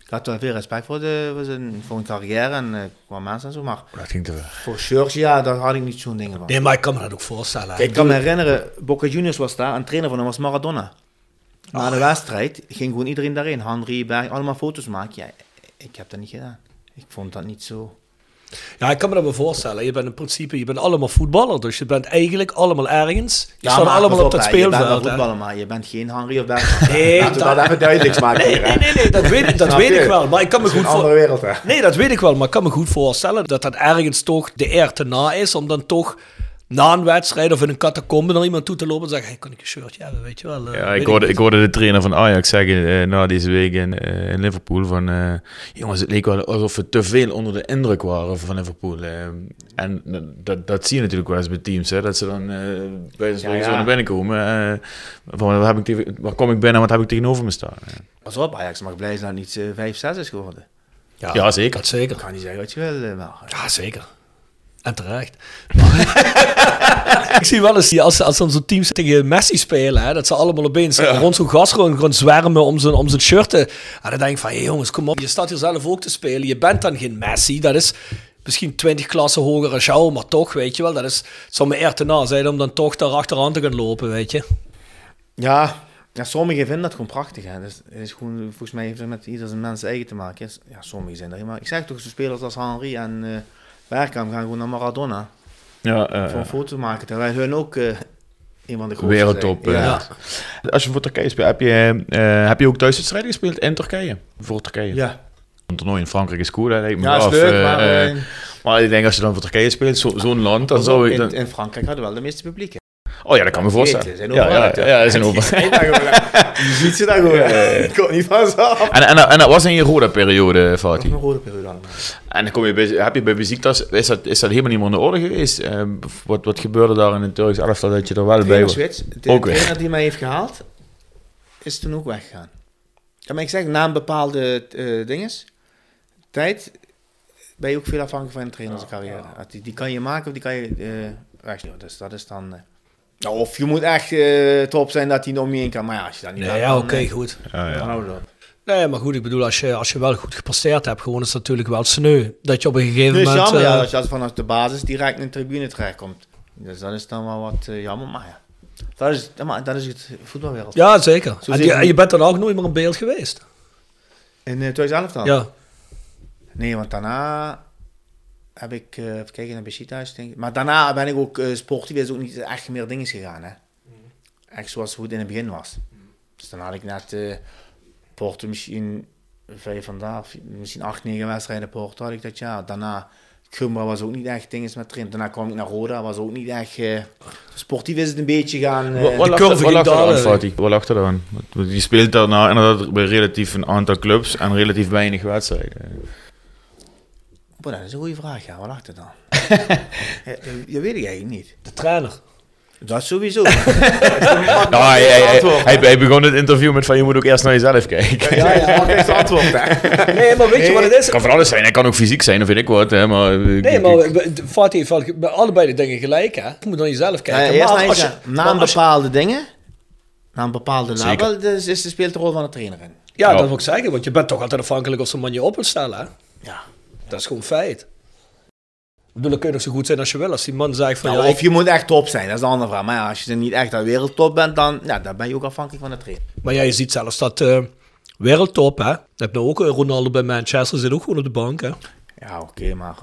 Ik had wel veel respect voor, de, voor, zijn, voor een carrière en eh, qua mensen en zo, maar Dat ging te ver. voor shirts, ja, daar had ik niet zo'n dingen van. Nee, maar ik kan me dat ook voorstellen. Ik kan me herinneren, Boca Juniors was daar, en trainer van hem was Maradona. Na de wedstrijd ging gewoon iedereen daarin, Henry, Berg, allemaal foto's maken. Ja, ik heb dat niet gedaan. Ik vond dat niet zo... Ja, ik kan me dat wel voorstellen. Je bent in principe, je bent allemaal voetballer, dus je bent eigenlijk allemaal ergens. Je Ja, staat allemaal op dat hè, Je bent wel speelveld. voetballer, maar je bent geen Henry of Berg. Nee, dat- dat even duidelijk maken Nee, nee, nee, nee, dat weet, ik- dat weet ik wel. Maar ik kan me is goed voor... wereld, hè. Nee, dat weet ik wel, maar ik kan me goed voorstellen dat dat ergens toch de eer te na is om dan toch na een wedstrijd of in een catacombe naar iemand toe te lopen en zeggen, hey, kan ik een shirtje hebben, weet je wel. eh, Ja, weet ik hoorde, ik hoorde de trainer van Ajax zeggen eh, na deze week in, eh, in Liverpool van... eh, jongens, het leek wel alsof we te veel onder de indruk waren van Liverpool. en dat, dat zie je natuurlijk wel eens bij teams, hè, dat ze dan eh bij de Ja, ja. zo naar binnen komen. eh, van, wat heb ik tegen, waar kom ik binnen en wat heb ik tegenover me staan? Pas op, Ajax mag blij zijn dat het niet eh, 5-6 is geworden. Ja, Ja, zeker. Dat zeker. Ik kan niet zeggen wat je wil, maar... Ja, zeker. En terecht. ik zie wel eens, die- als, als dan zo'n teams tegen Messi spelen, hè, dat ze allemaal opeens rond zo'n gas gewoon, gewoon zwermen om zijn, om zijn shirt te... En dan denk ik van, hey jongens, kom op, je staat hier zelf ook te spelen. Je bent dan geen Messi, dat is misschien 20 klassen hoger als jou, maar toch, weet je wel, dat is, het zou me eer te na zijn om dan toch daar achteraan te gaan lopen, weet je. Ja, ja, sommigen vinden dat gewoon prachtig. Hè. Dus, het is gewoon, volgens mij heeft het met ieder zijn mens eigen te maken. Ja, sommigen zijn er. Maar ik zeg toch, zo'n spelers als Henry en eh Bergkamp gaan gewoon naar Maradona Ja, eh, voor een foto maken. Terwijl hun ook eh, een van de grootste Wereldtop. eh. Ja. Als je voor Turkije speelt, heb je, heb je ook thuiswedstrijden gespeeld in Turkije? Voor Turkije? ja. Een toernooi in Frankrijk is cool, hè, lijkt me Ja, af, leuk, maar... maar ik denk als je dan voor Turkije speelt, zo- zo'n land, dan zou ik... in, Dan, in Frankrijk hadden wel de meeste publiek. hè. Oh ja, dat kan me voorstellen. Ze zijn ja, overal ja, natuurlijk. ja, ze zijn over. Die zijn daar gewoon, hè. Je ziet ze daar gewoon. Ik kon niet van zo af. En, en, en dat was in je Roda-periode, Dat Fatih. een rode periode allemaal. En dan kom je bij, heb je bij Besiktas, is dat, is dat helemaal niet meer in de orde geweest? Eh, wat, wat gebeurde daar in het Turks elftal dat je er wel bij was? De trainer die mij heeft gehaald, is toen ook weggegaan. Ja, maar ik zeg, na een bepaalde eh dinges, tijd, ben je ook veel afhankelijk van een trainerscarrière. Die, die kan je maken of die kan je. Dus dat is dan... eh, ja, of je moet echt eh, top zijn dat hij nog meer in kan. Maar ja, als je dat niet Nee, hebt, ja, dan, oké, eh, goed. Ja, dan ja. houden we op. Nee, maar goed, ik bedoel, als je, als je wel goed gepresteerd hebt, gewoon is het natuurlijk wel sneu. Dat je op een gegeven Dus moment... jammer ja, eh, dat je als vanaf de basis direct in de tribune terechtkomt. Dus dat is dan wel wat eh, jammer, maar ja. Dat is, maar dat is het voetbalwereld. ja, zeker. Zo En je, je bent dan ook nooit meer in beeld geweest. In uh, 2011 dan? Ja. Nee, want daarna heb ik, even kijken naar Besiktas, denk ik. Maar daarna ben ik ook eh sportief, is ook niet echt meer dingen gegaan, hè. Echt zoals hoe het in het begin was. Dus dan had ik net eh Porto misschien vijf vandaag, misschien acht, negen wedstrijden Porto had ik dat jaar. Daarna Gumbra was ook niet echt dinges met trainen. Daarna kwam ik naar Roda, was ook niet echt... sportief is het een beetje gaan... Wat, wat, lag, er- wat ging lag aan, dalen. Fatih? Wat lag aan? Want Die speelt daarna inderdaad bij relatief een aantal clubs en relatief weinig wedstrijden. Boah, dat is een goede vraag, ja. Wat lag er dan? ja, dat weet ik eigenlijk niet. De trainer. Dat sowieso. Nou, hij, hij, hij, hij, hij begon het interview met van je moet ook eerst naar jezelf kijken. ja, ja, antwoord, hè? Nee, maar weet je wat het is? Het kan van alles zijn. Hij kan ook fysiek zijn, of weet ik wat. Hè, maar, Nee, maar Fatih heeft allebei de dingen gelijk, hè? Je moet naar jezelf kijken. Ja, eerst maar naar als je, na je- bepaalde dingen, na een bepaalde Zeker. level, dus is de speelt de rol van de trainer in. ja, Ja. dat wil ik zeggen, want je bent toch altijd afhankelijk of zo'n man je op wil stellen, hè? Ja. Dat is gewoon feit. Ik bedoel, dan kun je nog zo goed zijn als je wil. Als die man zegt van, Nou, ja, of ik- je moet echt top zijn, dat is de andere vraag. Maar ja, als je er niet echt aan wereldtop bent, dan, ja, dan ben je ook afhankelijk van de trainer. maar ja, je ziet zelfs dat eh, wereldtop, hè? Je hebt nou ook eh, Ronaldo bij Manchester, zit ook gewoon op de bank, hè? Ja, oké, maar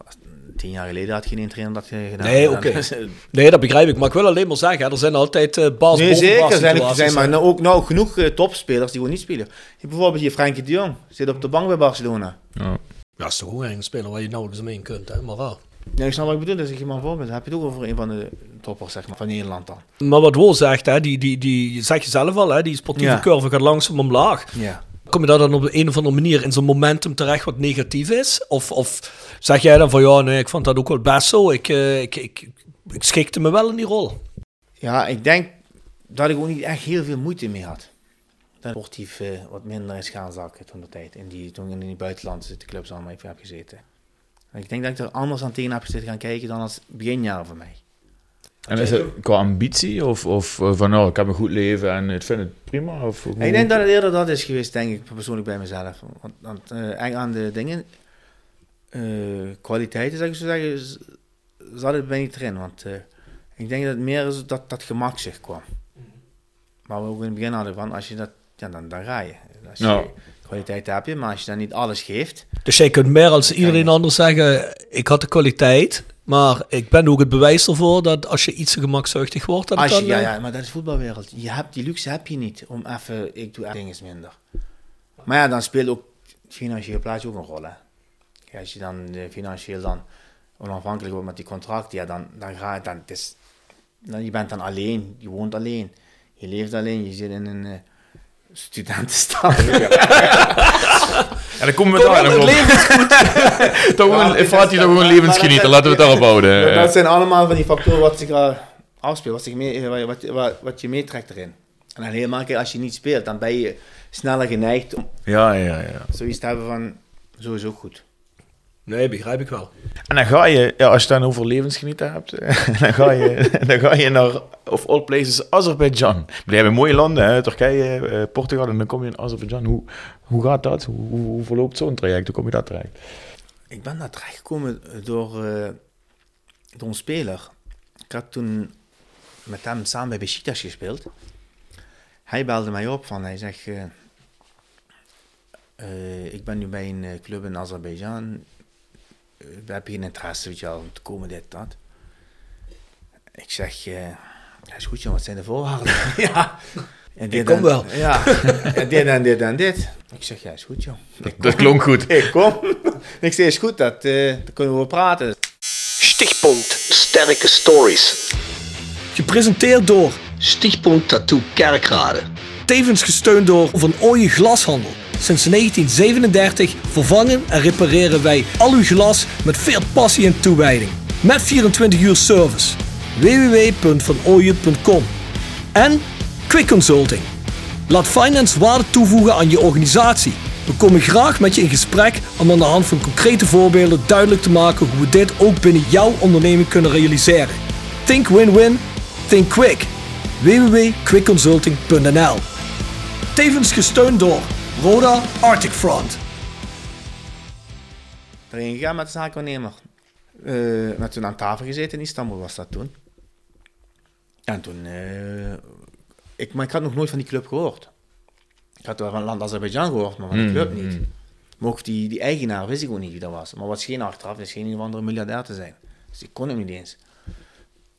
tien jaar geleden had geen één trainer dat je gedaan. Nee, oké. Nee, dat begrijp ik. Maar ik wil alleen maar zeggen, hè, er zijn altijd eh bas Nee, zeker. Er zijn, er maar nou ook nou genoeg topspelers die gewoon niet spelen. Je hebt bijvoorbeeld hier Frenkie de Jong, zit op de bank bij Barcelona. Ja. Ja, dat is toch ook een speler waar je nauwelijks mee kunt, hè? Maar wel. Ja, ik snap wat ik bedoel, dus ik je maar voorbeeld. Dan heb je het ook over een van de toppers zeg maar, van Nederland dan. Maar wat Wol zegt, hè, die, die, die zeg je zelf al, hè, die sportieve Ja. curve gaat langzaam omlaag. Ja. Kom je daar dan op de een of andere manier in zo'n momentum terecht wat negatief is? Of, of zeg jij dan van ja, nee, ik vond dat ook wel best zo. Ik, eh, ik, ik, ik schikte me wel in die rol. Ja, ik denk dat ik ook niet echt heel veel moeite mee had. Sportief eh, wat minder is gaan zakken toen de tijd. In die, toen in die buitenlandse clubs allemaal even heb gezeten. En ik denk dat ik er anders aan tegen heb gezeten gaan kijken dan als beginjaren voor mij. En is het qua ambitie of, of eh, van nou, ik heb een goed leven en ik vind het prima? Of, Ik denk dat het eerder dat is geweest, denk ik, persoonlijk bij mezelf. Want, want eh, eigenlijk aan de dingen, eh, kwaliteiten zou ik zo zeggen, zat het bij niet erin. Want eh, ik denk dat het meer is dat dat gemak zich kwam. Maar we ook in het begin hadden van, als je dat, ja, dan, dan ga je. Als je Ja. kwaliteit heb je, maar als je dan niet alles geeft, Dus jij kunt meer als iedereen anders zeggen, ik had de kwaliteit. Maar ik ben ook het bewijs ervoor dat als je iets te gemakzuchtig wordt, dat het als je, dan... ja, eh, ja, maar dat is voetbalwereld. Je hebt, die luxe heb je niet om even, ik doe dingen minder. Maar ja, dan speelt ook het financiële plaatje ook een rol. Hè. Kijk, als je dan eh, financieel dan onafhankelijk wordt met die contract, ja, dan, dan ga je dan, het is, dan, je bent dan alleen, je woont alleen, je leeft alleen, je zit in een studentenstad. En dan komen we daar nog op. toch Ja, gewoon, dit Fatih is- toch gewoon levensgenieten, laten we het daarop houden. dat, Eh, dat zijn allemaal van die factoren wat zich uh, afspeelt, wat, zich mee, wat, wat, wat, wat je meetrekt erin. En dan helemaal keer als je niet speelt, dan ben je sneller geneigd om Ja, ja, ja. zoiets te hebben van sowieso goed. Nee, begrijp ik wel. En dan ga je, ja, als je dan over levensgenieten hebt, dan ga je, dan ga je naar, of all places, Azerbeidzjan. Die hebben mooie landen, hè, Turkije, eh, Portugal, en dan kom je in Azerbeidzjan. Hoe, hoe gaat dat? Hoe, hoe, hoe verloopt zo'n traject? Hoe kom je daar terecht? Ik ben daar terechtgekomen door, eh, door een speler. Ik had toen met hem samen bij Besiktas gespeeld. Hij belde mij op van, hij zegt, eh, eh, ik ben nu bij een club in Azerbeidzjan. Eh, heb je geen interesse, weet je wel, om te komen, dit, dat. Ik zeg, ja, is goed joh, wat zijn de voorwaarden? ja. En dit kom en- wel. Ja, en dit en dit en dit. Ik zeg, ja, is goed joh. Ik Dat klonk goed. ik kom. ik zeg, is goed, dat, eh daar kunnen we over praten. Stichtpunt Sterke Stories. Gepresenteerd door, Stichtpunt Tattoo Kerkrade. tevens gesteund door Van Ooyen Glashandel. Sinds 1937 vervangen en repareren wij al uw glas met veel passie en toewijding. Met 24 uur service. www.vanooyen.com En Quick Consulting. Laat finance waarde toevoegen aan je organisatie. We komen graag met je in gesprek om aan de hand van concrete voorbeelden duidelijk te maken hoe we dit ook binnen jouw onderneming kunnen realiseren. Think win-win, think quick. www.quickconsulting.nl Tevens gesteund door Roda Arctic Front. erin gegaan met de zaakwaarnemer. Eh met toen aan tafel gezeten in Istanbul was dat toen. En toen, eh, ik, maar ik had nog nooit van die club gehoord. Ik had wel van land Azerbeidzjan gehoord, maar van die club niet. Maar ook die, die eigenaar wist ik ook niet wie dat was. Maar wat scheen achteraf, is geen andere miljardair te zijn. Dus ik kon hem niet eens.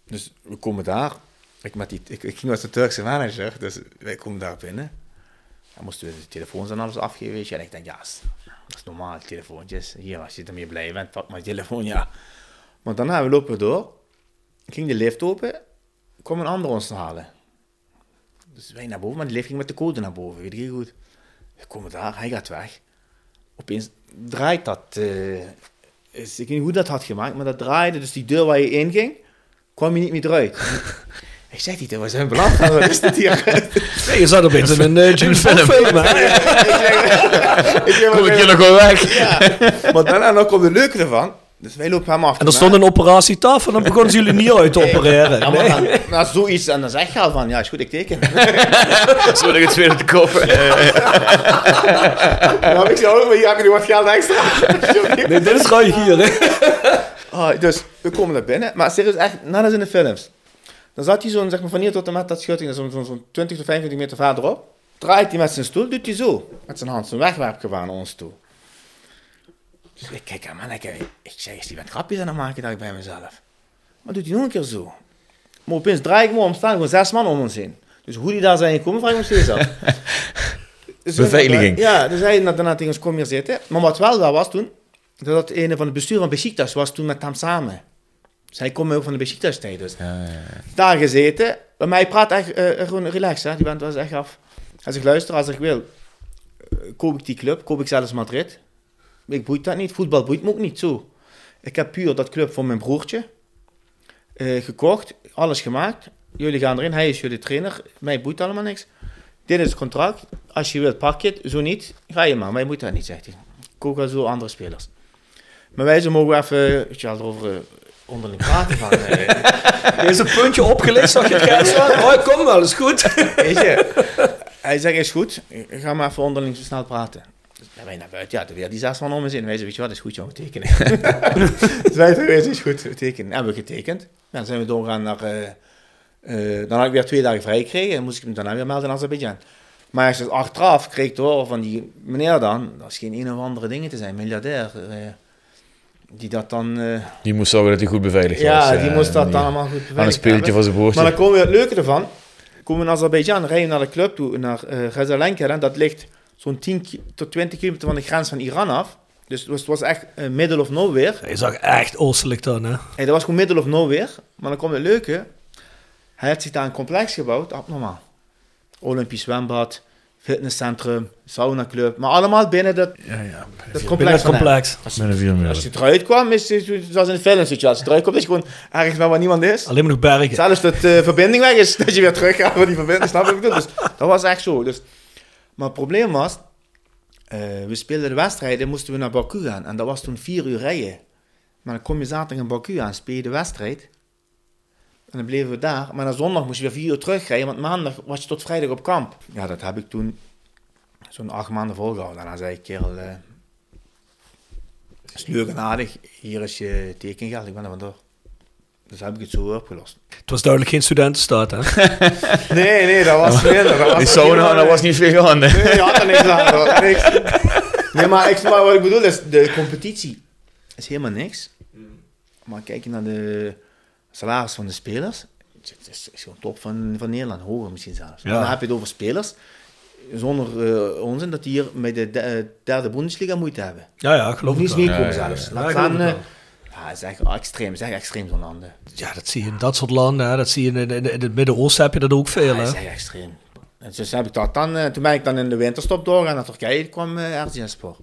Dus we komen daar. Ik, met die, ik, ik ging met de Turkse manager, dus wij komen daar binnen. Dan moesten we de telefoons en alles afgeven, weet je. En ik denk, ja, dat is normaal, telefoontjes. Hier, als je ermee blij bent, pak maar telefoon, ja. Maar daarna we lopen door. Ging de lift open, kwam een ander ons halen. Dus wij naar boven, maar die lift ging met de code naar boven, weet heel goed. We komen daar, hij gaat weg. Opeens draait dat, eh, ik weet niet hoe dat had gemaakt, maar dat draaide, dus die deur waar je in ging, kwam je niet meer eruit. ik zeg niet, we zijn beland, wat is dit hier? Nee, je zat opeens in een uh, James Bond film. hè? Kom ik hier nog wel weg? Ja, maar daarna nog komt de leuke ervan. Dus wij lopen hem af. En er stond een operatietafel en dan begonnen ze jullie niet uit te opereren. Ja, maar dan, nou, zoiets, en dan zeg je al van, ja, is goed, ik teken. Zo dat ik het weer te kopen. nou, ik zei, oh, maar hier heb je wat geld extra. Nee, dit is hier, hè? Ah, dus we komen naar binnen, maar serieus, echt, net als in de films. Dan zat hij zo'n, zeg maar, van hier tot en met dat schutting, zo'n zo'n zo'n 20 tot 25 meter verderop. Draait hij met zijn stoel, doet hij zo, met zijn hand, zo'n wegwerpgebaar naar ons toe. Dus ik kijk aan en ik, ik zeg, is die met grapjes aan het maken, dacht ik bij mezelf. Maar doet hij nog een keer zo. Maar opeens draai ik me om, staan gewoon zes man om ons heen. Dus hoe die daar zijn gekomen, vraag ik me steeds af. Dus Beveiliging. Ja, dus hij daarna tegen ons, kom hier zitten. Maar wat wel wel was toen, dat een van het bestuur van Besiktas was toen met hem samen. Hij komt ook van de Besiktas tijd. Dus daar gezeten. Bij mij praat echt eh, gewoon relaxed, hè. Die bent was echt af. Als ik luister, als ik wil, eh, koop ik die club, koop ik zelfs Madrid. Ik boeit dat niet, voetbal boeit me ook niet zo. Ik heb puur dat club voor mijn broertje eh, gekocht, alles gemaakt. Jullie gaan erin, hij is jullie trainer, mij boeit allemaal niks. Dit is het contract, als je wilt pak je het, zo niet, ga je maar. Mij moet dat niet, zegt hij. Ik zo andere spelers. Maar wij ze mogen even, weet je wel, erover eh, onderling praten van... Er is een puntje opgelicht, zag je het? Oh, kom wel, is goed. Weet je, hij zegt, is goed, ga maar even onderling zo snel praten. Dus wij naar buiten, ja, toen weer die zes man om ons in. Wij weet je wat, is goed, jongen, tekenen. dus wij zeggen, weet je, is goed, tekenen. Hebben we getekend. Ja, dan zijn we doorgaan naar, eh, eh, dan had ik weer twee dagen vrij gekregen en moest ik hem daarna weer melden in Azerbeidzjan. Maar als je achteraf kreeg te horen van die meneer dan, dat is geen een of andere dingen te zijn, miljardair, eh, die dat dan... eh, Die moest zorgen dat hij goed beveiligd was. ja, die eh, moest dat die- dan allemaal goed Aan een beveiligd speeltje van zijn broertje. Maar dan komen we het leuke ervan. Komen we in Azerbeidzjan, rijden we naar de club toe, naar uh, Gazalenka. En dat ligt zo'n 10 ki- tot 20 kilometer van de grens van Iran af. Dus het was, het was echt eh, middle of nowhere. Je zag echt oostelijk dan, hè? Hey, dat was gewoon middle of nowhere. Maar dan komt het leuke. Hij heeft zich daar een complex gebouwd, abnormaal. Olympisch zwembad, fitnesscentrum, saunaclub. Maar allemaal binnen dat, Ja, ja. dat complex. complex. Als, vier als je eruit kwam, is het zoals in de je wel. Als je eruit komt, is je gewoon ergens waar niemand is. Alleen maar nog bergen. Zelfs dat de verbinding weg is, dat je weer terug gaat voor die verbinding, snap je wat ik bedoel? Dus dat was echt zo. Dus, maar het probleem was, eh, we speelden de wedstrijden, moesten we naar Baku gaan. En dat was toen vier uur rijden. Maar dan kom je zaterdag in Baku aan, speel je de wedstrijd. En dan bleven we daar. Maar na zondag moest je weer vier uur terugrijden, want maandag was je tot vrijdag op kamp. Ja, dat heb ik toen zo'n acht maanden volgehouden. En dan zei ik, kerel, eh is leuk en aardig, hier is je tekengeld, ik ben er vandoor. Dus heb ik het zo opgelost. Het was duidelijk geen studentenstaat, hè? Nee, nee, dat was minder. Dat was Die sauna, dat was niet veel gaande. Nee, je had er niks aan. niks. Nee, maar, ik, maar wat ik bedoel is, de competitie is helemaal niks. Maar kijk je naar de salaris van de spelers, het is, is gewoon top van, van Nederland, hoger misschien zelfs. Ja. Dan heb je het over spelers, zonder eh, onzin, dat die hier met de de- eh, derde Bundesliga moeite hebben. Ja, ja, Nog geloof ik niet meekomen Ja, ja, zelfs. Laat staan, ik eh, ja, het is echt extreem, het is echt extreem zo'n landen. Ja, dat zie je in dat soort landen, hè. Dat zie je in, in, in het Midden-Oosten heb je dat ook veel, Ja, hè? dat is echt extreem. En dus heb ik dat dan, toen ben ik dan in de winterstop doorgaan naar Turkije, kwam uh, Sport.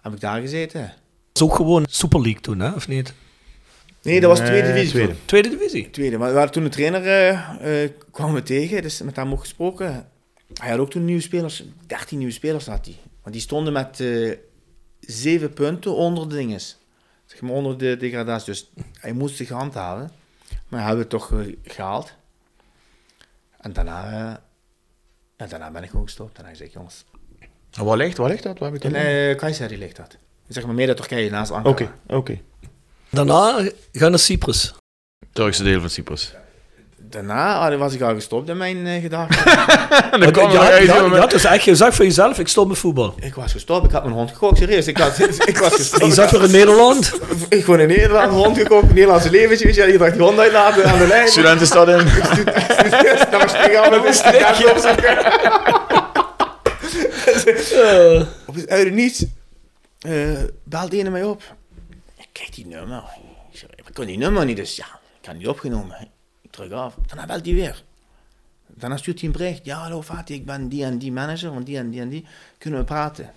Heb ik daar gezeten. Dat is ook gewoon Super League toen, hè? Of niet? Nee, dat was tweede divisie. tweede. divisie. Tweede, maar we hadden toen de trainer, eh, eh, kwamen we tegen, dus met hem ook gesproken. Hij had ook toen nieuwe spelers, 13 nieuwe spelers had hij. Maar die stonden met eh zeven punten onder de dinges. Zeg maar onder de degradatie. Dus hij moest zich handhaven. Maar hebben we het toch eh, gehaald. En daarna, ja, daarna ben ik gewoon gestopt. En hij zei, jongens, Waar ligt, waar ligt dat? Waar heb ik in dat? uh, Kayseri ligt dat. Zeg maar midden Turkije, naast Ankara. Oké, oké. Daarna ga naar Cyprus. Turkse deel van Cyprus. Daarna ah, was ik al gestopt in mijn eh, gedachten. En dan kwam je, er uit, je, jongen. je had dus echt gezegd voor jezelf, ik stop met voetbal. ik was gestopt, ik had mijn hond gekocht, serieus. Ik, had, ik was gestopt. En je zat weer in Nederland. Ik gewoon in Nederland een hond gekocht, een Nederlandse leventje. Weet je, hier dacht die hond uitlaten aan de lijn. Studentenstad in. Dan was ik al met een student opzoeken. Eh, Op het uit het niets eh belt ene mij op. Ik kijk die nummer. Ik, zeg, ik kon die nummer niet, dus ja, ik had niet opgenomen. Ik druk af. Daarna belt hij weer. Daarna stuurt hij een bericht. Ja, hallo Fatih, ik ben die en die manager van die en die en die. Kunnen we praten?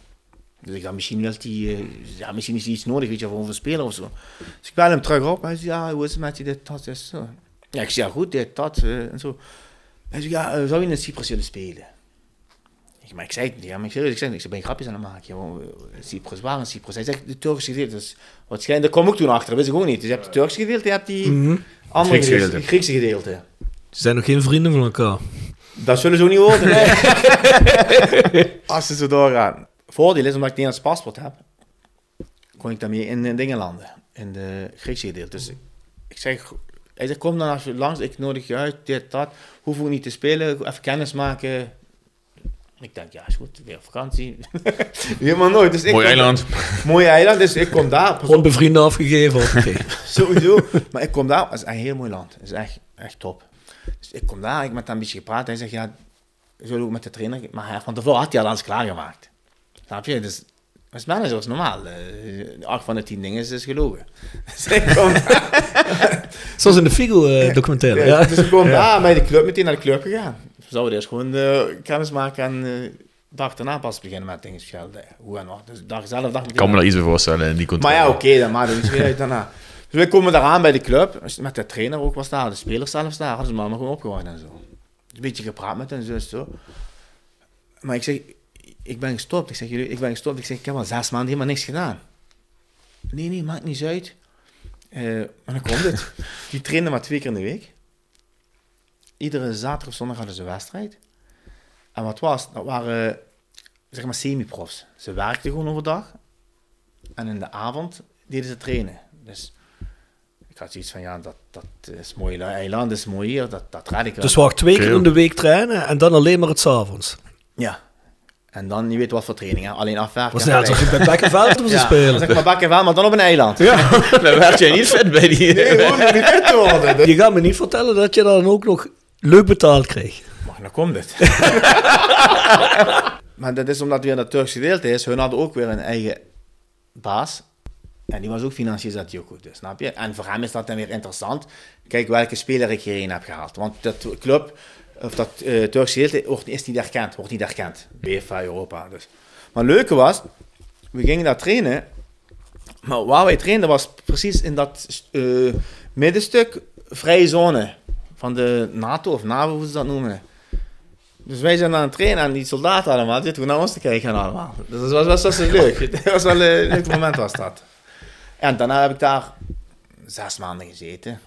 Dus ik dacht, misschien, wil die, eh, ja, misschien is hij iets nodig, weet je, voor een speler of zo. Dus ik bel hem terug op. Hij zegt, ja, hoe is het met je, dit, dat, is zo. Ja, ik zeg, ja, goed, dit, dat, eh, en zo. Hij zegt, ja, eh, zou je in Cyprus willen spelen? Ik, maar ik zei het niet, ja, maar ik serieus, ik zei, ik zei, ben je grapjes aan het maken? joh. Cyprus, waar in Cyprus? Hij zegt, de Turkse gedeelte. Dus, waarschijnlijk, daar kom ik toen achter, dat wist ik ook niet. Dus je hebt het Turkse gedeelte, je hebt die andere Griekse gedeelte, gedeelte. het Griekse gedeelte. Ze zijn nog geen vrienden van elkaar. Dat zullen ze ook niet worden, nee. Als ze zo doorgaan. Voordeel is, omdat ik Nederlands paspoort heb, kon ik daarmee in, in dingen landen. In de Griekse gedeelte. Dus ik zeg, hij zegt, kom dan als je langs, ik nodig je uit, dit, dat. Hoef ook niet te spelen, even kennis maken. Ik denk, ja, is goed, weer op vakantie. Helemaal nooit. Dus ik Mooi kom- eiland. Mooi eiland, dus ik kom daar. Gewoon bij vrienden afgegeven. Oké. Sowieso. Maar ik kom daar, het is een heel mooi land. Het is echt, echt top. Dus ik kom daar, ik met hem een beetje gepraat. Hij zegt, ja, we zullen ook met de trainer... Maar hij, van tevoren had hij al alles klaargemaakt. Snap je? Dus als manager is normaal. Eh, acht van de tien dingen is, is gelogen. Dus ik kom, Zoals in de Figo-documentaire. ja, ja. dus ik kom daar bij de club, meteen naar de club gegaan. Zouden eerst gewoon eh, kennis maken en eh dag daarna pas beginnen met dingen schelden. Hoe en wat. Dus dag zelf, dag Ik kan me daar iets voorstellen in die maar controle. ja, oké, dan maakt het niet uit daarna. Dus wij komen daar aan bij de club. Met de trainer ook was daar, de spelers zelfs daar. Hadden ze me allemaal gewoon opgewacht en zo. Een beetje gepraat met hen, zo en zo. Maar ik zeg, ik ben gestopt. Ik zeg, jullie, ik ben gestopt. Ik zeg, ik heb al zes maanden helemaal niks gedaan. Nee, nee, maakt niet uit. Eh, maar dan komt het. Die trainen maar twee keer in de week. Iedere zaterdag of zondag hadden ze een wedstrijd. En wat was, dat waren zeg maar semi-profs. Ze werkten gewoon overdag. En in de avond deden ze trainen. Dus ik had zoiets van, ja, dat, dat is mooi eiland, dat is mooi hier, dat, dat red ik wel. Dus wacht twee keer in de week trainen en dan alleen maar het avonds. Ja. En dan, je weet wat voor training, hè? alleen afwerken. Was net alsof je bij Bekkenveld moest ja, spelen. Zeg maar bakken wel, maar dan op een eiland. Ja, dan werd jij niet vet bij die... Nee, gewoon niet fit te worden. Je gaat me niet vertellen dat je dan ook nog leuk betaald kreeg. Maar dan komt het. maar dat is omdat weer dat Turkse gedeelte is. Hun hadden ook weer een eigen baas. En die was ook financieel zat die ook goed, dus, snap je? En voor hem is dat dan weer interessant. Kijk welke speler ik hierheen heb gehaald. Want dat club, of dat eh Turkse gedeelte, wordt- is niet erkend. Wordt niet erkend. BFA Europa dus. Maar het leuke was, we gingen daar trainen. Maar waar wij trainden was precies in dat eh, middenstuk vrije zone van de NATO of NAVO, hoe ze dat noemen. Dus wij zijn aan het trainen en die soldaten allemaal zitten gewoon naar ons te kijken allemaal. Dus dat was, was, was, was leuk. Dat was wel een leuk moment was dat. En daarna heb ik daar zes maanden gezeten.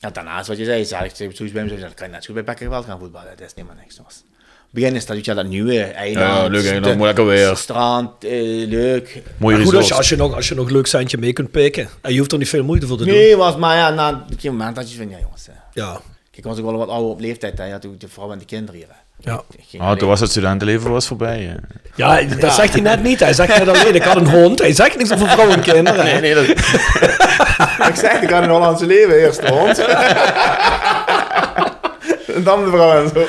En daarna is wat je zei, zei ik zoiets bij mezelf, dan kan je net zo goed bij Bekkerveld gaan voetballen. Dat is helemaal niks. Was. Het begin is dat, je, dat nieuwe eiland. Ja, leuk eiland, mooi lekker weer. Strand, eh, leuk. Mooie Maar goed, als je, als, je nog, als je nog leuk centje mee kunt pikken. En je hoeft er niet veel moeite voor te doen. Nee, was, maar ja, na een moment had je van, ja jongens. eh, Ja, Kijk, was ik wel wat ouder op leeftijd, hè. je had ook de vrouw en de kinderen hier. hè. ja. Ik ging Ah, toen was het studentenleven was voorbij. ja. ja, dat zegt hij net niet. Hij zegt net alleen, ik had een hond. Hij zegt niks over vrouwen en kinderen. Nee, nee, dat... Ik zeg, ik had een Hollandse leven, eerst de hond. en dan de vrouw en zo.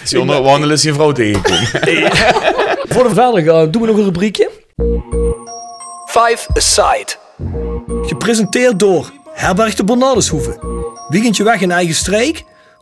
Als je onder wandelen is je vrouw tegenkomen. Voor we verder gaan, doen we nog een rubriekje. Five Aside. Gepresenteerd door Herberg de Bernardeshoeve. Weekendje weg in eigen streek?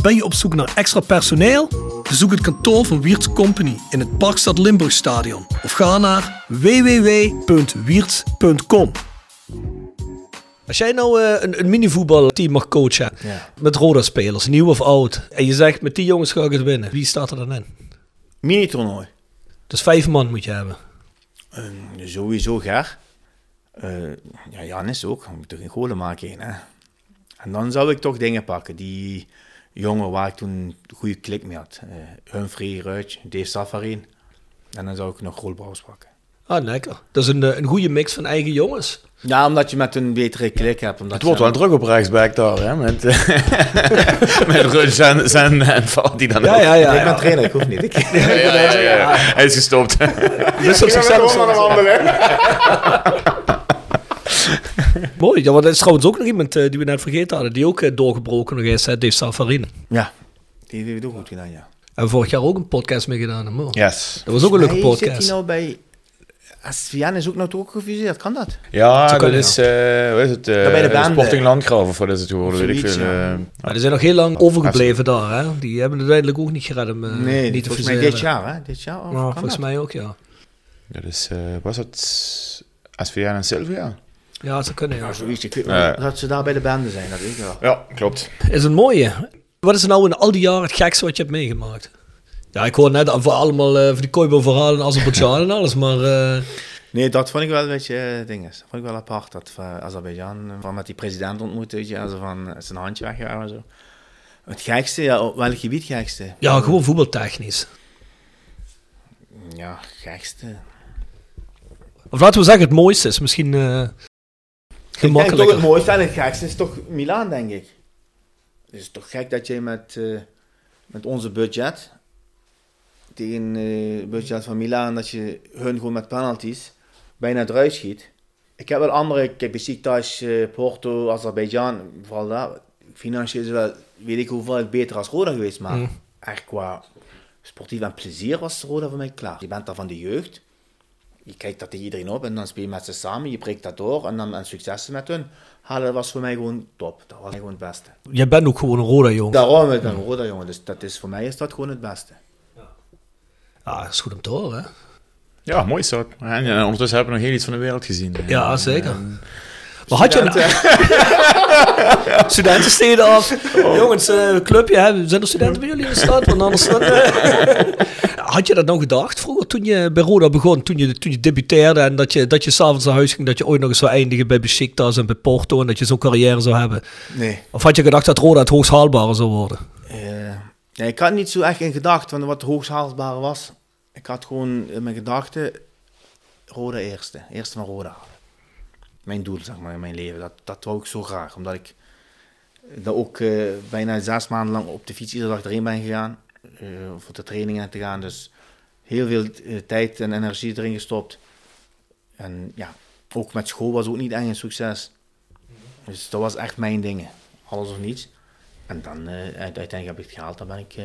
Ben je op zoek naar extra personeel? Bezoek het kantoor van Wiert's Company in het Parkstad Limburgstadion of ga naar www.wierts.com. Als jij nou eh, een, een minivoetbalteam mag coachen Ja. met Roda-spelers, nieuw of oud, en je zegt met die jongens ga ik het winnen, wie staat er dan in? Mini-toernooi. Dus vijf man moet je hebben. Eh, sowieso Ger. Eh ja, Janis ook. We moeten geen golen maken. Hè. En dan zou ik toch dingen pakken. Die jongen waar ik toen een goede klik mee had. Eh Humphrey, Ruij, Dave Safarin. En dan zou ik nog Roel pakken. Ah, lekker. Dat is een, eh, een goede mix van eigen jongens. Ja, omdat je met een betere klik hebt. Omdat Het wordt wel druk op rechtsback daar, hè? Met, eh, met Rus en, en, die dan Ja, ja, ja. ik ben trainer, ik hoef niet. Ik, Ja, ja, ja, ja. Hij is gestopt. Wisselt zichzelf soms. Mooi. Ja, want er is trouwens ook nog iemand eh, die we net vergeten hadden, die ook eh, doorgebroken nog is, hè, Dave Safarine. ja, die heeft het ook goed gedaan, ja. En vorig jaar ook een podcast mee gedaan. hè, man. Yes. Dat was ook een leuke Hij Zit podcast. hij nou bij... Asvian is ook nou toch ook gefuseerd, kan dat? Ja, dat is, eh hoe is het? eh, Ja, bij de Sporting eh. Landgraaf of wat is het geworden, weet ik veel. ja. eh. Maar die zijn nog heel lang overgebleven daar. Hè? Die hebben het uiteindelijk ook niet gered om eh, nee, niet te volgens mij fuseren. dit jaar, hè? Dit jaar? Of Nou, kan volgens dat? mij ook, ja. Dat is, eh, was het SVN en Sylvia? Ja, ze kunnen, ja. Nou, zoiets. Ik weet Ja. wel dat ze daar bij de banden zijn, dat weet ik wel. Ja, klopt. Is een mooie. Wat is er nou in al die jaren het gekste wat je hebt meegemaakt? Ja, ik hoor net voor allemaal eh, van die Koibo-verhalen in Azerbeidzjan en alles, maar... eh, Nee, dat vond ik wel een beetje dinges. Dat vond ik wel apart. Dat van Azerbeidzjan van met die president ontmoet, weet je, zo van zijn handje weggegaan en zo. Het gekste, ja, op welk gebied gekste? ja, gewoon voetbaltechnisch. Ja, gekste. Of laten we zeggen het mooiste is misschien eh Ik denk toch het mooiste en het gekste is toch Milaan, denk ik. Het is toch gek dat je met, eh, met onze budget, tegen eh, het budget van Milaan, dat je hun gewoon met penalties bijna eruit schiet. Ik heb wel andere, kijk, Besiktas, eh Porto, Azerbeidzjan, vooral daar, financieel is wel, weet ik hoeveel beter als Roda geweest, maar Mm. echt qua sportief en plezier was Roda voor mij klaar. Je bent daar van de jeugd, je kijkt dat tegen iedereen op en dan speel je met ze samen, je breekt dat door en dan en successen met hun halen, dat was voor mij gewoon top. Dat was gewoon het beste. Jij bent ook gewoon een Roda-jong. Daarom, ik ben een Roda jongen, dus dat is, voor mij is dat gewoon het beste. Ja, dat is goed om te horen. hè. Ja, mooi dat. En, ja, ondertussen hebben we nog heel iets van de wereld gezien. Ja, zeker. Maar had je een... Studentensteden af. Jongens, eh, clubje, hè? zijn er studenten bij jullie in de stad? Want anders dan, eh. Had je dat nou gedacht vroeger toen je bij Roda begon, toen je, toen je debuteerde en dat je, dat je s'avonds naar huis ging, dat je ooit nog eens zou eindigen bij Besiktas en bij Porto en dat je zo'n carrière zou hebben? Nee. Of had je gedacht dat Roda het hoogst haalbare zou worden? Eh, ja, ik had niet zo echt in gedacht van wat het hoogst haalbare was. Ik had gewoon in mijn gedachten Roda eerste. Eerste van Roda. Mijn doel, zeg maar, in mijn leven. Dat, dat wou ik zo graag. Omdat ik daar ook eh, bijna zes maanden lang op de fiets iedere dag erin ben gegaan. Eh, voor de trainingen te gaan. Dus heel veel eh, tijd en energie erin gestopt. En ja, ook met school was ook niet echt een succes. Dus dat was echt mijn dingen. Alles of niets. En dan eh, uite- uiteindelijk heb ik het gehaald. Dan ben ik, eh,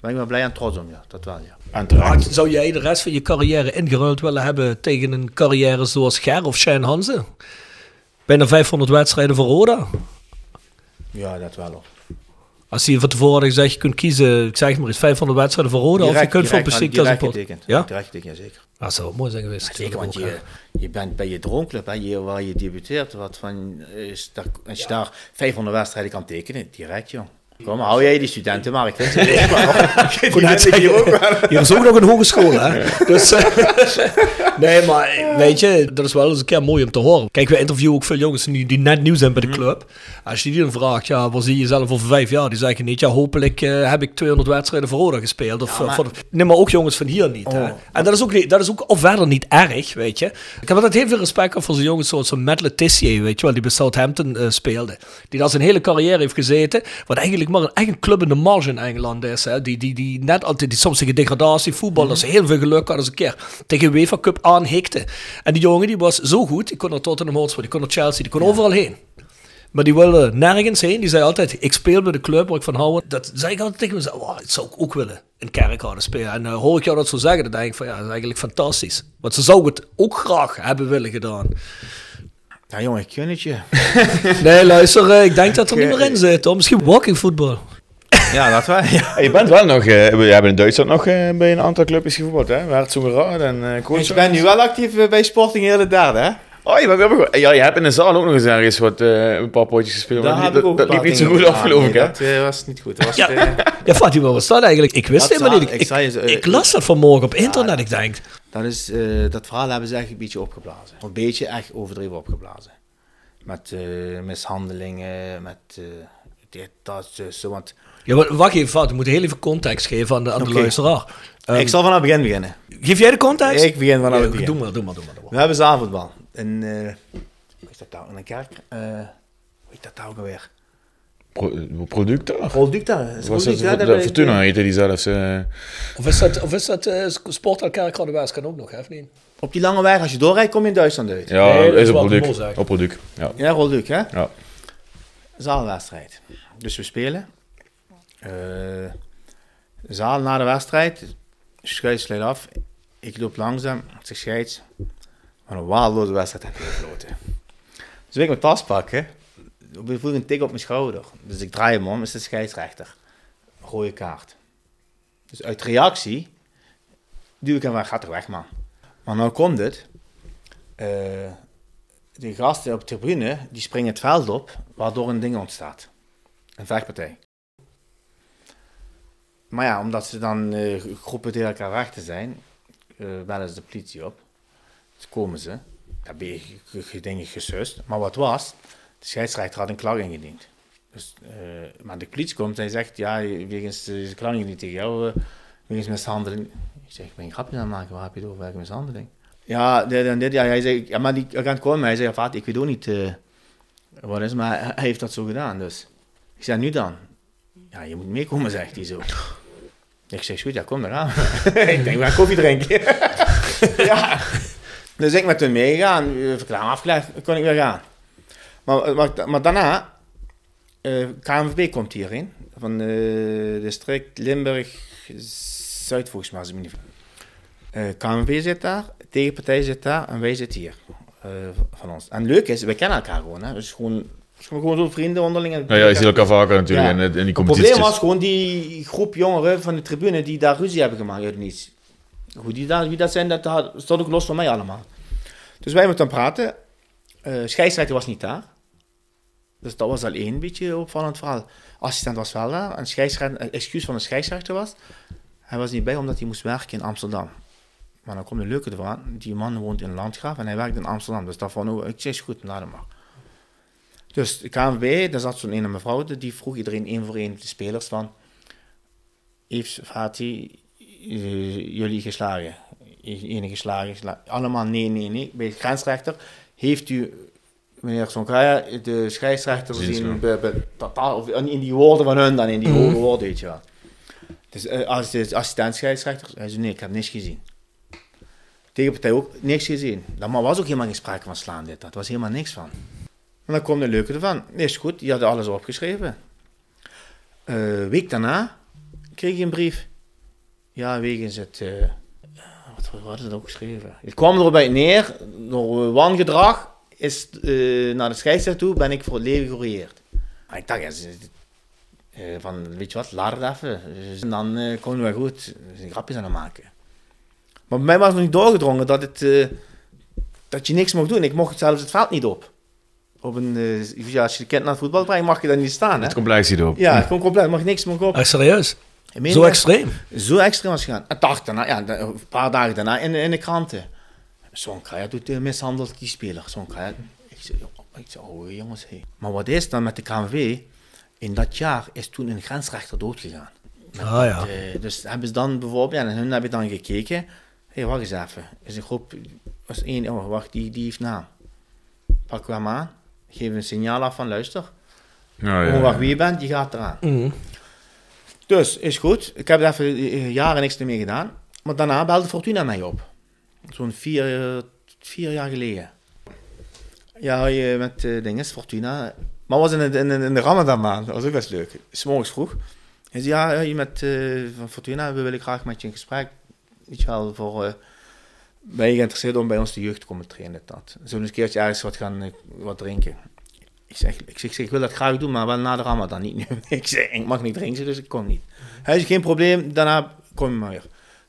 ben ik wel blij en trots om. Ja, dat wel, ja. En terecht. Had- Zou jij de rest van je carrière ingeruild willen hebben tegen een carrière zoals Ger of Shane Hanze? Bijna 500 wedstrijden voor Roda. Ja, dat wel hoor. Als je van tevoren gezegd, je kunt kiezen, ik zeg maar eens 500 wedstrijden voor Roda, of je kunt voor Besiktas en direct Porto. getekend. Ja? Direct getekend, ja, zeker. Dat zou mooi zijn geweest. Zeker, want natuurlijk je, je bent bij je droomclub, hè, je, waar je debuteert. Wat van, is daar, als je daar 500 wedstrijden kan tekenen, direct joh. Kom, hou jij die studenten maar. Ik vind ze leuk, maar die Goed, net vind ik hier ook wel. zeggen, hier is ook nog een hogeschool, hè? Dus, eh, nee, maar weet je, dat is wel eens een keer mooi om te horen. Kijk, we interviewen ook veel jongens die, die net nieuw zijn bij de club. Als je die dan vraagt, ja, waar zie je jezelf over vijf jaar? Die zeggen niet, ja, hopelijk eh, heb ik 200 wedstrijden voor Roda gespeeld. Of, Ja, maar- voor, nee, maar ook jongens van hier niet, hè? Oh. En dat is, ook, dat is ook of verder niet erg, weet je. Ik heb altijd heel veel respect voor zo'n jongens zoals zo'n Matt Letitia, weet je wel, die bij Southampton eh, speelde. Die daar zijn hele carrière heeft gezeten, wat eigenlijk maar een eigen club in de marge in Engeland is, hè. Die, die, die net altijd, die soms tegen degradatie, voetbal, dat ze heel veel geluk hadden, eens een keer tegen UEFA Cup aanhikte. En die jongen, die was zo goed, die kon naar Tottenham Hotspur, die kon naar Chelsea, die kon overal heen. Maar die wilde nergens heen. Die zei altijd, ik speel bij de club waar ik van hou. Dat zei ik altijd tegen mezelf, oh, dat zou ik ook willen. In Kerkrade spelen. En uh, hoor ik jou dat zo zeggen, dan denk ik van, ja, dat is eigenlijk fantastisch. Want ze zou het ook graag hebben willen gedaan. Ja jongen, ik gun het je. Nee, luister, uh, ik denk dat er niet meer in zit. Hoor. Misschien walking voetbal. Ja, dat wel. Ja. Je bent wel nog, uh, we hebben in Duitsland nog uh, bij een aantal clubjes gevoetbald, hè? Herzogenraad en uh, Ik ben nu wel actief bij Sporting Heerlen derde, hè? Oh, je, bent, ja, je hebt in de zaal ook nog eens ergens wat, uh, een paar potjes gespeeld. Daar maar heb dat, dat liep niet zo goed af, geloof ik, hè? Dat uh, was niet goed. Dat was, ja, uh, ja Fatima, wat staat eigenlijk? Ik wist Dat helemaal niet. Ik, ik zei ze, uh, ik las dat vanmorgen op internet, ik denk. dat, is, uh, dat verhaal hebben ze echt een beetje opgeblazen. Een beetje echt overdreven opgeblazen. Met uh, mishandelingen, met uh, dit, dat, zo. Want Ja, maar wacht even, Fout. We moeten heel even context geven aan de, aan de luisteraar. Ehm, ik zal vanaf het begin beginnen. Geef jij de context? Ik begin vanaf Ja, het begin. Doe maar, doe maar, doe maar. Doe maar. We hebben zaalvoetbal. In, eh hoe is dat nou? In een kerk? Eh hoe heet dat nou alweer? Pro, product daar? Product daar. Is Was product, het, ja, de, dat Fortuna heette die zelfs. eh, Of is dat, of is dat uh, West kan ook nog, hè, of niet? Op die lange weg, als je doorrijdt, kom je in Duitsland uit. ja, Nee, dat is is een de product. Op product. Ja. Ja, Rolduc, hè? ja. Zaalwedstrijd. Dus we spelen. Eh zaal na de wedstrijd. Scheids sluit af. Ik loop langzaam. Ik zeg scheids. Wat een waardeloze wedstrijd heb je gefloten. Dus ik mijn tas pakken. Ik voel een tik op mijn schouder. Dus ik draai hem om. Is de scheidsrechter. Rode kaart. Dus uit reactie duw ik hem weg. Gaat er weg, man. Maar nou komt het. Eh, de gasten op de tribune, die springen het veld op, waardoor een ding ontstaat. Een vechtpartij. Maar ja, omdat ze dan eh, groepen tegen elkaar weg te zijn, eh bellen ze de politie op. Dus komen ze. Dan ben je denk ik gesust. Maar wat was? De scheidsrechter had een klacht ingediend. Dus, eh, maar de politie komt en zegt, ja, wegens uh, klacht ingediend tegen jou, eh, wegens mishandeling. Ik zeg, ik ben een grapje aan het maken, waar heb je het over, welke mishandeling? Ja, dit dit, ja, hij zei, ja, maar die kwam mij, hij zei, vaat, ik weet ook niet eh, wat is, maar hij heeft dat zo gedaan, dus. Ik zei, nu dan? Ja, je moet meekomen, zegt hij zo. Ik zeg, goed, ja, kom daar aan. ik denk, we gaan koffie drinken. ja. Dus ik met hem meegegaan, eh, verklaring afgelegd, kon ik weer gaan. Maar, maar, maar daarna, eh KNVB komt hierin, van eh district Limburg Zuid volgens mij, als ik me niet vergis. Eh KNVB zit daar, tegenpartij zit daar en wij zitten hier. eh, van ons. En leuk is, wij kennen elkaar gewoon. Hè? Dus gewoon, gewoon zo vrienden onderling. En Nou ja, je ziet elkaar vaker natuurlijk Ja. in, in die Het competities. probleem was gewoon die groep jongeren van de tribune die daar ruzie hebben gemaakt uit niets. Hoe die daar, wie dat zijn, dat had- stond ook los van mij allemaal. Dus wij moeten praten. Eh scheidsrechter was niet daar. Dus dat was al één beetje opvallend verhaal. Assistent was wel daar. En scheidsrechter, een excuus van de scheidsrechter was. Hij was niet bij omdat hij moest werken in Amsterdam. Maar dan komt een leuke ervan. Die man woont in Landgraaf en hij werkt in Amsterdam. Dus daarvan, oh, ik zeg goed, laat hem maar. Dus de KNVB, daar zat zo'n ene mevrouw, die vroeg iedereen één voor één de spelers van... Heeft Fatih jullie geslagen? Ene geslagen, geslagen? Allemaal nee, nee, nee. Bij de grensrechter heeft u, meneer Sonkaya, de scheidsrechter totaal- of in die woorden van hun dan, in die Mhm. hoge woorden, weet je wel. Dus eh, als de assistent scheidsrechter, hij zei nee, ik heb niks gezien. Tegenpartij ook niks gezien. Dan maar was ook helemaal geen sprake van slaan dit. Dat was helemaal niks van. En dan kwam de leuke ervan. Nee, is goed, die hadden alles opgeschreven. Eh week daarna kreeg je een brief. Ja, wegens het... eh, wat, wat hadden ze ook geschreven? Het kwam erbij neer, door wangedrag is eh, naar de scheidsrechter toe, ben ik voor het leven gerieerd. Maar ik dacht, ja, ze- eh, van, weet je wat, laat het even. Dus en dan eh komen we wel goed. Dus een grapjes aan het maken. Maar bij mij was het nog niet doorgedrongen dat, het, eh, dat je niks mocht doen. Ik mocht zelfs het veld niet op. Op een, eh, ja, als je de kind naar het voetbal brengt, mag je daar niet staan. Hè? Het complex erop. Ja, gewoon compleet. Mag niks mag op. Ah, serieus? Zo extreem? Zo extreem was het gegaan. Een dag daarna, ja, een paar dagen daarna in, in de kranten. Zo'n Kaya doet uh, mishandeld die speler. Zo'n Kaya. Ik zei, ik zei, oh jongens. Maar wat is dan met de KNV? In dat jaar is toen een grensrechter doodgegaan. Ah ja. Eh, dus hebben ze dan bijvoorbeeld, ja, en hun hebben dan gekeken. Hé, hey, wacht eens even. Is een groep, was één, oh, wacht, die, die heeft naam. Pak hem aan. Geef een signaal af van luister. Ja, ja, wacht ja. wie je bent, die gaat eraan. Mhm. Dus, is goed. Ik heb er even eh, jaren niks meer gedaan. Maar daarna belde Fortuna mij op. Zo'n vier, eh, vier jaar geleden. Ja, je met uh, dinges, Fortuna. Maar was in, in, in de Ramadan maand. Dat was ook best leuk. S morgens vroeg. Hij zei, ja, je met eh, Fortuna, we willen graag met je in gesprek. Weet je wel, voor... eh, ben je geïnteresseerd om bij ons de jeugd te komen trainen? Dat. Zullen we eens een keertje ergens wat gaan eh, wat drinken? Ik zeg, ik, zeg, ik zeg, ik wil dat graag doen, maar wel na de Ramadan, niet nu. ik zeg, ik mag niet drinken, dus ik kom niet. Hij zei, geen probleem, daarna kom je maar weer.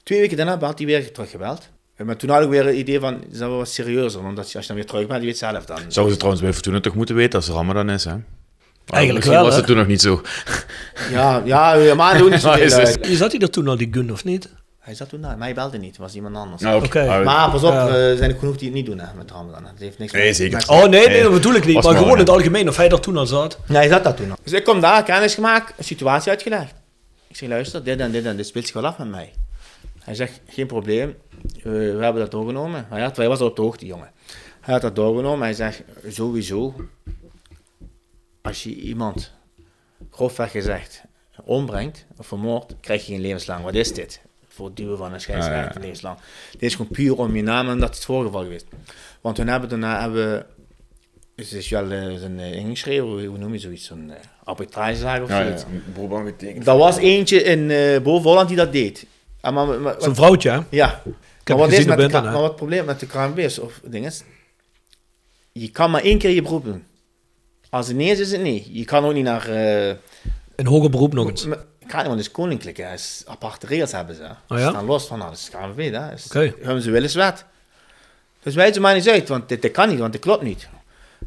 Twee weken daarna had hij weer teruggebeld. Eh, Maar toen had ik weer het idee van, dat is wel wat serieuzer, omdat je- als je dan weer terug bent, je weet zelf dan. Zouden ze trouwens bij Fortuna toch moeten weten als Ramadan is, hè? Maar Eigenlijk misschien wel, was hè? het toen nog niet zo. Ja, ja, ja maar doen is het-. Je zat hij er toen al, die gun, of niet? Hij zat toen daar, maar hij belde niet, het was iemand anders. Ja, oké. Maar pas op, Ja. eh, er zijn er genoeg die het niet doen hè, met Ramadan. Het heeft niks Nee, met- zeker. met- Oh nee, nee, Nee, dat bedoel ik niet. was Maar gewoon in het algemeen, of hij daar toen al zat. Ja, hij zat dat toen nog. Dus ik kom daar, kennis gemaakt, een situatie uitgelegd. Ik zeg, luister, dit en dit en dit speelt zich wel af met mij. Hij zegt, geen probleem, eh, we hebben dat doorgenomen. Hij, had, hij was al op de hoogte, jongen. Hij had dat doorgenomen, hij zegt, sowieso, als je iemand, grofweg gezegd, ombrengt of vermoordt, krijg je geen levenslang. Wat is dit? Voor het duwen van een scheidsrechter, Ja, ja. levenslang. Dit is gewoon puur om je naam en dat is het voorgeval geweest. Want toen hebben we daarna, hebben het is wel eh, een eh, ingeschreven, hoe, noem je zoiets, een uh, arbitragezaak of Ja, ja, zoiets. een beroep getekend. Dat was eentje in eh boven Holland die dat deed. En maar, maar, maar- Zo'n vrouwtje, hè? ja. heb Maar wat, is met de, maar wat het probleem met de KNB is, of ding is, je kan maar één keer je beroep doen. Als het nee is, is het nee. Je kan ook niet naar... eh Een hoger beroep nog eens. Het is koninklijk, hè. Is aparte regels hebben ze. Oh Ze ja? staan los van, dat is hè. Dus Oké. Hebben ze willen is wet. Dus wijt ze maar niet uit, want dit, dit kan niet, want dit klopt niet.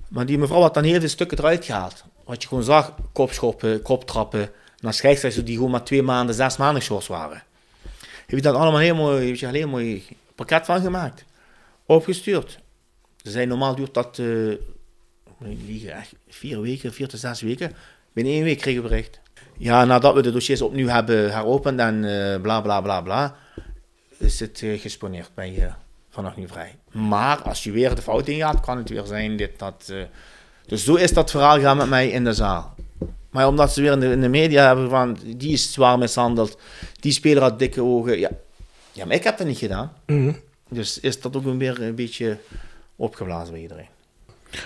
Maar die mevrouw had dan heel veel stukken eruit gehaald. Wat je gewoon zag, kopschoppen, koptrappen, naar scheidsrechters die gewoon maar twee maanden, zes maanden shorts waren. Heeft dat allemaal heel mooi, heeft je een heel mooi pakket van gemaakt. Opgestuurd. Ze zei normaal duurt dat, eh, vier weken, vier tot zes weken. Binnen één week kregen we bericht. Ja, nadat we de dossiers opnieuw hebben heropend en eh, bla bla bla bla, is het eh, gesponeerd bij je vanaf nu vrij. Maar als je weer de fout ingaat, kan het weer zijn dit, dat. eh, dus zo is dat verhaal gaan met mij in de zaal. Maar omdat ze weer in de, in de media hebben van, die is zwaar mishandeld, die speler had dikke ogen. Ja, ja maar ik heb dat niet gedaan. Mhm. Dus is dat ook weer een beetje opgeblazen bij iedereen.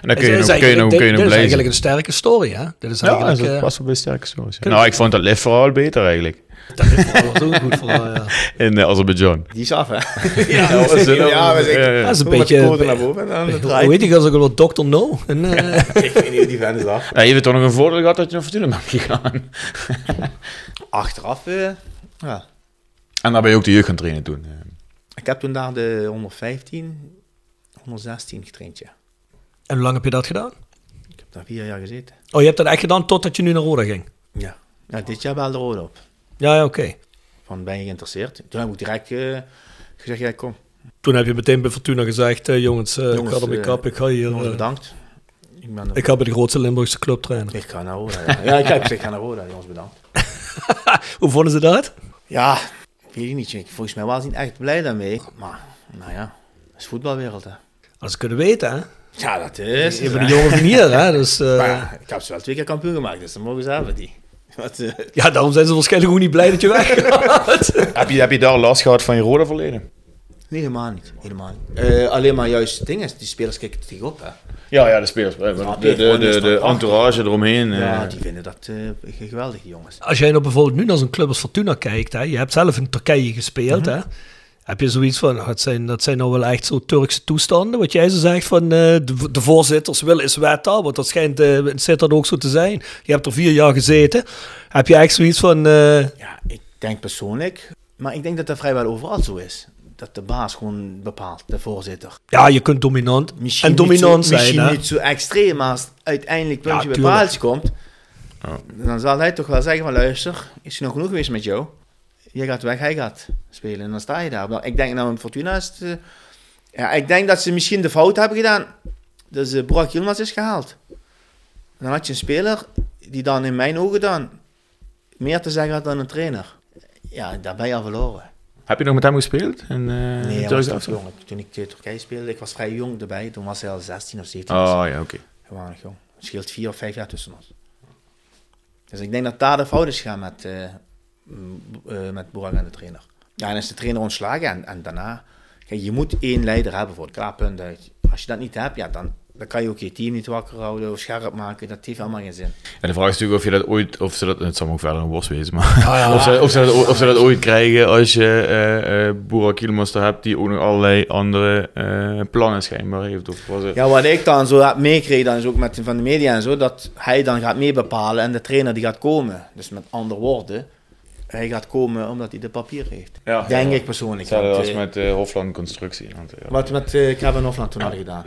En dan kun je nog, kun je nog, eigenlijk- kun je dit nog is eigenlijk een sterke story, hè? Dit is Ja, eigenlijk... dat eh, was wel bij sterke stories. ja. Nou, ik vond dat live verhaal beter eigenlijk. dat was ook een goed verhaal, ja. In uh, Azerbeidzjan. Die is af, hè? Ja, was het- Ja, ja. Dat is een Met de beetje... naar boven en dan Hoe draait weet ik als ik wel Dr. No? En, eh, Ik weet niet hoe die vent is af. Ja, je hebt toch nog een voordeel gehad dat je naar Fortuna bent gegaan. Achteraf, ja. En daar ben je ook de jeugd gaan trainen toen. Ik heb toen daar de 115, 116 getraind, ja. En hoe lang heb je dat gedaan? Ik heb daar vier jaar gezeten. Oh, je hebt dat echt gedaan totdat je nu naar Roda ging? Ja. ja dit jaar wel de rode op. Ja, ja, oké. Van ben je geïnteresseerd? Toen heb ik direct eh, gezegd, ja kom. Toen heb je meteen bij Fortuna gezegd, jongens, eh, ik Jongens, ga ermee eh, kappen, ik ga hier... Jongens, bedankt. Ik, ben ik ga bij de grootste Limburgse club trainen. ik ga naar Roda. Ja, ja ik heb gezegd, ik ga naar Roda, jongens, bedankt. Hoe vonden ze dat? Ja, weet ik niet. ik- Volgens mij was hij niet echt blij daarmee. Maar, nou ja, het is voetbalwereld, hè. Als ze kunnen weten, hè? Ja, dat is. Je bent een jongen van hier, hè? Dus, eh, Maar ja, ik heb ze wel twee keer kampioen gemaakt, dus dan mogen ze hebben die. Wat, eh, ja, daarom zijn ze waarschijnlijk ook niet blij dat je weggaat. Heb, je, heb je daar last gehad van je rode verleden? nee, helemaal niet. Helemaal niet. Eh, alleen maar juist dingen, die spelers kijken er tegenop, hè. Ja, ja, de spelers. De, Ja, de, de, entourage eromheen. Ja, die vinden dat eh, geweldig, die jongens. Als jij nou bijvoorbeeld nu naar zo'n club als Fortuna kijkt, hè? Je hebt zelf in Turkije gespeeld, hè? Heb je zoiets van, nou, dat zijn, dat zijn nou wel echt zo Turkse toestanden, wat jij zo zegt van eh, de, de voorzitters wil is wet daar, want dat schijnt eh, in Sittard ook zo te zijn. Je hebt er vier jaar gezeten. Heb je echt zoiets van, eh, Ja, ik denk persoonlijk, maar ik denk dat dat vrijwel overal zo is. Dat de baas gewoon bepaalt, de voorzitter. ja, je kunt dominant Misschien en dominant niet zo, zijn, Misschien hè? niet zo extreem, maar als het uiteindelijk puntje bij tuurlijk. paaltje komt, dan zal hij toch wel zeggen van luister, is het nog genoeg geweest met jou? Jij gaat weg, hij gaat spelen en dan sta je daar. Maar ik denk nou in Fortuna is het, ja, ik denk dat ze misschien de fout hebben gedaan dat ze Burak Yilmaz is gehaald. Dan had je een speler die dan in mijn ogen dan meer te zeggen had dan een trainer. Ja, daar ben je al verloren. Heb je nog met hem gespeeld? In, uh, Nee, was nog jong. Toen ik eh, Turkije speelde, ik was vrij jong erbij. Toen was hij al 16 of 17. Oh ja, oké. Gewoon nog jong. Het scheelt vier of vijf jaar tussen ons. Dus ik denk dat daar de fout is gegaan met, eh, met Boerak en de trainer. Ja, en is de trainer ontslagen en, en daarna... Kijk, je moet één leider hebben voor het klaar, punt uit. Als je dat niet hebt, ja, dan, dan kan je ook je team niet wakker houden of scherp maken. Dat heeft allemaal geen zin. En de vraag is natuurlijk of je dat ooit, of ze dat, het zal ook verder een worst wezen, maar of, ze, of, ze dat, of ze dat ooit krijgen als je eh uh, Boerak daar hebt die ook nog allerlei andere eh, plannen schijnbaar heeft. Of was het... Ja, wat ik dan zo heb meekreeg, dan is ook met van de media en zo, dat hij dan gaat meebepalen en de trainer die gaat komen. Dus met andere woorden, hij gaat komen omdat hij de papier heeft. Ja, Denk ja. ik persoonlijk. Hetzelfde want, als eh, met eh, Hofland Constructie. Want, ja. Wat we met eh, Kevin Hofland toen hadden gedaan.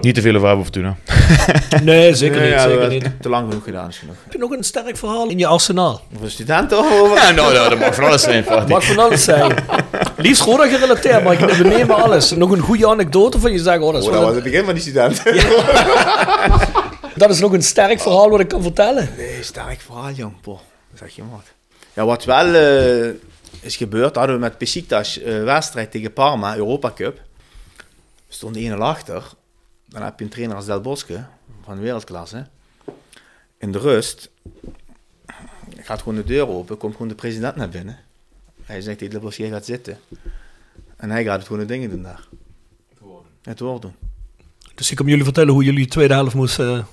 Niet te veel over hebben, Fortuna. Nee, zeker Nee, niet. ja, zeker niet. Te lang genoeg gedaan is genoeg. Heb je nog een sterk verhaal in je arsenaal? Voor studenten of over? Ja, nou, nou, dat mag van alles zijn, Fatih. Mag van alles zijn. Liefst Roda gerelateerd, maar we nemen alles. Nog een goede anekdote van je zeggen, oh, dat, is Oh, wel dat was een- het begin van die studenten. dat is nog een sterk verhaal wat ik kan vertellen. Nee, sterk verhaal, jong. Boah, zeg je wat. Ja, wat wel eh, is gebeurd, hadden we met Besiktas eh wedstrijd tegen Parma, Europa Cup. We stonden 1-0 achter. Dan heb je een trainer als Del Bosque, van wereldklasse. In de rust gaat gewoon de deur open, komt gewoon de president naar binnen. Hij zegt tegen Del Bosque, jij gaat zitten. En hij gaat het gewoon de dingen doen daar. Het woord doen. Dus ik kan jullie vertellen hoe jullie de tweede helft moesten...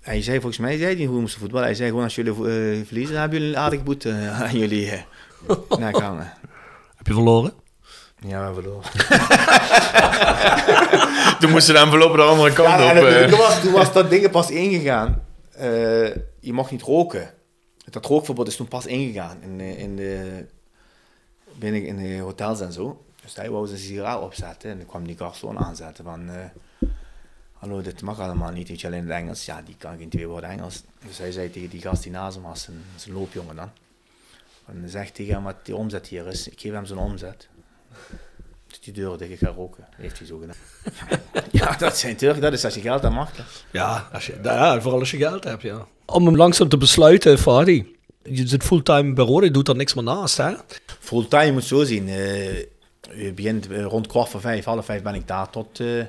Hij zei volgens mij, zei hij niet hoe we moesten voetballen. Hij zei gewoon als jullie eh, verliezen, dan hebben jullie een aardige boete eh, aan jullie uh, heb je verloren? Ja, we hebben verloren. Toen moesten de enveloppen de andere kant Ja, op. en toen, was, toen was dat ding pas ingegaan. Eh, je mocht niet roken. Dat rookverbod is toen pas ingegaan in, de- in de, binnen in de hotels en zo. Dus hij wou zijn sigaret opzetten en dan kwam die garçon aanzetten van... Hallo, dit mag allemaal niet, weet je alleen het Engels. Ja, die kan geen twee woorden Engels. Dus hij zei tegen die gast die naast hem was, zijn, zijn loopjongen dan. En dan zegt tegen hem wat die omzet hier is. Ik geef hem zijn omzet. Doet die deur dicht, ik ga roken. Heeft hij zo gedaan. ja, dat zijn Turken, dat is als je geld aan mag. Ja, als je, ja, vooral als je geld hebt, ja. Om hem langzaam te besluiten, Fadi. Je zit fulltime bij Roda, je doet er niks meer naast, hè? Fulltime, je moet zo zien. eh, je begint eh, rond kwart voor vijf, half vijf ben ik daar tot eh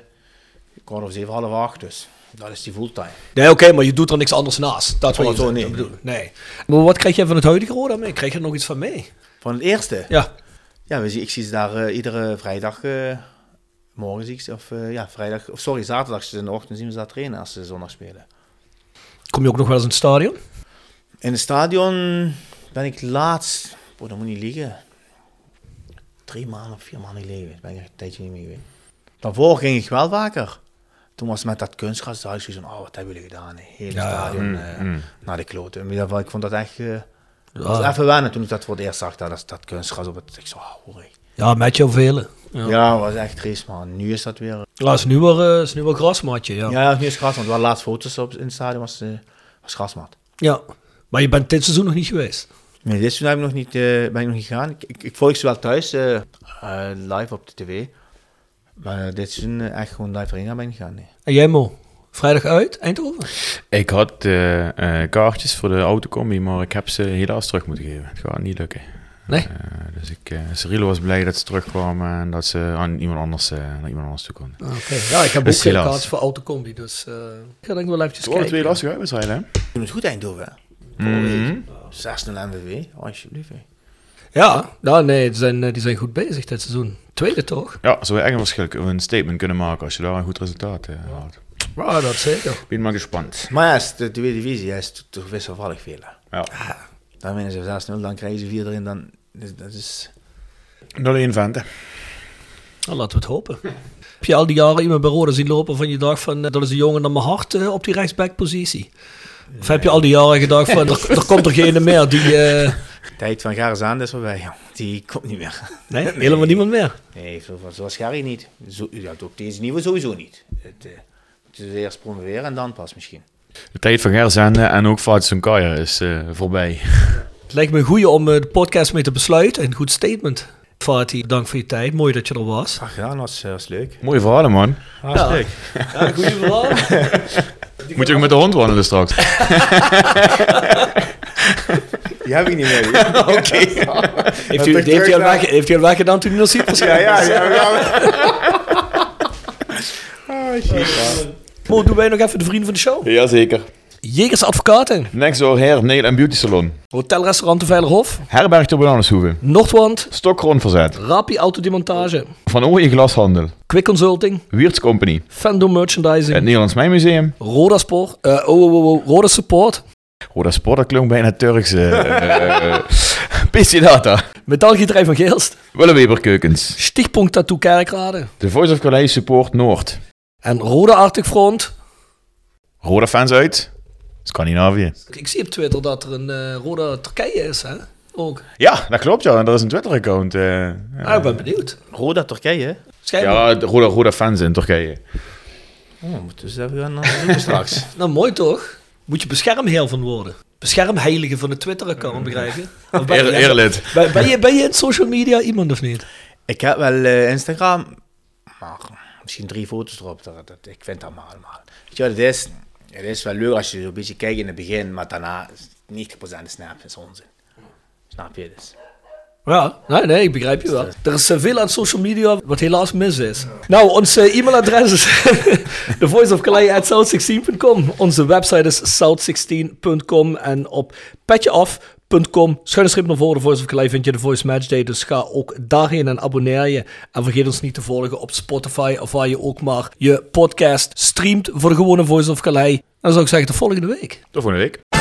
kwart over zeven, half acht. Dus dat is die fulltime. Nee, oké, maar je doet er niks anders naast. Dat wil Oh, je zo, zeggen, nee, dat bedoel ik. nee. Maar wat krijg je van het huidige Roda mee? Krijg je er nog iets van mee? Van het eerste? Ja. Ja, ik zie ze daar eh, iedere vrijdag, eh, morgen zie ik ze, of eh, ja, vrijdag, of sorry, zaterdag in de ochtend zien we ze daar trainen als ze zondag spelen. Kom je ook nog wel eens in het stadion? In het stadion ben ik laatst, oh, dat moet niet liegen, drie maanden of vier maanden geleden, ben ik er een tijdje niet meer geweest. Daarvoor ging ik wel vaker. Toen was het met dat kunstgras, daar had ik zoiets van, oh, wat hebben jullie gedaan? hè? Hele Ja, stadion mm, eh, mm. naar de kloten. In ieder geval, ik vond dat echt, eh, Ja. was even wennen toen ik dat voor het eerst zag, dat, dat, dat kunstgras op het, ik zo, oh, hoor. Ja, met jou velen. Ja, Ja, was echt triest, man. Nu is dat weer, Ja, is nu weer, eh, is nu weer grasmatje, ja. ja, nu is het gras, want we hadden laatst foto's op in het stadion, was, eh was grasmat. Ja. Maar je bent dit seizoen nog niet geweest? Nee, dit seizoen heb ik nog niet, eh, ben ik nog niet gegaan. Ik, ik, ik volg ze wel thuis, eh, eh, live op de tv. Maar dit seizoen eh, echt gewoon live erin gaan ben gegaan, nee. En jij Mo? Vrijdag uit, Eindhoven? Ik had eh, eh, kaartjes voor de autocombi, maar ik heb ze helaas terug moeten geven. Het gaat niet lukken. Nee? Eh, dus ik, eh Cyrilo was blij dat ze terugkwamen en dat ze aan iemand anders, eh, naar iemand anders toe konden. Oké. Ja, ik heb Dus ook geen kaartjes voor autocombi, dus eh, ik ga denk ik wel eventjes kijken. twee lastige uitwedstrijden, hè? Doen het goed Eindhoven, hè? Mhm. 6-0 MVV, alsjeblieft. hè. Ja, nou, nee, die zijn, eh, die zijn goed bezig dit seizoen. Tweede toch? Ja, zou je echt een verschil, een statement kunnen maken als je daar een goed resultaat eh haalt. Ja, dat zeker. Ben maar gespaند. Maar ja, de tweede divisie, hij is to- toch wisselvallig veel. hè. Ja. Dan winnen ze 6-0, dan krijgen ze 4 erin, dan... dus Dat is... 0-1 Vente. Nou, laten we het hopen. Heb je al die jaren iemand bij Roda zien lopen van je dacht van, eh, dat is de jongen naar mijn hart eh, op die rechtsbackpositie? Of heb je al die jaren gedacht van, er, er komt er geen meer die... eh, tijd van Garazaan is voorbij, joh. Die komt niet meer. nee, helemaal niemand meer. Nee, zo- zoals Gary niet. Zo, ja, op deze niveau sowieso niet. Het, eh, het is eerst promoveren en dan pas misschien. De tijd van Gerzende en ook Fatih Kaya is eh, voorbij. Het lijkt me een goeie om eh, de podcast mee te besluiten. Een goed statement. Fatih, dank voor je tijd. Mooi dat je er was. Ach ja, was, was leuk. Mooie verhalen, man. Was Ja. leuk. Ja, goeie verhaal. Moet je ook met de hond wandelen straks? Die heb ik niet meer. Oké. Heeft u, heeft, u al weg, heeft u al weggedaan toen u naar Cyprus Ja, ja, ja. ja. Ah. Mo, doen wij nog even de vrienden van de show. Jazeker. Jegers Advocaten. Next door Hair, Nail en Beauty Salon. Hotelrestaurant de Veilerhof. Herberg de Bananenshoeve. Noordwand. Stokgrondverzet. Rapi Autodemontage. Van Ooyen Glashandel. Quick Consulting. Wiertz Company. Fendo Merchandising. Het Nederlands Mijnmuseum. Roda Sport. oh, oh, oh, oh, Roda Support. Oh, dat sport, dat klonk bijna Turks. data. Metaalgieterij van Geelst. Willeweber Keukens. Stichtpunt Tattoo Kerkrade. De Voice of Calais Support Noord. En Roda Arctic Front. Roda fans uit. Scandinavië. Ik zie op Twitter dat er een eh, Roda Turkije is, hè? Ook. Ja, dat klopt ja. Dat is een Twitter-account. eh. Ah, ik ben benieuwd. Roda Turkije. Schijnbaar. ja, de Roda, Roda fans in Turkije. Oh, we moeten dus even gaan zoeken straks. Nou, mooi toch? Moet je beschermheer van worden. Beschermheilige van de Twitter-account, begrijp je? Of ben, Eer- je- Eerlid. ben, ben je, ben je in social media iemand of niet? Ik heb wel eh, Instagram, maar misschien drie foto's erop. Dat, dat, ik vind dat maar allemaal. Weet je wat het is? Het is wel leuk als je een beetje kijkt in het begin, maar daarna is 90% de snap is onzin. Snap je dus? Ja, nee, nee, ik begrijp je wel. Er is eh, veel aan social media wat helaas mis is. Nou, ons eh, e-mailadres is thevoiceofcalais.south16.com. Onze website is south16.com en op petjeaf.com, schuine strip naar voren, Voice of vind je de Voice Match Day. Dus ga ook daarheen en abonneer je. En vergeet ons niet te volgen op Spotify of waar je ook maar je podcast streamt voor de gewone Voice of. En dan zou ik zeggen, tot volgende week. Tot volgende week.